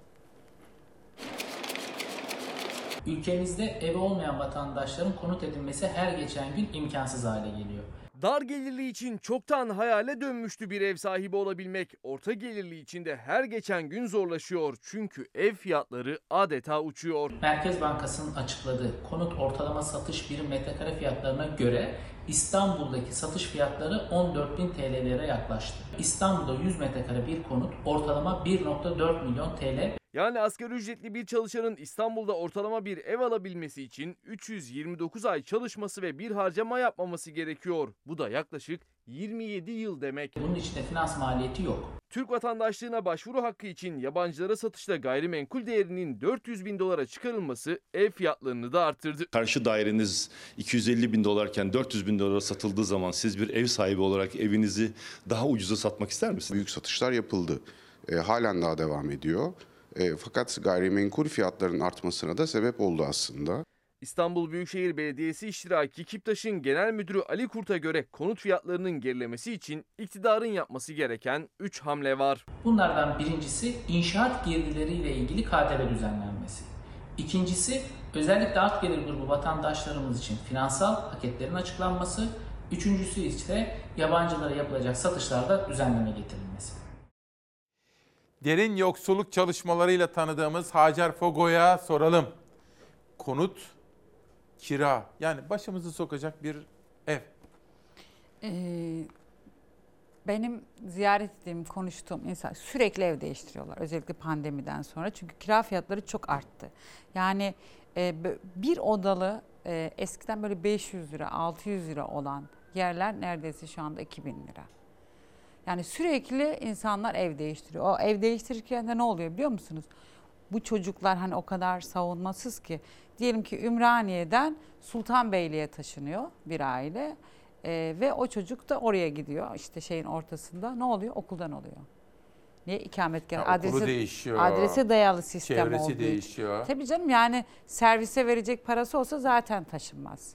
S46: Ülkemizde evi olmayan vatandaşların konut edinmesi her geçen gün imkansız hale geliyor.
S2: Dar gelirli için çoktan hayale dönmüştü bir ev sahibi olabilmek. Orta gelirli için de her geçen gün zorlaşıyor. Çünkü ev fiyatları adeta uçuyor.
S46: Merkez Bankası'nın açıkladığı konut ortalama satış birim metrekare fiyatlarına göre İstanbul'daki satış fiyatları 14.000 TL'lere yaklaştı. İstanbul'da 100 metrekare bir konut ortalama 1.4 milyon TL
S2: Yani asgari ücretli bir çalışanın İstanbul'da ortalama bir ev alabilmesi için 329 ay çalışması ve bir harcama yapmaması gerekiyor. Bu da yaklaşık 27 yıl demek.
S46: Bunun içinde finans maliyeti yok.
S2: Türk vatandaşlığına başvuru hakkı için yabancılara satışta gayrimenkul değerinin 400 bin dolara çıkarılması ev fiyatlarını da arttırdı.
S47: Karşı daireniz 250 bin dolarken 400 bin dolara satıldığı zaman siz bir ev sahibi olarak evinizi daha ucuza satmak ister misiniz?
S48: Büyük satışlar yapıldı. E, halen daha devam ediyor. E, fakat gayrimenkul fiyatlarının artmasına da sebep oldu aslında.
S2: İstanbul Büyükşehir Belediyesi iştiraki Kiptaş'ın genel müdürü Ali Kurt'a göre konut fiyatlarının gerilemesi için iktidarın yapması gereken 3 hamle var.
S46: Bunlardan birincisi inşaat girdileriyle ilgili KDV düzenlenmesi. İkincisi özellikle alt gelir grubu vatandaşlarımız için finansal paketlerin açıklanması. Üçüncüsü ise yabancılara yapılacak satışlarda düzenleme getirilmesi.
S1: Derin yoksulluk çalışmalarıyla tanıdığımız Hacer Fogo'ya soralım. Konut, kira yani başımızı sokacak bir ev.
S45: Ee, benim ziyaret ettiğim, konuştuğum insan sürekli ev değiştiriyorlar. Özellikle pandemiden sonra. Çünkü kira fiyatları çok arttı. Yani e, bir odalı e, eskiden böyle 500 lira, 600 lira olan yerler neredeyse şu anda 2000 lira. Yani sürekli insanlar ev değiştiriyor. O ev değiştirirken de ne oluyor biliyor musunuz? Bu çocuklar hani o kadar savunmasız ki. Diyelim ki Ümraniye'den Sultanbeyli'ye taşınıyor bir aile. Ee, ve o çocuk da oraya gidiyor işte şeyin ortasında. Ne oluyor? Okuldan oluyor. Niye ikametgah?
S1: Ha, okulu değişiyor.
S45: Adrese dayalı sistem
S1: Çevresi
S45: olduğu için.
S1: değişiyor.
S45: Tabii canım yani servise verecek parası olsa zaten taşınmaz.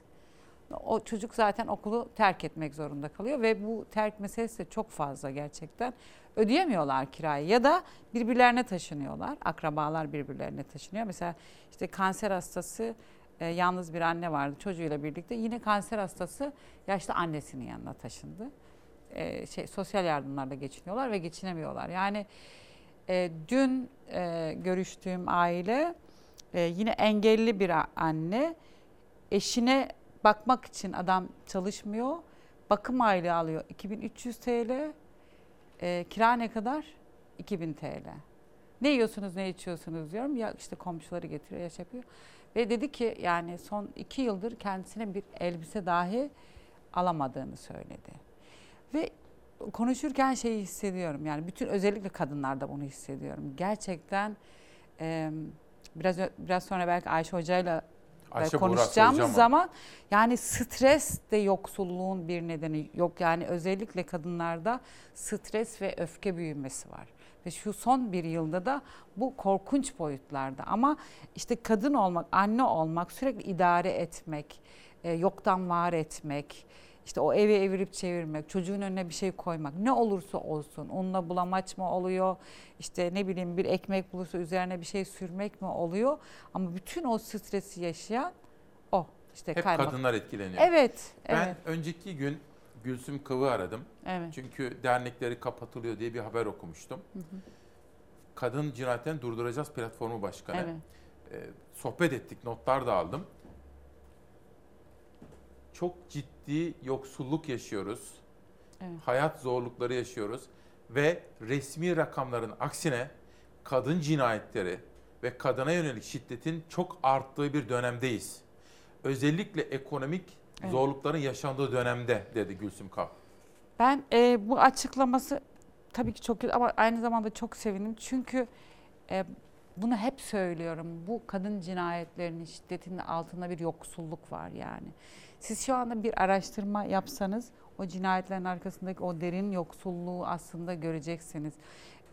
S45: O çocuk zaten okulu terk etmek zorunda kalıyor ve bu terk meselesi de çok fazla gerçekten. Ödeyemiyorlar kirayı ya da birbirlerine taşınıyorlar. Akrabalar birbirlerine taşınıyor. Mesela işte kanser hastası e, yalnız bir anne vardı çocuğuyla birlikte. Yine kanser hastası yaşlı annesinin yanına taşındı. E, şey sosyal yardımlarla geçiniyorlar ve geçinemiyorlar. Yani e, dün e, görüştüğüm aile e, yine engelli bir anne eşine bakmak için adam çalışmıyor. Bakım aylığı alıyor 2300 TL. E, kira ne kadar? 2000 TL. Ne yiyorsunuz, ne içiyorsunuz diyorum. Ya işte komşuları getiriyor, yaş yapıyor. Ve dedi ki yani son iki yıldır kendisine bir elbise dahi alamadığını söyledi. Ve konuşurken şeyi hissediyorum. Yani bütün özellikle kadınlarda bunu hissediyorum. Gerçekten e, biraz biraz sonra belki Ayşe Hoca'yla
S1: Ayşe
S45: konuşacağımız
S1: soracağım
S45: zaman yani stres de yoksulluğun bir nedeni yok. Yani özellikle kadınlarda stres ve öfke büyümesi var. Ve şu son bir yılda da bu korkunç boyutlarda. Ama işte kadın olmak, anne olmak, sürekli idare etmek, e, yoktan var etmek, işte o evi evirip çevirmek, çocuğun önüne bir şey koymak, ne olursa olsun, unla bulamaç mı oluyor, işte ne bileyim bir ekmek bulursa üzerine bir şey sürmek mi oluyor? Ama bütün o stresi yaşayan o. işte
S1: Hep
S45: kaymak-
S1: kadınlar etkileniyor.
S45: Evet,
S1: Ben
S45: evet.
S1: önceki gün Gülsüm Kıv'ı aradım.
S45: Evet.
S1: Çünkü dernekleri kapatılıyor diye bir haber okumuştum.
S45: Hı hı.
S1: Kadın Cinayetlerini Durduracağız platformu başkanı.
S45: Evet.
S1: sohbet ettik, notlar da aldım. Çok ciddi yoksulluk yaşıyoruz.
S45: Evet.
S1: Hayat zorlukları yaşıyoruz ve resmi rakamların aksine kadın cinayetleri ve kadına yönelik şiddetin çok arttığı bir dönemdeyiz. Özellikle ekonomik
S45: Evet.
S1: zorlukların yaşandığı dönemde dedi Gülsüm Kav.
S45: Ben e, bu açıklaması tabii ki çok kötü ama aynı zamanda çok sevindim. Çünkü e, bunu hep söylüyorum. Bu kadın cinayetlerinin şiddetinin altında bir yoksulluk var yani. Siz şu anda bir araştırma yapsanız o cinayetlerin arkasındaki o derin yoksulluğu aslında göreceksiniz.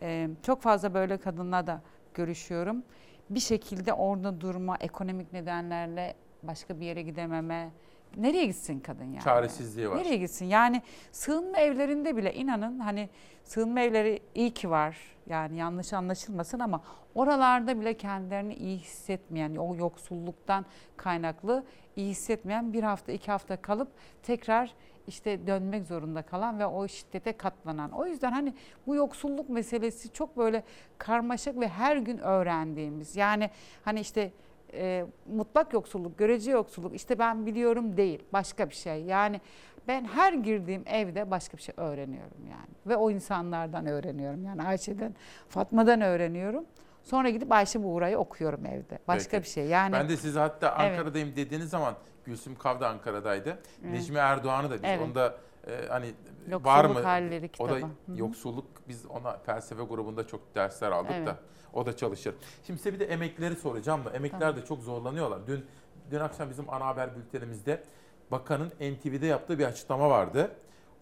S45: E, çok fazla böyle kadınla da görüşüyorum. Bir şekilde orada durma, ekonomik nedenlerle başka bir yere gidememe. Nereye gitsin kadın yani?
S1: Çaresizliği var.
S45: Nereye gitsin? Yani sığınma evlerinde bile inanın hani sığınma evleri iyi ki var. Yani yanlış anlaşılmasın ama oralarda bile kendilerini iyi hissetmeyen, o yoksulluktan kaynaklı iyi hissetmeyen bir hafta iki hafta kalıp tekrar işte dönmek zorunda kalan ve o şiddete katlanan. O yüzden hani bu yoksulluk meselesi çok böyle karmaşık ve her gün öğrendiğimiz. Yani hani işte e, mutlak yoksulluk, görece yoksulluk işte ben biliyorum değil başka bir şey. Yani ben her girdiğim evde başka bir şey öğreniyorum yani. Ve o insanlardan öğreniyorum. Yani Ayşe'den, Fatma'dan öğreniyorum. Sonra gidip Ayşe Buğra'yı okuyorum evde. Başka
S1: Peki.
S45: bir şey. Yani
S1: Ben de size hatta
S45: Evet.
S1: Ankara'dayım dediğiniz zaman Gülsüm Kav da Ankara'daydı.
S45: Evet.
S1: Necmi Erdoğan'ı da biz
S45: Evet.
S1: onda e, hani
S45: Yoksulluk
S1: var mı?
S45: Halleri
S1: o da
S45: kitabı. Hı hı.
S1: yoksulluk biz ona felsefe grubunda çok dersler aldık
S45: Evet.
S1: da o da çalışır. Şimdi size bir de emekleri soracağım da emekliler
S45: Tamam.
S1: de çok zorlanıyorlar. Dün dün akşam bizim ana haber bültenimizde bakanın NTV'de yaptığı bir açıklama vardı.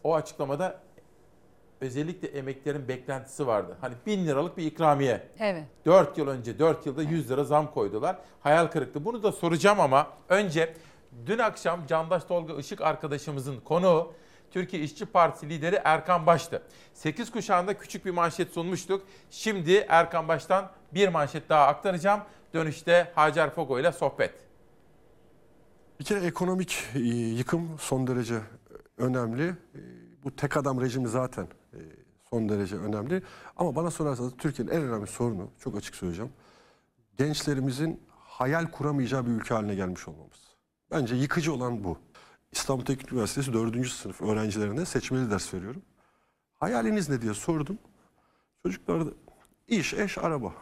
S1: O açıklamada özellikle emeklilerin beklentisi vardı. Hani bin liralık bir ikramiye.
S45: Evet.
S1: 4 yıl önce 4 yılda 100 lira zam koydular. Hayal kırıklığı. Bunu da soracağım ama önce dün akşam Candaş Tolga Işık arkadaşımızın konuğu Türkiye İşçi Partisi lideri Erkan Baş'tı. 8 kuşağında küçük bir manşet sunmuştuk. Şimdi Erkan Baş'tan bir manşet daha aktaracağım. Dönüşte Hacer Fogo ile sohbet.
S17: Bir kere ekonomik e, yıkım son derece önemli. Bu tek adam rejimi zaten e, son derece önemli. Ama bana sorarsanız Türkiye'nin en önemli sorunu, çok açık söyleyeceğim. Gençlerimizin hayal kuramayacağı bir ülke haline gelmiş olmamız. Bence yıkıcı olan bu. İstanbul Teknik Üniversitesi 4. sınıf öğrencilerine seçmeli ders veriyorum. Hayaliniz ne diye sordum. Çocuklar da iş, eş, araba.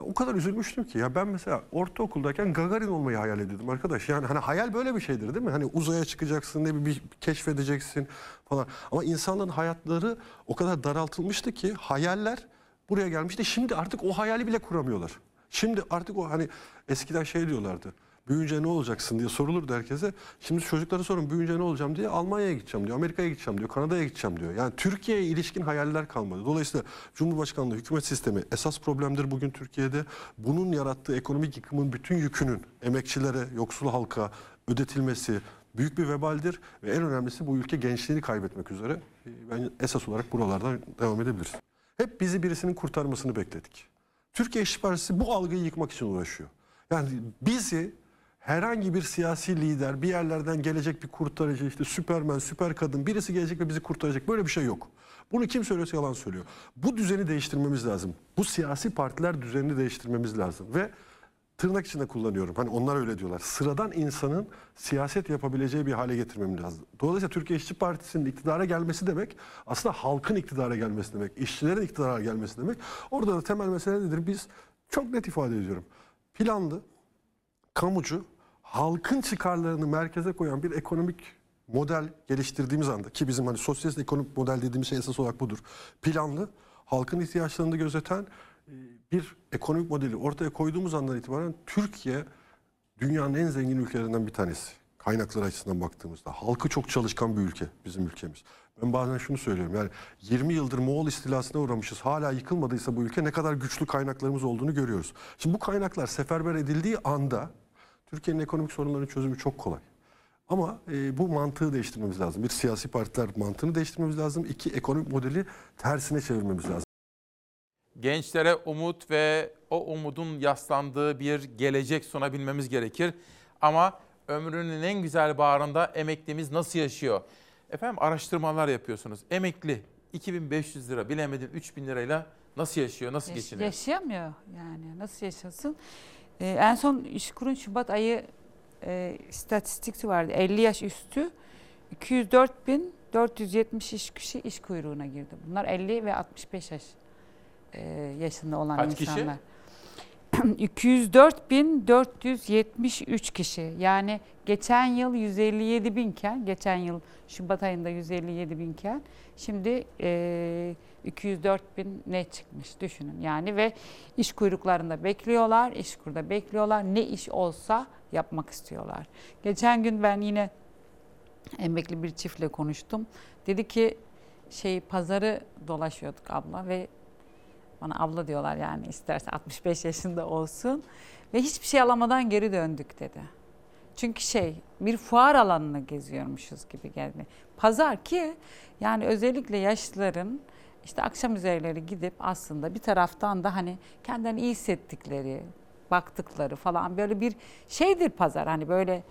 S17: O kadar üzülmüştüm ki ya ben mesela ortaokuldayken Gagarin olmayı hayal ediyordum arkadaş. Yani hani hayal böyle bir şeydir değil mi? Hani uzaya çıkacaksın, ne bir, bir keşfedeceksin falan. Ama insanların hayatları o kadar daraltılmıştı ki hayaller buraya gelmişti. Şimdi artık o hayali bile kuramıyorlar. Şimdi artık o hani eskiden şey diyorlardı. Büyüyünce ne olacaksın diye sorulurdu herkese. Şimdi çocuklara sorun büyüyünce ne olacağım diye Almanya'ya gideceğim diyor, Amerika'ya gideceğim diyor, Kanada'ya gideceğim diyor. Yani Türkiye'ye ilişkin hayaller kalmadı. Dolayısıyla Cumhurbaşkanlığı hükümet sistemi esas problemdir bugün Türkiye'de. Bunun yarattığı ekonomik yıkımın bütün yükünün emekçilere, yoksul halka ödetilmesi büyük bir vebaldir. Ve en önemlisi bu ülke gençliğini kaybetmek üzere. Ben esas olarak buralardan devam edebiliriz. Hep bizi birisinin kurtarmasını bekledik. Türkiye İşçi Partisi bu algıyı yıkmak için uğraşıyor. Yani bizi herhangi bir siyasi lider bir yerlerden gelecek bir kurtarıcı işte süpermen, süper kadın birisi gelecek ve bizi kurtaracak. Böyle bir şey yok. Bunu kim söylüyorsa yalan söylüyor. Bu düzeni değiştirmemiz lazım. Bu siyasi partiler düzenini değiştirmemiz lazım. Ve tırnak içinde kullanıyorum. Hani onlar öyle diyorlar. Sıradan insanın siyaset yapabileceği bir hale getirmemiz lazım. Dolayısıyla Türkiye İşçi Partisi'nin iktidara gelmesi demek aslında halkın iktidara gelmesi demek. işçilerin iktidara gelmesi demek. Orada da temel mesele nedir? Biz çok net ifade ediyorum. Planlı, kamucu, halkın çıkarlarını merkeze koyan bir ekonomik model geliştirdiğimiz anda ki bizim hani sosyalist ekonomik model dediğimiz şey esas olarak budur. Planlı, halkın ihtiyaçlarını gözeten e, bir ekonomik modeli ortaya koyduğumuz andan itibaren Türkiye dünyanın en zengin ülkelerinden bir tanesi. Kaynaklar açısından baktığımızda. Halkı çok çalışkan bir ülke bizim ülkemiz. Ben bazen şunu söylüyorum yani 20 yıldır Moğol istilasına uğramışız. Hala yıkılmadıysa bu ülke ne kadar güçlü kaynaklarımız olduğunu görüyoruz. Şimdi bu kaynaklar seferber edildiği anda Türkiye'nin ekonomik sorunlarının çözümü çok kolay. Ama e, bu mantığı değiştirmemiz lazım. Bir siyasi partiler mantığını değiştirmemiz lazım. İki ekonomik modeli tersine çevirmemiz lazım.
S1: Gençlere umut ve o umudun yaslandığı bir gelecek sunabilmemiz gerekir. Ama ömrünün en güzel bağrında emeklimiz nasıl yaşıyor? Efendim araştırmalar yapıyorsunuz. Emekli 2500 lira bilemedim 3000 lirayla Nasıl yaşıyor, nasıl
S45: Yaş-
S1: geçiniyor?
S45: yaşayamıyor yani. Nasıl yaşasın? Ee, en son İşkur'un Şubat ayı e, istatistiksi vardı. 50 yaş üstü 204.470 iş kişi iş kuyruğuna girdi. Bunlar 50 ve 65 yaş e, yaşında olan
S1: Kaç kişi?
S45: insanlar. 204.473 kişi. Yani geçen yıl 157 binken, geçen yıl Şubat ayında 157 binken şimdi e, 204 bin ne çıkmış düşünün. Yani ve iş kuyruklarında bekliyorlar, iş kurda bekliyorlar. Ne iş olsa yapmak istiyorlar. Geçen gün ben yine emekli bir çiftle konuştum. Dedi ki şey pazarı dolaşıyorduk abla ve bana abla diyorlar yani isterse 65 yaşında olsun. Ve hiçbir şey alamadan geri döndük dedi. Çünkü şey bir fuar alanını geziyormuşuz gibi geldi. Pazar ki yani özellikle yaşlıların işte akşam üzerleri gidip aslında bir taraftan da hani kendilerini iyi hissettikleri, baktıkları falan böyle bir şeydir pazar. Hani böyle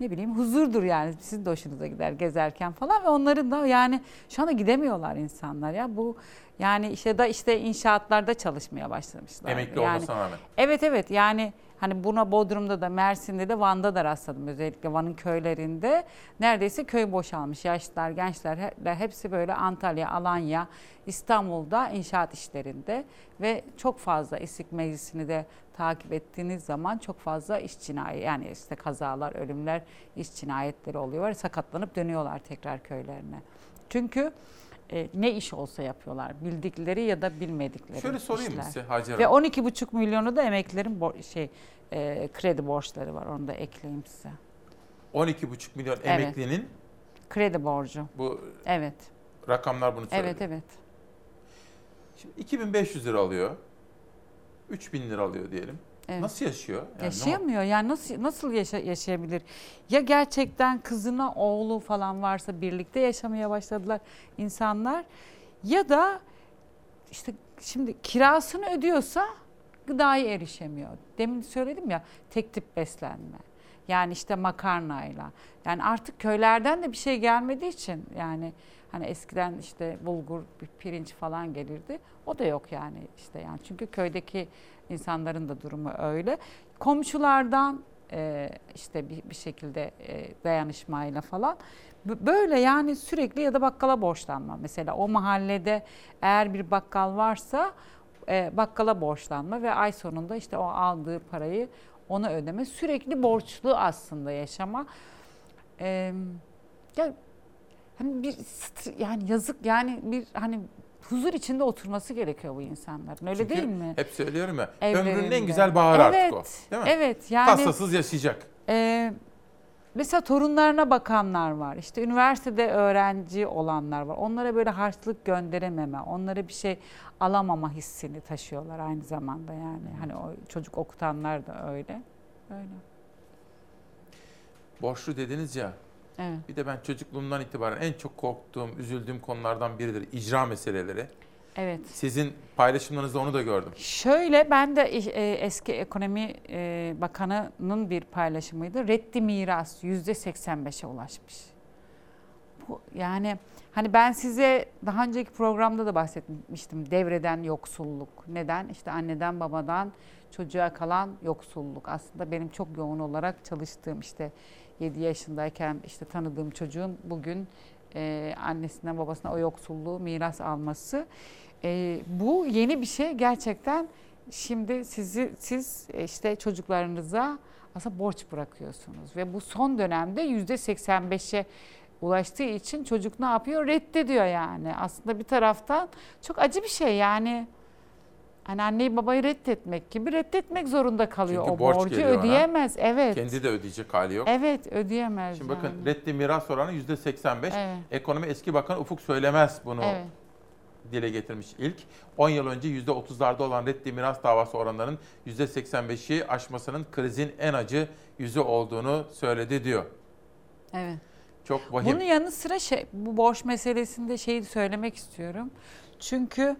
S45: ne bileyim huzurdur yani sizin de hoşunuza gider gezerken falan ve onların da yani şu anda gidemiyorlar insanlar ya bu yani işte da işte inşaatlarda çalışmaya başlamışlar.
S1: Emekli
S45: yani,
S1: olmasına rağmen.
S45: Evet evet yani hani buna Bodrum'da da Mersin'de de Van'da da rastladım özellikle Van'ın köylerinde. Neredeyse köy boşalmış yaşlılar gençler he- hepsi böyle Antalya, Alanya, İstanbul'da inşaat işlerinde ve çok fazla İstik Meclisi'ni de takip ettiğiniz zaman çok fazla iş cinayeti yani işte kazalar, ölümler, iş cinayetleri oluyor sakatlanıp dönüyorlar tekrar köylerine. Çünkü e, ne iş olsa yapıyorlar. Bildikleri ya da bilmedikleri
S1: Şöyle sorayım
S45: işler.
S1: size Hacer
S45: Ve
S1: Hanım.
S45: 12,5 milyonu da emeklilerin bo- şey e, kredi borçları var. Onu da ekleyeyim size.
S1: 12,5 milyon
S45: Evet.
S1: emeklinin
S45: Kredi borcu.
S1: bu
S45: Evet.
S1: rakamlar bunu söylüyor.
S45: Evet evet.
S1: Şimdi 2500 lira alıyor. 3000 lira alıyor diyelim.
S45: Evet.
S1: Nasıl yaşıyor? Yani
S45: Yaşayamıyor. Yani nasıl nasıl yaşa- yaşayabilir? Ya gerçekten kızına oğlu falan varsa birlikte yaşamaya başladılar insanlar ya da işte şimdi kirasını ödüyorsa gıdaya erişemiyor. Demin söyledim ya tek tip beslenme. Yani işte makarnayla. Yani artık köylerden de bir şey gelmediği için yani hani eskiden işte bulgur, pirinç falan gelirdi. O da yok yani işte yani çünkü köydeki insanların da durumu öyle. Komşulardan e, işte bir, bir şekilde e, dayanışmayla falan böyle yani sürekli ya da bakkala borçlanma. Mesela o mahallede eğer bir bakkal varsa e, bakkala borçlanma ve ay sonunda işte o aldığı parayı ona ödeme. Sürekli borçlu aslında yaşama. E, ya hani bir yani yazık yani bir hani huzur içinde oturması gerekiyor bu insanların. Öyle
S1: Çünkü
S45: değil mi?
S1: Hep söylüyorum ya.
S45: Evlerinde.
S1: Ömrünün en güzel baharı
S45: evet,
S1: artık o. Değil mi?
S45: Evet yani.
S1: Tasasız yaşayacak.
S45: Ee, mesela torunlarına bakanlar var. İşte üniversitede öğrenci olanlar var. Onlara böyle harçlık gönderememe, onlara bir şey alamama hissini taşıyorlar aynı zamanda yani. Hani o çocuk okutanlar da öyle. Öyle.
S1: Borçlu dediniz ya.
S45: Evet.
S1: Bir de ben çocukluğumdan itibaren en çok korktuğum, üzüldüğüm konulardan biridir icra meseleleri.
S45: Evet.
S1: Sizin paylaşımlarınızda onu da gördüm.
S45: Şöyle ben de e, eski ekonomi e, bakanının bir paylaşımıydı. Reddi miras yüzde 85'e ulaşmış. Bu yani hani ben size daha önceki programda da bahsetmiştim. Devreden yoksulluk. Neden? İşte anneden babadan çocuğa kalan yoksulluk. Aslında benim çok yoğun olarak çalıştığım işte 7 yaşındayken işte tanıdığım çocuğun bugün e, annesinden babasına o yoksulluğu miras alması. E, bu yeni bir şey gerçekten. Şimdi sizi siz işte çocuklarınıza aslında borç bırakıyorsunuz ve bu son dönemde yüzde 85'e ulaştığı için çocuk ne yapıyor? Reddediyor yani. Aslında bir taraftan çok acı bir şey yani. Hani anneyi babayı reddetmek gibi reddetmek zorunda kalıyor.
S1: Çünkü
S45: o
S1: borç
S45: borcu
S1: geliyor ona.
S45: ödeyemez. Evet.
S1: Kendi de ödeyecek hali yok.
S45: Evet ödeyemez.
S1: Şimdi bakın
S45: yani.
S1: reddi miras oranı yüzde 85.
S45: Evet.
S1: Ekonomi eski bakan Ufuk Söylemez bunu
S45: Evet.
S1: dile getirmiş ilk. 10 yıl önce yüzde 30'larda olan reddi miras davası oranlarının yüzde 85'i aşmasının krizin en acı yüzü olduğunu söyledi diyor.
S45: Evet.
S1: Çok vahim.
S45: Bunun yanı sıra şey, bu borç meselesinde şeyi söylemek istiyorum. Çünkü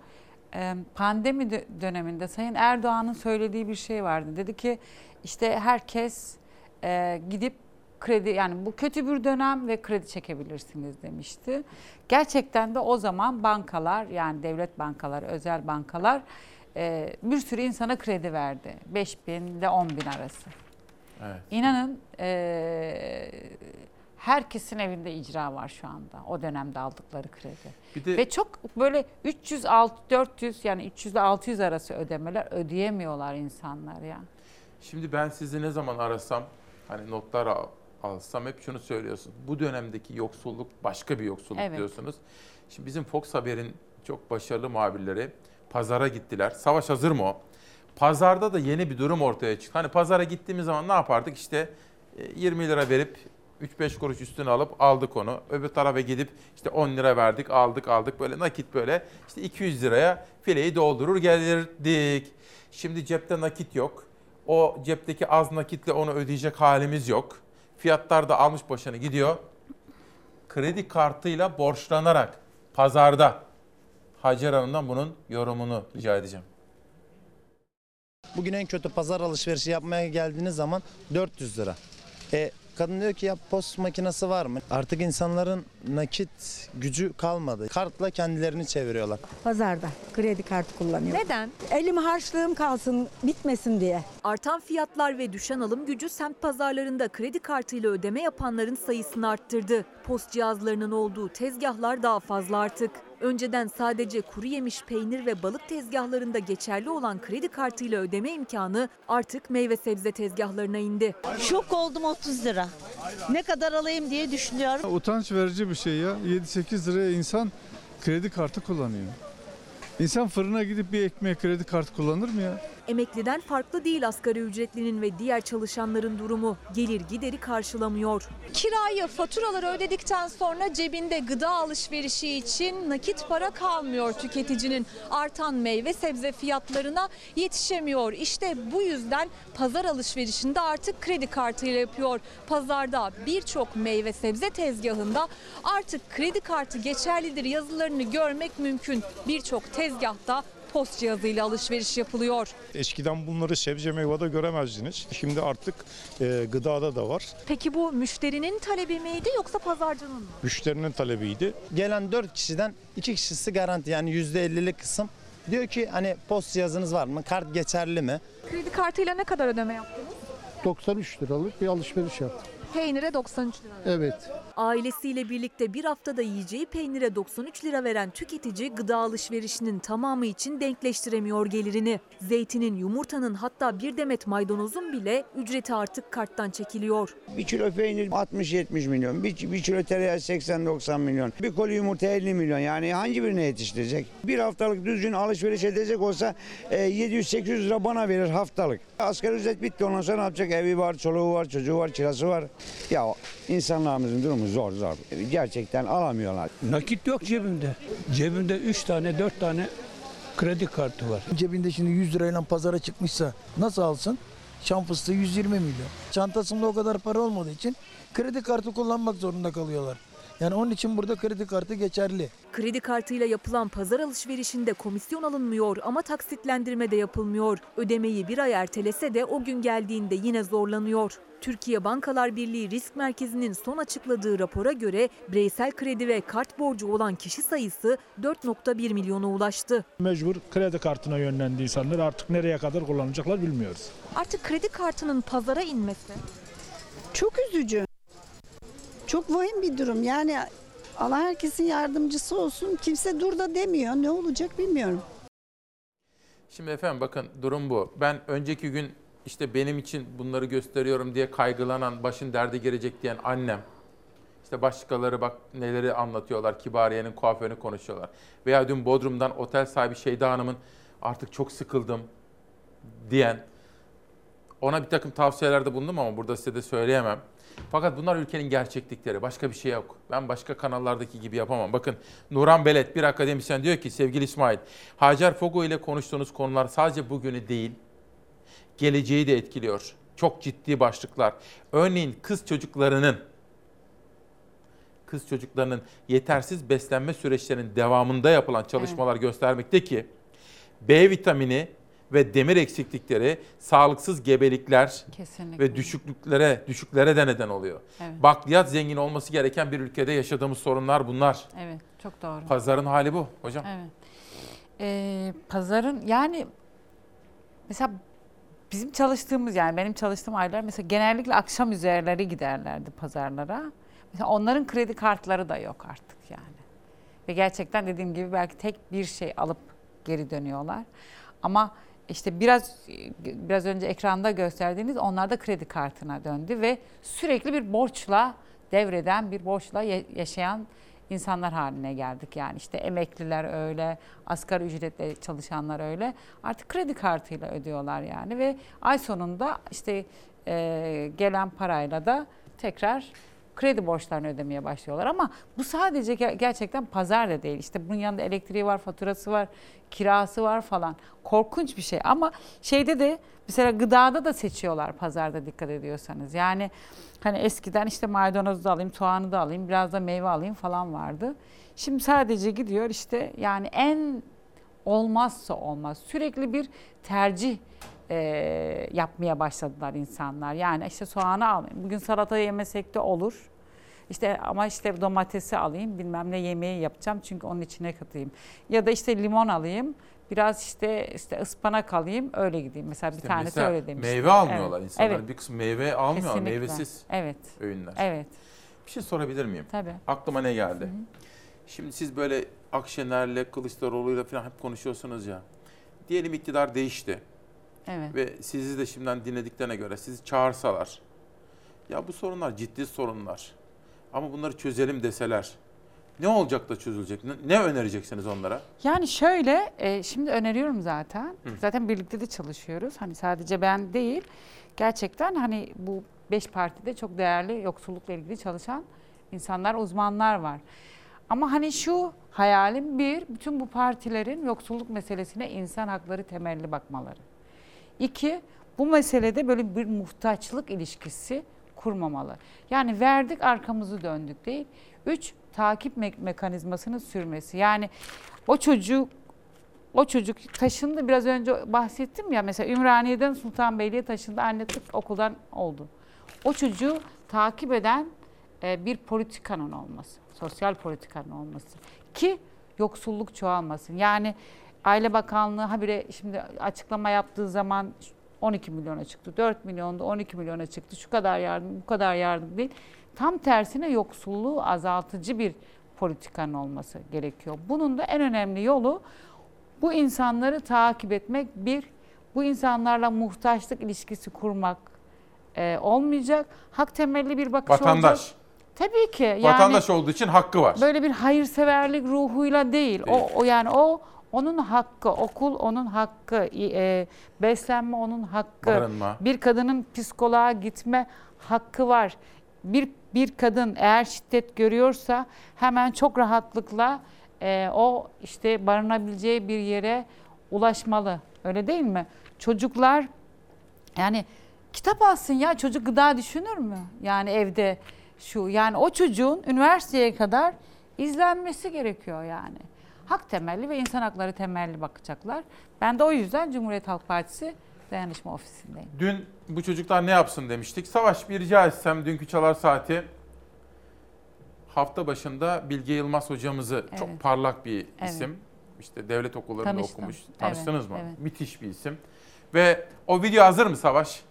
S45: pandemi dö- döneminde Sayın Erdoğan'ın söylediği bir şey vardı. Dedi ki işte herkes e, gidip kredi yani bu kötü bir dönem ve kredi çekebilirsiniz demişti. Gerçekten de o zaman bankalar yani devlet bankaları, özel bankalar e, bir sürü insana kredi verdi. 5 bin ile 10 bin arası.
S1: Evet.
S45: İnanın e, herkesin evinde icra var şu anda. O dönemde aldıkları kredi.
S1: Bir de-
S45: Ve çok böyle 300 6 400 yani 300 ile 600 arası ödemeler ödeyemiyorlar insanlar ya.
S1: Şimdi ben sizi ne zaman arasam hani notlar al- alsam hep şunu söylüyorsun. Bu dönemdeki yoksulluk başka bir yoksulluk
S45: Evet.
S1: diyorsunuz. Şimdi bizim Fox Haber'in çok başarılı muhabirleri pazara gittiler. Savaş hazır mı o? Pazarda da yeni bir durum ortaya çıktı. Hani pazara gittiğimiz zaman ne yapardık? İşte e, 20 lira verip 3-5 kuruş üstüne alıp aldık onu. Öbür tarafa gidip işte 10 lira verdik aldık aldık böyle nakit böyle işte 200 liraya fileyi doldurur gelirdik. Şimdi cepte nakit yok. O cepteki az nakitle onu ödeyecek halimiz yok. Fiyatlar da almış başını gidiyor. Kredi kartıyla borçlanarak pazarda Hacer Hanım'dan bunun yorumunu rica edeceğim.
S49: Bugün en kötü pazar alışverişi yapmaya geldiğiniz zaman 400 lira. E, kadın diyor ki ya post makinesi var mı? Artık insanların nakit gücü kalmadı. Kartla kendilerini çeviriyorlar.
S50: Pazarda kredi kartı kullanıyorum.
S19: Neden?
S50: Elim harçlığım kalsın bitmesin diye.
S19: Artan fiyatlar ve düşen alım gücü semt pazarlarında kredi kartıyla ödeme yapanların sayısını arttırdı. Post cihazlarının olduğu tezgahlar daha fazla artık. Önceden sadece kuru yemiş, peynir ve balık tezgahlarında geçerli olan kredi kartıyla ödeme imkanı artık meyve sebze tezgahlarına indi.
S51: Şok oldum 30 lira. Ne kadar alayım diye düşünüyorum.
S52: Utanç verici bir şey ya. 7-8 liraya insan kredi kartı kullanıyor. İnsan fırına gidip bir ekmeğe kredi kartı kullanır mı ya?
S19: Emekliden farklı değil asgari ücretlinin ve diğer çalışanların durumu. Gelir gideri karşılamıyor.
S53: Kirayı, faturaları ödedikten sonra cebinde gıda alışverişi için nakit para kalmıyor tüketicinin. Artan meyve sebze fiyatlarına yetişemiyor. İşte bu yüzden pazar alışverişinde artık kredi kartıyla yapıyor. Pazarda birçok meyve sebze tezgahında artık kredi kartı geçerlidir yazılarını görmek mümkün. Birçok tezgahta post cihazıyla alışveriş yapılıyor.
S54: Eskiden bunları sebze meyvede göremezdiniz. Şimdi artık e, gıdada da var.
S53: Peki bu müşterinin talebi miydi yoksa pazarcının mı?
S54: Müşterinin talebiydi.
S49: Gelen 4 kişiden 2 kişisi garanti yani %50'lik kısım. Diyor ki hani post cihazınız var mı? Kart geçerli mi?
S53: Kredi kartıyla ne kadar ödeme yaptınız?
S39: 93 liralık bir alışveriş yaptım.
S53: Peynire 93 lira.
S39: Evet.
S19: Ailesiyle birlikte bir haftada yiyeceği peynire 93 lira veren tüketici gıda alışverişinin tamamı için denkleştiremiyor gelirini. Zeytinin, yumurtanın hatta bir demet maydanozun bile ücreti artık karttan çekiliyor.
S55: Bir kilo peynir 60-70 milyon, bir, bir kilo tereyağı 80-90 milyon, bir koli yumurta 50 milyon. Yani hangi birine yetiştirecek? Bir haftalık düzgün alışveriş edecek olsa e, 700-800 lira bana verir haftalık. Asgari ücret bitti ondan sonra ne yapacak? Evi var, çoluğu var, çocuğu var, kirası var. Ya insanlarımızın durumu zor zor. Gerçekten alamıyorlar.
S13: Nakit yok cebimde. Cebimde 3 tane 4 tane kredi kartı var.
S56: Cebinde şimdi 100 lirayla pazara çıkmışsa nasıl alsın? Şam fıstığı 120 milyon. Çantasında o kadar para olmadığı için kredi kartı kullanmak zorunda kalıyorlar. Yani onun için burada kredi kartı geçerli.
S19: Kredi kartıyla yapılan pazar alışverişinde komisyon alınmıyor ama taksitlendirme de yapılmıyor. Ödemeyi bir ay ertelese de o gün geldiğinde yine zorlanıyor. Türkiye Bankalar Birliği Risk Merkezi'nin son açıkladığı rapora göre bireysel kredi ve kart borcu olan kişi sayısı 4.1 milyona ulaştı.
S57: Mecbur kredi kartına yönlendi insanlar artık nereye kadar kullanacaklar bilmiyoruz.
S53: Artık kredi kartının pazara inmesi
S50: Çok üzücü. Çok vahim bir durum. Yani Allah herkesin yardımcısı olsun. Kimse dur da demiyor. Ne olacak bilmiyorum.
S1: Şimdi efendim bakın durum bu. Ben önceki gün işte benim için bunları gösteriyorum diye kaygılanan, başın derde girecek diyen annem. İşte başkaları bak neleri anlatıyorlar, Kibariye'nin kuaförünü konuşuyorlar. Veya dün Bodrum'dan otel sahibi Şeyda Hanım'ın artık çok sıkıldım diyen. Ona bir takım tavsiyelerde bulundum ama burada size de söyleyemem. Fakat bunlar ülkenin gerçeklikleri. Başka bir şey yok. Ben başka kanallardaki gibi yapamam. Bakın Nuran Belet bir akademisyen diyor ki sevgili İsmail, Hacer Fogo ile konuştuğunuz konular sadece bugünü değil, geleceği de etkiliyor. Çok ciddi başlıklar. Örneğin kız çocuklarının kız çocuklarının yetersiz beslenme süreçlerinin devamında yapılan çalışmalar göstermekte ki B vitamini ve demir eksiklikleri sağlıksız gebelikler
S45: Kesinlikle.
S1: ve düşüklüklere düşüklere de neden oluyor.
S45: Evet.
S1: Bakliyat zengin olması gereken bir ülkede yaşadığımız sorunlar bunlar.
S45: Evet, çok doğru.
S1: Pazarın hali bu hocam.
S45: Evet. Ee, pazarın yani mesela bizim çalıştığımız yani benim çalıştığım aylar mesela genellikle akşam üzerleri giderlerdi pazarlara. Mesela onların kredi kartları da yok artık yani. Ve gerçekten dediğim gibi belki tek bir şey alıp geri dönüyorlar. Ama işte biraz biraz önce ekranda gösterdiğiniz onlar da kredi kartına döndü ve sürekli bir borçla devreden bir borçla yaşayan insanlar haline geldik. Yani işte emekliler öyle, asgari ücretle çalışanlar öyle. Artık kredi kartıyla ödüyorlar yani ve ay sonunda işte e, gelen parayla da tekrar kredi borçlarını ödemeye başlıyorlar. Ama bu sadece ger- gerçekten pazar da değil. İşte bunun yanında elektriği var, faturası var, kirası var falan. Korkunç bir şey ama şeyde de mesela gıdada da seçiyorlar pazarda dikkat ediyorsanız. Yani hani eskiden işte maydanozu da alayım, soğanı da alayım, biraz da meyve alayım falan vardı. Şimdi sadece gidiyor işte yani en olmazsa olmaz sürekli bir tercih e, yapmaya başladılar insanlar. Yani işte soğanı alayım. Bugün salata yemesek de olur. İşte ama işte domatesi alayım, bilmem ne yemeği yapacağım çünkü onun içine katayım. Ya da işte limon alayım, biraz işte işte ıspanak alayım, öyle gideyim. Mesela bir
S1: İşte
S45: tanesi
S1: mesela
S45: öyle demişti.
S1: Meyve almıyorlar
S45: Evet.
S1: insanlar.
S45: Evet.
S1: Bir kısmı meyve almıyor,
S45: Kesinlikle.
S1: meyvesiz
S45: Evet.
S1: öğünler.
S45: Evet.
S1: Bir şey sorabilir miyim?
S45: Tabii.
S1: Aklıma ne geldi? Şimdi siz böyle Akşener'le, Kılıçdaroğlu'yla falan hep konuşuyorsunuz ya. Diyelim iktidar değişti.
S45: Evet.
S1: Ve sizi de şimdiden dinlediklerine göre sizi çağırsalar. Ya bu sorunlar ciddi sorunlar. Ama bunları çözelim deseler. Ne olacak da çözülecek? Ne, ne önereceksiniz onlara?
S45: Yani şöyle, e, şimdi öneriyorum zaten. Zaten birlikte de çalışıyoruz. Hani sadece ben değil. Gerçekten hani bu beş partide çok değerli yoksullukla ilgili çalışan insanlar, uzmanlar var. Ama hani şu hayalim bir, bütün bu partilerin yoksulluk meselesine insan hakları temelli bakmaları. İki, bu meselede böyle bir muhtaçlık ilişkisi kurmamalı. Yani verdik arkamızı döndük değil. Üç, takip me- mekanizmasının sürmesi. Yani o çocuk o çocuk taşındı biraz önce bahsettim ya mesela Ümraniye'den Sultanbeyli'ye taşındı anne tık okuldan oldu. O çocuğu takip eden e, bir politikanın olması, sosyal politikanın olması ki yoksulluk çoğalmasın. Yani Aile Bakanlığı habire şimdi açıklama yaptığı zaman 12 milyona çıktı, 4 milyonda 12 milyona çıktı, şu kadar yardım, bu kadar yardım değil. Tam tersine yoksulluğu azaltıcı bir politikanın olması gerekiyor. Bunun da en önemli yolu bu insanları takip etmek bir, bu insanlarla muhtaçlık ilişkisi kurmak e, olmayacak. Hak temelli bir bakış
S1: Vatandaş.
S45: olacak. Tabii ki. Yani
S1: Vatandaş olduğu için hakkı var.
S45: Böyle bir hayırseverlik ruhuyla değil. O, o yani o onun hakkı, okul onun hakkı, e, beslenme onun hakkı.
S1: Barınma.
S45: Bir kadının psikoloğa gitme hakkı var. Bir bir kadın eğer şiddet görüyorsa hemen çok rahatlıkla e, o işte barınabileceği bir yere ulaşmalı. Öyle değil mi? Çocuklar yani kitap alsın ya çocuk gıda düşünür mü? Yani evde şu yani o çocuğun üniversiteye kadar izlenmesi gerekiyor yani. Hak temelli ve insan hakları temelli bakacaklar. Ben de o yüzden Cumhuriyet Halk Partisi dayanışma ofisindeyim.
S1: Dün bu çocuklar ne yapsın demiştik. Savaş bir rica etsem dünkü çalar saati hafta başında Bilge Yılmaz hocamızı çok
S45: Evet.
S1: parlak bir
S45: Evet.
S1: isim. İşte devlet okullarında
S45: Tanıştım.
S1: okumuş.
S45: Evet,
S1: Tanıştınız mı?
S45: evet.
S1: Müthiş bir isim. Ve o video hazır mı Savaş?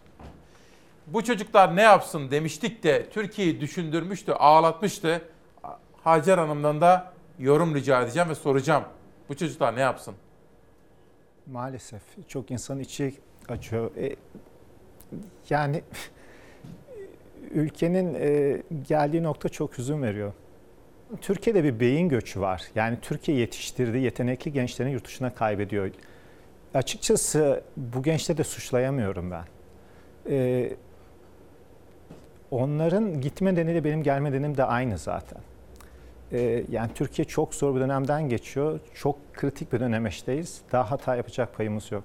S1: Bu çocuklar ne yapsın demiştik de Türkiye'yi düşündürmüştü, ağlatmıştı. Hacer Hanım'dan da yorum rica edeceğim ve soracağım. Bu çocuklar ne yapsın?
S58: Maalesef çok insanın içi açıyor. E, yani ülkenin e, geldiği nokta çok hüzün veriyor. Türkiye'de bir beyin göçü var. Yani Türkiye yetiştirdiği yetenekli gençlerin yurt dışına kaybediyor. Açıkçası bu gençleri de suçlayamıyorum ben. E, onların gitme nedeniyle benim gelme nedenim de aynı zaten. Ee, yani Türkiye çok zor bir dönemden geçiyor. Çok kritik bir dönemeçteyiz. Daha hata yapacak payımız yok.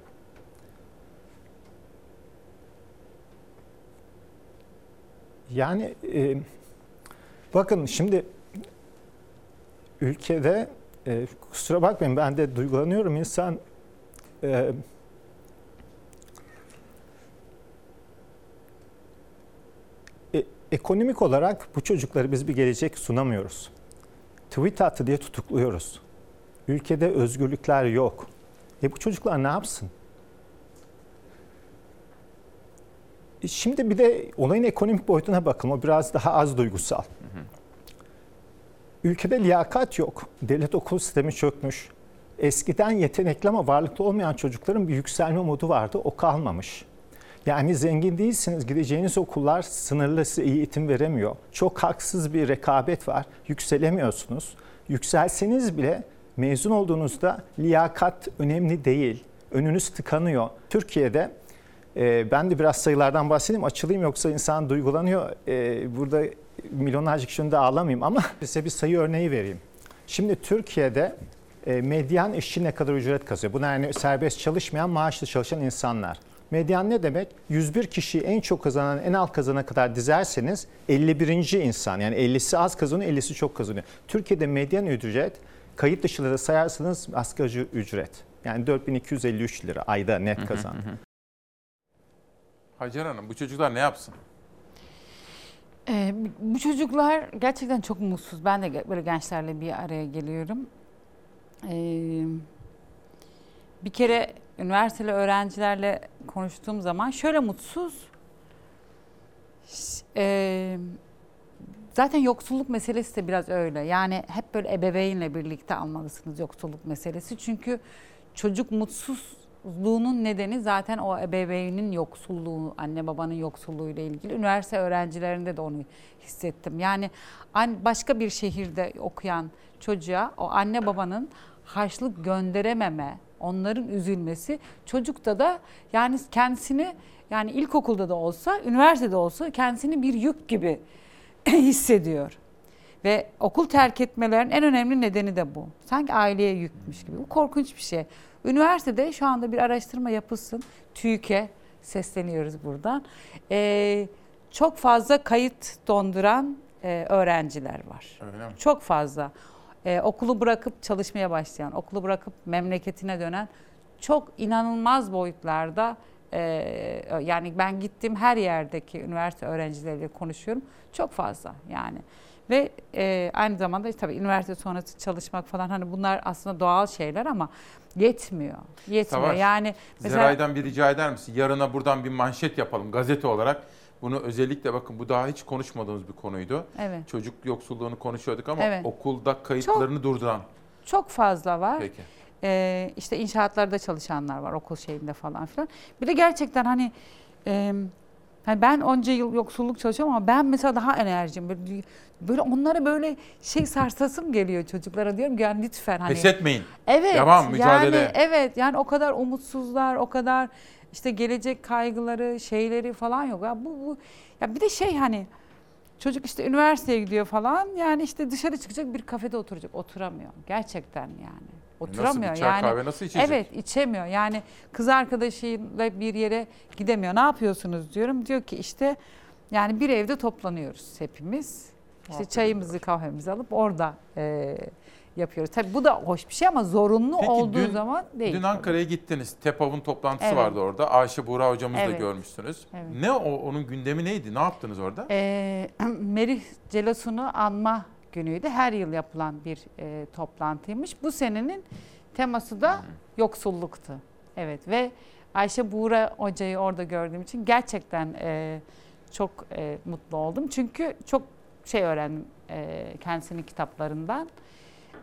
S58: Yani e, bakın şimdi ülkede e, kusura bakmayın ben de duygulanıyorum insan e, e ekonomik olarak bu çocuklara biz bir gelecek sunamıyoruz. Tweet attı diye tutukluyoruz. Ülkede özgürlükler yok. E bu çocuklar ne yapsın? E Şimdi bir de olayın ekonomik boyutuna bakalım. O biraz daha az duygusal. Ülkede liyakat yok. Devlet okul sistemi çökmüş. Eskiden yetenekli ama varlıklı olmayan çocukların bir yükselme modu vardı. O kalmamış. Yani zengin değilsiniz. Gideceğiniz okullar sınırlı size iyi eğitim veremiyor. Çok haksız bir rekabet var. Yükselemiyorsunuz. Yükselseniz bile mezun olduğunuzda liyakat önemli değil. Önünüz tıkanıyor. Türkiye'de e, ben de biraz sayılardan bahsedeyim. Açılayım yoksa insan duygulanıyor. E, burada milyonlarca kişinin de ağlamayayım ama size bir sayı örneği vereyim. Şimdi Türkiye'de e, medyan işçi ne kadar ücret kazanıyor? Bunlar yani serbest çalışmayan, maaşlı çalışan insanlar. Medyan ne demek? 101 kişiyi en çok kazanan, en alt kazana kadar dizerseniz 51. insan. Yani 50'si az kazanıyor, 50'si çok kazanıyor. Türkiye'de medyan ücret, kayıt dışıları sayarsanız asgari ücret. Yani 4253 lira ayda net kazan.
S1: Hacer Hanım bu çocuklar ne yapsın?
S45: Ee, bu çocuklar gerçekten çok mutsuz. Ben de böyle gençlerle bir araya geliyorum. Ee, bir kere üniversiteli öğrencilerle konuştuğum zaman şöyle mutsuz. Ee, zaten yoksulluk meselesi de biraz öyle. Yani hep böyle ebeveynle birlikte almalısınız yoksulluk meselesi. Çünkü çocuk mutsuzluğunun nedeni zaten o ebeveynin yoksulluğu, anne babanın yoksulluğu ile ilgili. Üniversite öğrencilerinde de onu hissettim. Yani başka bir şehirde okuyan çocuğa o anne babanın harçlık gönderememe, onların üzülmesi çocukta da yani kendisini yani ilkokulda da olsa, üniversitede olsa kendisini bir yük gibi hissediyor. Ve okul terk etmelerin en önemli nedeni de bu. Sanki aileye yükmüş gibi. Bu korkunç bir şey. Üniversitede şu anda bir araştırma yapılsın. TÜİK'e sesleniyoruz buradan. Ee, çok fazla kayıt donduran e, öğrenciler var.
S1: Öyle mi?
S45: Çok fazla. Ee, okulu bırakıp çalışmaya başlayan, okulu bırakıp memleketine dönen çok inanılmaz boyutlarda e, yani ben gittiğim her yerdeki üniversite öğrencileriyle konuşuyorum. Çok fazla yani. Ve e, aynı zamanda tabii üniversite sonrası çalışmak falan hani bunlar aslında doğal şeyler ama yetmiyor. Yetmiyor.
S1: Savaş,
S45: yani mesela
S1: Zeray'dan bir rica eder misin? Yarına buradan bir manşet yapalım gazete olarak. Bunu özellikle bakın bu daha hiç konuşmadığımız bir konuydu.
S45: Evet.
S1: Çocuk yoksulluğunu konuşuyorduk ama
S45: Evet.
S1: okulda kayıtlarını durduran.
S45: çok fazla var.
S1: Peki.
S45: Ee, işte inşaatlarda çalışanlar var okul şeyinde falan filan. Bir de gerçekten hani e, hani ben onca yıl yoksulluk çalışıyorum ama ben mesela daha enerjim. Böyle, böyle onlara böyle şey sarsasım geliyor çocuklara diyorum ki yani lütfen hani.
S1: Pes etmeyin.
S45: Evet.
S1: Devam, mücadele.
S45: Yani, evet yani o kadar umutsuzlar, o kadar işte gelecek kaygıları, şeyleri falan yok. Ya bu, bu ya bir de şey hani çocuk işte üniversiteye gidiyor falan yani işte dışarı çıkacak bir kafede oturacak. Oturamıyor. Gerçekten yani. Oturamıyor
S1: bir çay
S45: yani.
S1: kahve nasıl içecek?
S45: Evet içemiyor. Yani kız arkadaşıyla bir yere gidemiyor. Ne yapıyorsunuz diyorum. Diyor ki işte yani bir evde toplanıyoruz hepimiz. İşte
S1: Muhabbet
S45: çayımızı kahvemizi alıp orada e, yapıyoruz. Tabii bu da hoş bir şey ama zorunlu
S1: Peki
S45: olduğu
S1: dün-
S45: zaman değil.
S1: Dün Ankara'ya gittiniz. TEPAV'ın toplantısı
S45: Evet.
S1: vardı orada. Ayşe Buğra hocamızı da
S45: Evet.
S1: görmüşsünüz.
S45: Evet.
S1: Ne o onun gündemi neydi? Ne yaptınız orada?
S45: E, Merih Celosun'u anma günüydü. Her yıl yapılan bir e, toplantıymış. Bu senenin teması da yoksulluktu. Evet ve Ayşe Buğra hocayı orada gördüğüm için gerçekten e, çok e, mutlu oldum. Çünkü çok şey öğrendim e, kendisinin kitaplarından.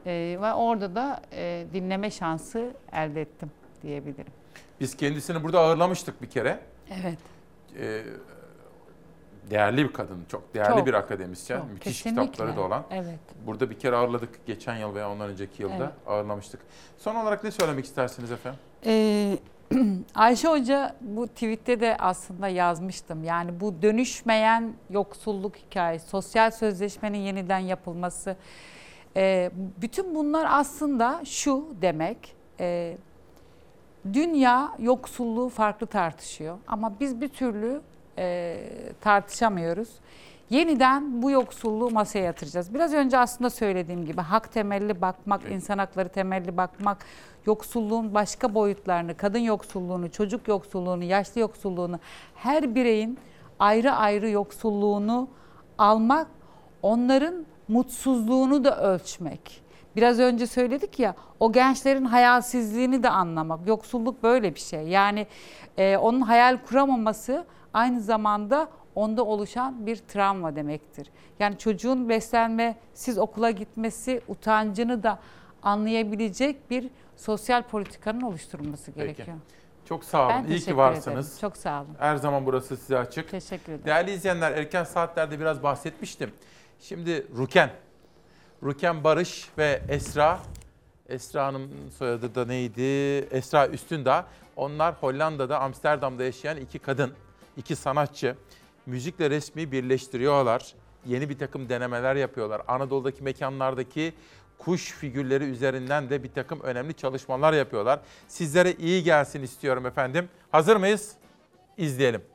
S45: E, ve orada da e, dinleme şansı elde ettim diyebilirim.
S1: Biz kendisini burada ağırlamıştık bir kere.
S45: Evet.
S1: Ee, değerli bir kadın, çok değerli
S45: Çok,
S1: bir akademisyen.
S45: çok,
S1: Müthiş
S45: kesinlikle.
S1: kitapları da olan.
S45: Evet.
S1: Burada bir kere ağırladık geçen yıl veya ondan önceki yılda
S45: Evet.
S1: ağırlamıştık. Son olarak ne söylemek istersiniz efendim?
S45: Ee, Ayşe Hoca bu tweette de aslında yazmıştım. Yani bu dönüşmeyen yoksulluk hikayesi, sosyal sözleşmenin yeniden yapılması. Ee, bütün bunlar aslında şu demek. e, dünya yoksulluğu farklı tartışıyor ama biz bir türlü e, tartışamıyoruz. Yeniden bu yoksulluğu masaya yatıracağız. Biraz önce aslında söylediğim gibi hak temelli bakmak, insan hakları temelli bakmak, yoksulluğun başka boyutlarını, kadın yoksulluğunu, çocuk yoksulluğunu, yaşlı yoksulluğunu, her bireyin ayrı ayrı yoksulluğunu almak onların mutsuzluğunu da ölçmek. Biraz önce söyledik ya o gençlerin hayalsizliğini de anlamak. Yoksulluk böyle bir şey. Yani e, onun hayal kuramaması aynı zamanda onda oluşan bir travma demektir. Yani çocuğun beslenme, siz okula gitmesi, utancını da anlayabilecek bir sosyal politikanın oluşturulması gerekiyor.
S1: Çok sağ olun.
S45: Ben
S1: İyi ki varsınız.
S45: ederim. Çok sağ olun.
S1: Her zaman burası size açık.
S45: Teşekkür ederim.
S1: Değerli izleyenler erken saatlerde biraz bahsetmiştim. Şimdi Ruken, Ruken Barış ve Esra, Esra Hanım soyadı da neydi? Esra Üstündağ. Onlar Hollanda'da, Amsterdam'da yaşayan iki kadın, iki sanatçı. Müzikle resmi birleştiriyorlar. Yeni bir takım denemeler yapıyorlar. Anadolu'daki mekanlardaki kuş figürleri üzerinden de bir takım önemli çalışmalar yapıyorlar. Sizlere iyi gelsin istiyorum efendim. Hazır mıyız? İzleyelim.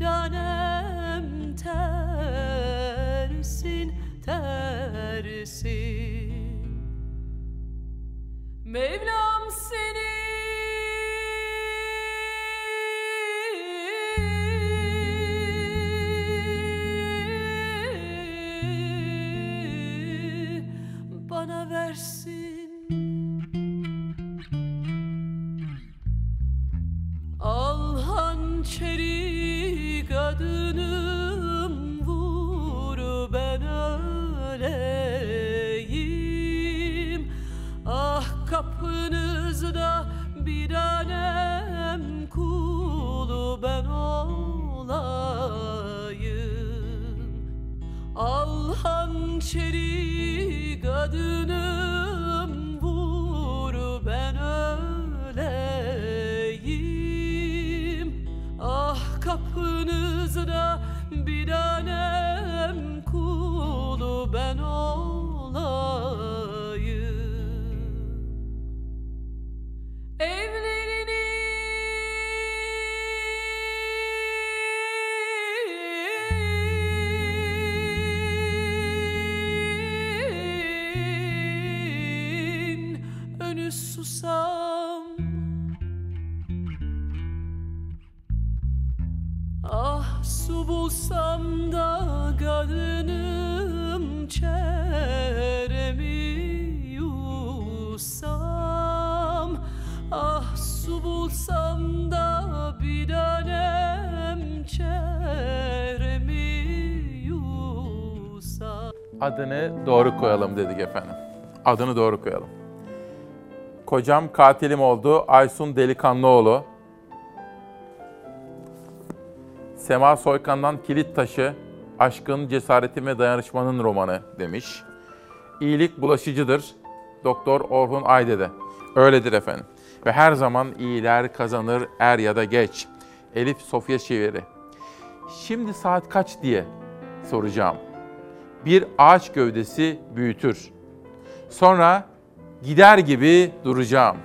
S43: Bir tanem tersin tersin. Mevlam
S1: Adını doğru koyalım dedik efendim. Adını doğru koyalım. Kocam katilim oldu. Aysun Delikanlıoğlu. Sema Soykan'dan Kilit Taşı, Aşkın, Cesaretin ve Dayanışmanın romanı demiş. İyilik bulaşıcıdır. Doktor Orhun Aydede. Öyledir efendim. Ve her zaman iyiler kazanır er ya da geç. Elif Sofya şiiri. Şimdi saat kaç diye soracağım. Bir ağaç gövdesi büyütür. Sonra gider gibi duracağım.